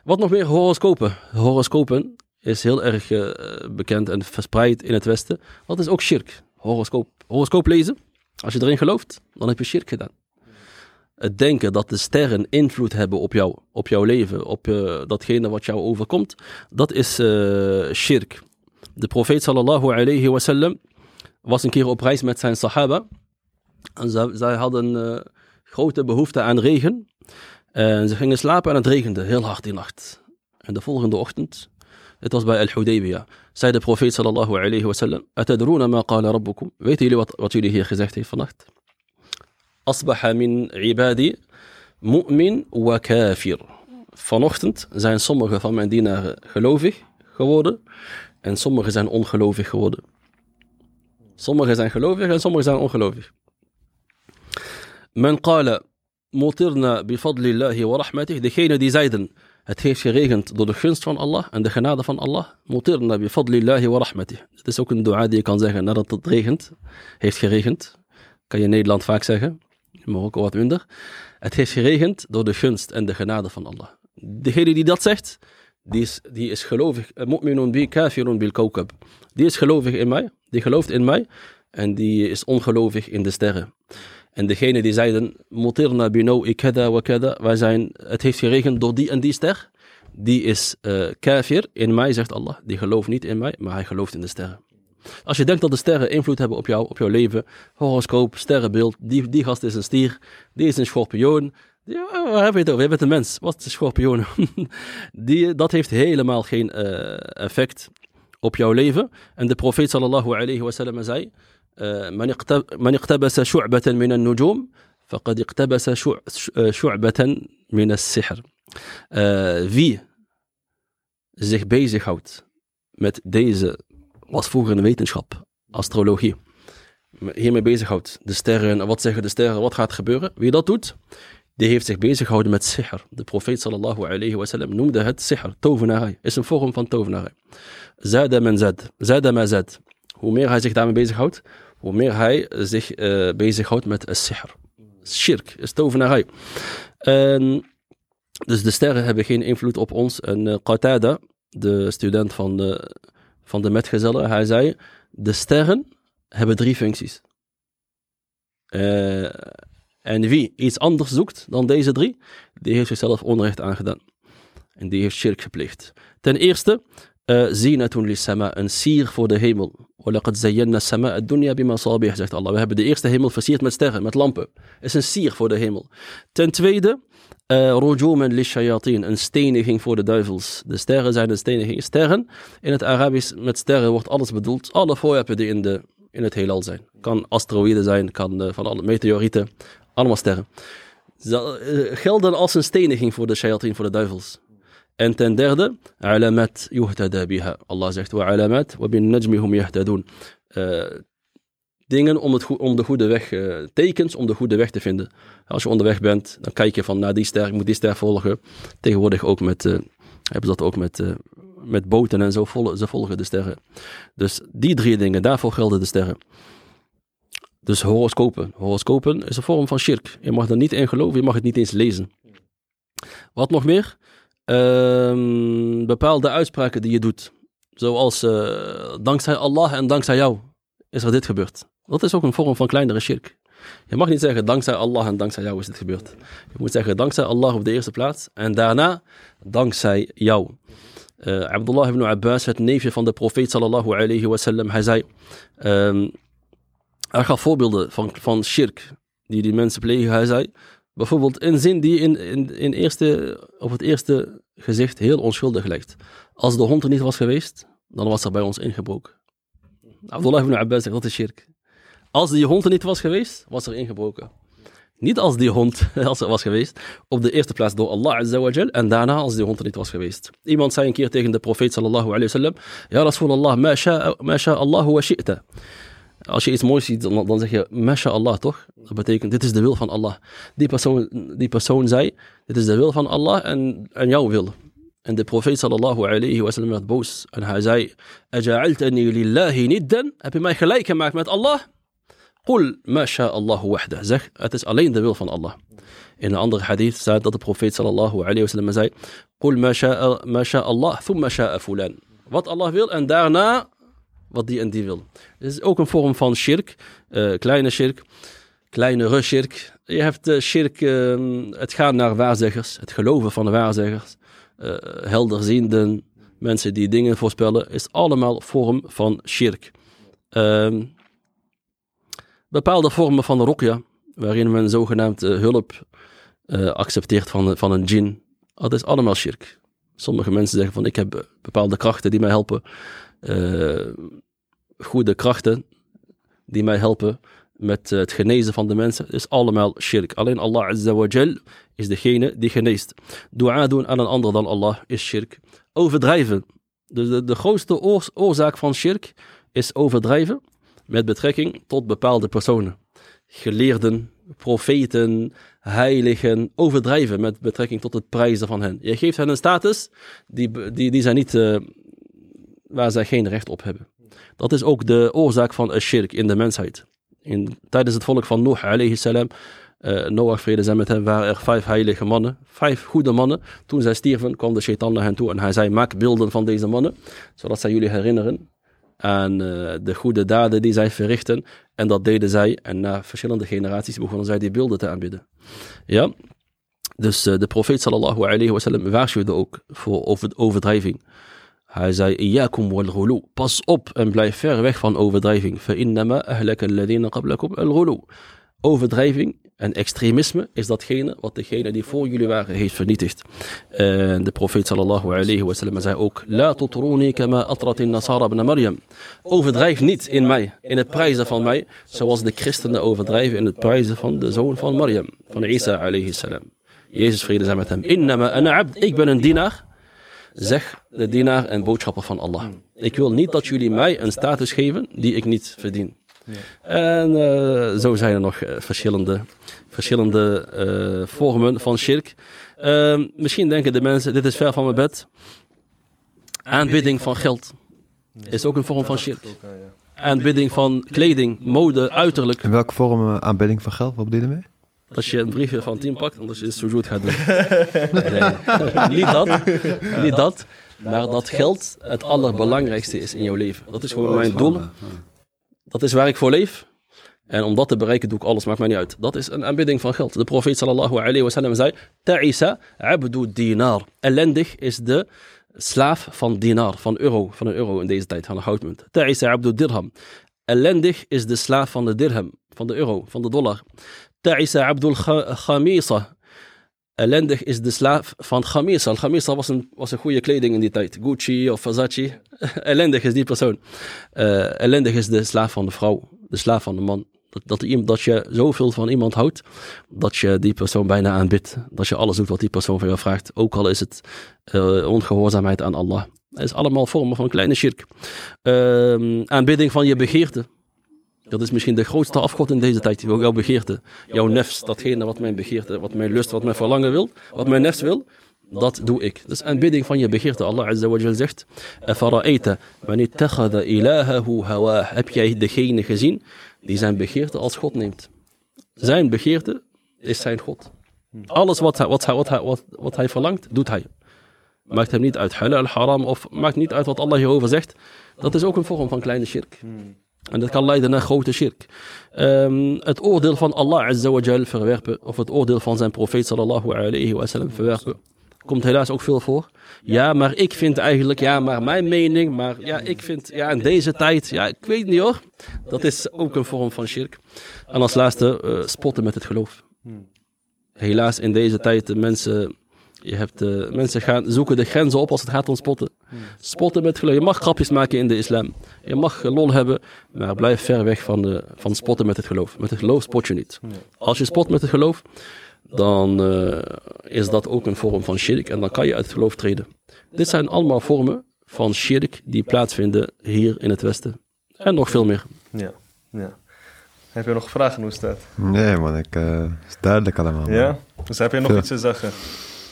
Wat nog meer? Horoscopen. Horoscopen is heel erg eh, bekend en verspreid in het Westen. Dat is ook shirk. Horoscoop, horoscoop lezen. Als je erin gelooft, dan heb je shirk gedaan. Het denken dat de sterren invloed hebben op jou, op jouw leven, op eh, datgene wat jou overkomt, dat is eh, shirk. De profeet sallallahu alayhi wasallam was een keer op reis met zijn sahaba. En zij, zij hadden grote behoefte aan regen. En ze gingen slapen en het regende heel hard die nacht. En de volgende ochtend, het was bij Al-Hudaybiyah, zei de profeet sallallahu alayhi wa sallam, Atadruna ma qala rabbukum? Weten jullie wat, wat jullie hier gezegd heeft vannacht? Asbaha min ibadi mu'min wa kafir. Vanochtend zijn sommige van mijn dienaren gelovig geworden en sommigen zijn ongelovig geworden. Sommigen zijn gelovig en sommigen zijn ongelovig. Men qala mutirna bifadlillahi wa rahmatih. Degene die zeiden, het heeft geregend door de gunst van Allah en de genade van Allah. Mutirna bifadlillahi wa rahmatih. Het is ook een dua die je kan zeggen nadat het regent, heeft geregend. Kan je in Nederland vaak zeggen, in Marokko wat minder. Het heeft geregend door de gunst en de genade van Allah. Degene die dat zegt, die is, die is gelovig. Mu'minun bi kafirun bil kawkab. Die is gelovig in mij, die gelooft in mij en die is ongelovig in de sterren. En degene die zeiden, mutirna kada wa wij zijn, het heeft geregend door die en die ster, die is uh, kafir in mij, zegt Allah. Die gelooft niet in mij, maar hij gelooft in de sterren. Als je denkt dat de sterren invloed hebben op jou, op jouw leven, horoscoop, sterrenbeeld, die, die gast is een stier, die is een schorpioen, ja, waar hebben we het over? Je bent een mens. Wat is een schorpioen? die, dat heeft helemaal geen uh, effect op jouw leven. En de profeet sallallahu alayhi wa sallam zei, من اقتبس شعبة من النجوم فقد اقتبس شعبة من السحر. Wie zich bezighoudt met deze, was vroeger een wetenschap, astrologie, hiermee bezighoudt, de sterren, wat zeggen de sterren, wat gaat gebeuren, wie dat doet, die heeft zich bezig gehouden met sihr. De profeet sallallahu alayhi wa sallam noemde het sihr, tovenarij, is een vorm van tovenarij. Zada men zad, zada ma zad. Hoe meer hij zich daarmee bezighoudt, hoe meer hij zich uh, bezighoudt met sihr. Shirk, is tovenarij. En, dus de sterren hebben geen invloed op ons. En uh, Qatada, de student van de, van de metgezellen, hij zei, de sterren hebben drie functies. Uh, en wie iets anders zoekt dan deze drie, die heeft zichzelf onrecht aangedaan. En die heeft shirk gepleegd. Ten eerste, eh, zinatun li sama, een sier voor de hemel. Walaqad zayyana sama ad-dunya bima sabih, zegt Allah. We hebben de eerste hemel versierd met sterren, met lampen. Is een sier voor de hemel. Ten tweede, eh, rojuman li shayatin, een steniging voor de duivels. De sterren zijn een steniging. Sterren, in het Arabisch met sterren wordt alles bedoeld. Alle voorwerpen die in, de, in het heelal zijn. Kan asteroïden zijn, kan eh, van alle meteorieten, allemaal sterren. Gelden als een steniging voor de shayatin, voor de duivels. En ten derde, alamat yuhtada biha. Allah zegt, wa alamat wa bin. Uh, dingen om, het om de goede weg, uh, tekens om de goede weg te vinden. Als je onderweg bent, dan kijk je van, nou die ster, ik moet die ster volgen. Tegenwoordig ook met, uh, hebben ze dat ook met, met boten en zo, volgen, ze volgen de sterren. Dus die drie dingen, daarvoor gelden de sterren. Dus horoscopen. Horoscopen is een vorm van shirk. Je mag er niet in geloven, je mag het niet eens lezen. Wat nog meer? Um, bepaalde uitspraken die je doet. Zoals uh, dankzij Allah en dankzij jou is er dit gebeurd. Dat is ook een vorm van kleinere shirk. Je mag niet zeggen dankzij Allah en dankzij jou is dit gebeurd. Je moet zeggen dankzij Allah op de eerste plaats en daarna dankzij jou. Uh, Abdullah ibn Abbas, het neefje van de profeet sallallahu alayhi wa sallam, hij zei, um, hij gaf voorbeelden van, van shirk die die mensen plegen. Hij zei, Bijvoorbeeld een zin die in, in, in eerste, op het eerste gezicht heel onschuldig lijkt. Als de hond er niet was geweest, dan was er bij ons ingebroken. Abdullah ibn Abbas zegt, dat is shirk. Als die hond er niet was geweest, was er ingebroken. Niet als die hond als er was geweest, op de eerste plaats door Allah Azza wa Jal, en daarna als die hond er niet was geweest. Iemand zei een keer tegen de profeet sallallahu alayhi wa sallam, Ja Rasulallah, ma sha, ma sha Allah wa shi'ta. Als je iets moois ziet, dan, dan zeg je, MashaAllah, toch? Dat betekent, dit is de wil van Allah. Die persoon, die persoon zei, dit is de wil van Allah en, en jouw wil. En de profeet sallallahu alayhi wa sallam werd boos. En hij zei, Aja'altani lillahi niddan? Heb je mij gelijk gemaakt met Allah? Qul ma sha'allahu wahda. Zeg, het is alleen de wil van Allah. In een andere hadith staat dat de profeet sallallahu alayhi wa sallam zei, Qul ma sha'allah, thumma sha'a fulan. Wat Allah wil en daarna wat die en die wil. Het is ook een vorm van shirk, uh, kleine shirk, kleinere shirk. Je hebt uh, shirk, uh, het gaan naar waarzeggers, het geloven van de waarzeggers, uh, helderzienden, mensen die dingen voorspellen, is allemaal vorm van shirk. Ehm, bepaalde vormen van rokja, waarin men zogenaamd hulp eh, accepteert van, van een djinn. Dat is allemaal shirk. Sommige mensen zeggen van ik heb bepaalde krachten die mij helpen. eh, goede krachten die mij helpen met eh, het genezen van de mensen. is allemaal shirk. Alleen Allah Azza is degene die geneest. Dua doen aan een ander dan Allah is shirk. Overdrijven. Dus de, grootste oorzaak van shirk is overdrijven met betrekking tot bepaalde personen. Geleerden, profeten, heiligen, overdrijven met betrekking tot het prijzen van hen. Je geeft hen een status die, die, die zij niet, eh, waar zij geen recht op hebben. Dat is ook de oorzaak van een shirk in de mensheid. In, tijdens het volk van Noach alayhi salam, eh, Noach vrede zijn met hem, waren er vijf heilige mannen, vijf goede mannen. Toen zij stierven, kwam de shaitan naar hen toe en hij zei, maak beelden van deze mannen, zodat zij jullie herinneren aan eh, de goede daden die zij verrichten. En dat deden zij. En na verschillende generaties begonnen zij die beelden te aanbidden. Ja. Dus eh, de profeet sallallahu alayhi wa sallam waarschuwde ook voor over, overdrijving. Hij zei, Iyakum wal ghulu. Pas op en blijf ver weg van overdrijving. Fa'innama ahlaka alladhina qablakum. Overdrijving en extremisme is datgene wat degene die voor jullie waren heeft vernietigd. De profeet sallallahu alayhi wa sallam zei ook: La tutruni kama atrat Nasara ibn Maryam. Overdrijf niet in mij, in het prijzen van mij, zoals de christenen overdrijven in het prijzen van de zoon van Maryam, van Isa alayhi salam. Jezus vrede zij met hem. Innama ana ik ben een dienaar. Zeg de dienaar en boodschapper van Allah. Ik wil niet dat jullie mij een status geven die ik niet verdien. En eh, zo zijn er nog eh, verschillende, verschillende eh, vormen van shirk. Ehm, misschien denken de mensen, dit is ver van mijn bed. Aanbidding van geld is ook een vorm van shirk. Aanbidding van kleding, mode, uiterlijk. In welke vorm aanbidding van geld? Wat bedoel je mee? Als je een briefje van 10 pakt, en als je sujud gaat doen. Nee, niet dat, niet dat. Maar dat geld het allerbelangrijkste is in jouw leven. Dat is gewoon mijn doel. Dat is waar ik voor leef. En om dat te bereiken doe ik alles, maakt mij niet uit. Dat is een aanbidding van geld. De profeet sallallahu alayhi wa sallam zei, Ta'isa abdu dinar. Ellendig is de slaaf van dinar, van euro, van een euro in deze tijd, van een goudmunt. Ta'isa abdu dirham. Ellendig is de slaaf van de dirham, van de euro, van de dollar. Ta'isa abdul kha- khamisa. Ellendig is de slaaf van Khamisa. Al Khamisa was een, was een goede kleding in die tijd. Gucci of Versace. ellendig is die persoon. Eh, ellendig is de slaaf van de vrouw. De slaaf van de man. Dat, dat, dat je zoveel van iemand houdt. Dat je die persoon bijna aanbidt. Dat je alles doet wat die persoon van jou vraagt. Ook al is het eh, ongehoorzaamheid aan Allah. Het is allemaal vormen van kleine shirk. Ehm, aanbidding van je begeerte. Dat is misschien de grootste afgod in deze tijd. Jouw begeerte. Jouw nefs. Datgene wat mijn begeerte, wat mijn lust, wat mijn verlangen wil. Wat mijn nefs wil. Dat doe ik. Is aanbidding van je begeerte. Allah Azza wa zegt. Hawa. Heb jij degene gezien die zijn begeerte als God neemt? Zijn begeerte is zijn God. Alles wat hij, wat wat wat, wat hij verlangt, doet hij. Maakt hem niet uit halal, haram of maakt niet uit wat Allah hierover zegt. Dat is ook een vorm van kleine shirk. En dat kan leiden naar grote shirk. Ehm, het oordeel van Allah Azza wa Jal verwerpen, of het oordeel van zijn profeet sallallahu alayhi wa sallam verwerpen, komt helaas ook veel voor. Ja, maar ik vind eigenlijk, ja, maar mijn mening, maar ja, ik vind, ja, in deze tijd, ja, ik weet niet hoor. Dat is ook een vorm van shirk. En als laatste, eh, spotten met het geloof. Helaas in deze tijd, de mensen, je hebt, eh, mensen gaan zoeken de grenzen op als het gaat om spotten. Spotten met geloof. Je mag grapjes maken in de islam. Je mag lol hebben, maar blijf ver weg van, de, van spotten met het geloof. Met het geloof spot je niet. Als je spot met het geloof, dan eh, is dat ook een vorm van shirk en dan kan je uit het geloof treden. Dit zijn allemaal vormen van shirk die plaatsvinden hier in het Westen. En nog veel meer. Ja, ja. Heb je nog vragen, hoe staat? Nee man, ik, eh, het is duidelijk allemaal. Ja? Dus heb je nog Veel. iets te zeggen?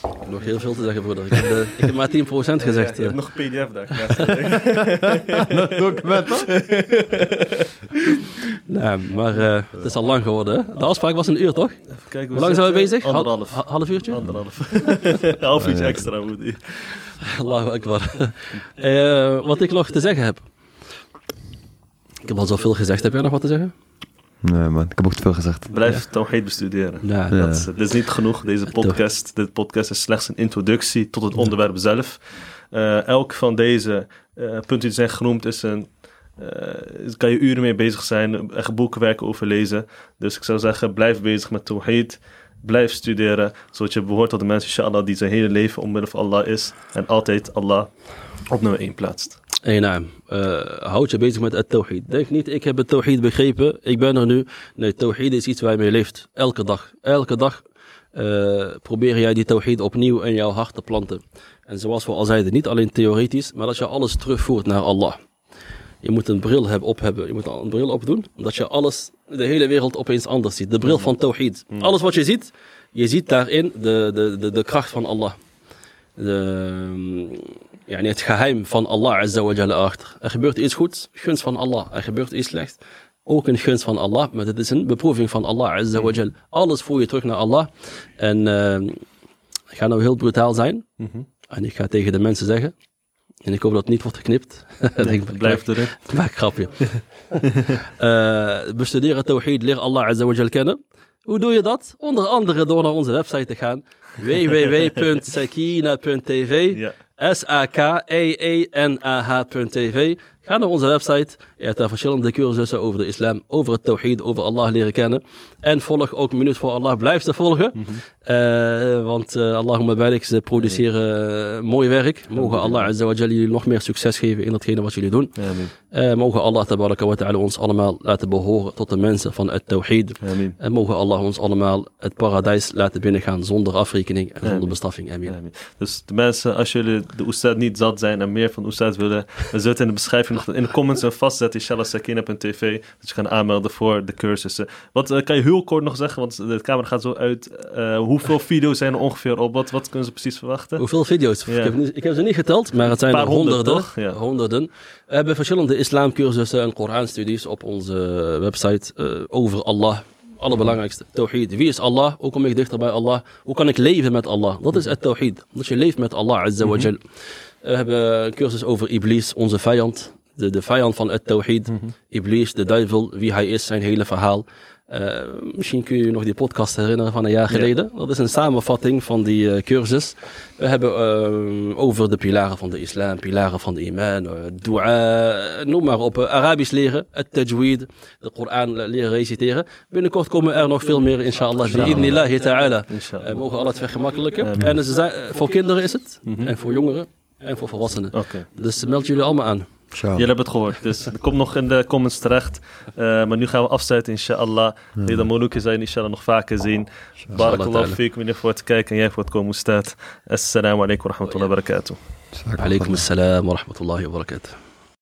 Ik heb nog heel veel te zeggen, broeder. Ik heb, eh, ik heb maar 10% gezegd. Ja, je hebt eh. nog een pdf daar. Dat document toch? Nou, maar eh, het is al lang geworden. Hè? De afspraak was een uur, toch? Even kijken, Hoe lang zijn we bezig? Hal- Anderhalf. ha- half uurtje? Anderhalf. Half uurtje extra moet hij. Allahu akbar. Eh, wat ik nog te zeggen heb. Ik heb al zoveel gezegd. Heb jij nog wat te zeggen? Nee man, ik heb ook te veel gezegd. Blijf Tawhid bestuderen. Ja. Ja. Dat is, dit is niet genoeg, deze podcast. Dit podcast is slechts een introductie tot het onderwerp zelf. Eh, elk van deze eh, punten die zijn genoemd is een... eh, kan je uren mee bezig zijn, echt boeken werken over lezen. Dus ik zou zeggen, blijf bezig met Tawhid. Blijf studeren, zodat je behoort tot de mensen, inshallah, die zijn hele leven omwille van Allah is. En altijd Allah op nummer 1 plaatst. Hey, naam. Uh, houd je bezig met het tawhid. Denk niet, ik heb het tawhid begrepen, ik ben er nu. Nee, tawhid is iets waar je mee leeft. Elke dag. Elke dag uh, probeer jij die tawhid opnieuw in jouw hart te planten. En zoals we al zeiden, niet alleen theoretisch, maar dat je alles terugvoert naar Allah. Je moet een bril hebben, op hebben. Je moet een bril opdoen, omdat je alles, de hele wereld opeens anders ziet. De bril van tawhid. Alles wat je ziet, je ziet daarin de, de, de, de kracht van Allah. De, yani het geheim van Allah Azza wa Jalla achter. Er gebeurt iets goeds, gunst van Allah. Er gebeurt iets slechts, ook een gunst van Allah. Maar het is een beproeving van Allah Azza wa Jalla. Alles voer je terug naar Allah. En uh, ik ga nou heel brutaal zijn. Mm -hmm. En ik ga tegen de mensen zeggen. En ik hoop dat het niet wordt geknipt. Nee, blijf erin. Maak een grapje. uh, bestuderen tawhid, leer Allah Azza wa Jalla kennen. Hoe doe je dat? Onder andere door naar onze website te gaan. www.sakina.tv Ja. S-A-K-E-E-N-A-H.tv. Ga naar onze website. Je hebt daar verschillende cursussen over de islam, over het tawhid, over Allah leren kennen. En volg ook Minuut voor Allah. Blijf ze volgen. Mhm. Uh, want uh, Allahumma barik, ze produceren uh, mooi werk. Mogen Allah Azza wa Jalla jullie nog meer succes geven in datgene wat jullie doen. Amen. mogen Allah tabaraka wa ta'ala ons allemaal laten behoren tot de mensen van het tawhid. Amen. En mogen Allah ons allemaal het paradijs laten binnengaan zonder afrekening en zonder bestraffing. Amen. Dus de mensen, als jullie de Oestad niet zat zijn en meer van Oestad willen, zullen in de beschrijving nog in de comments een vastzetten, inshallah sakina.tv, dat je kan aanmelden voor de cursussen. Wat uh, kan je heel kort nog zeggen, want de camera gaat zo uit. Uh, hoeveel video's zijn er ongeveer op? Wat, wat kunnen ze precies verwachten? Hoeveel video's? Ja. Ik, heb, niet- ik heb ze niet geteld, maar het zijn Een er honderd, honderden. Ja. honderden. We hebben verschillende islamcursussen en Koranstudies op onze website eh, over Allah. Allerbelangrijkste, tawhid. Wie is Allah? Hoe kom ik dichter bij Allah? Hoe kan ik leven met Allah? Dat is het tawhid. Dat je leeft met Allah Azza wa Jal. We hebben een cursus over Iblis, onze vijand. De, de vijand van het tawhid. Iblis, de duivel, wie hij is, zijn hele verhaal. Eh, misschien kun je je nog die podcast herinneren van een jaar Ja. geleden. Dat is een samenvatting van die eh, cursus. We hebben eh, over de pilaren van de islam, pilaren van de iman, eh, dua, noem maar op. Arabisch leren, het tajweed, de Koran leren reciteren. Binnenkort komen er nog veel meer, inshallah. Bi'idnillahi ta'ala. Inshallah. Mogen Allah het vergemakkelijken. En ze zijn, voor kinderen is het, Mhm. en voor jongeren, en voor volwassenen. Oké. Dus meld jullie allemaal aan. Jullie hebben het gehoord, dus het komt nog in de comments terecht. Uh, maar nu gaan we afsluiten, inshallah. Wil de Molukken zijn, inshallah, nog vaker zien. Barakallahu ta'ala. fiek, meneer, voor het kijken en jij voor het komen staat. Assalamu alaikum wa rahmatullahi wa barakatuh. Alaikum assalam wa rahmatullahi wa barakatuh.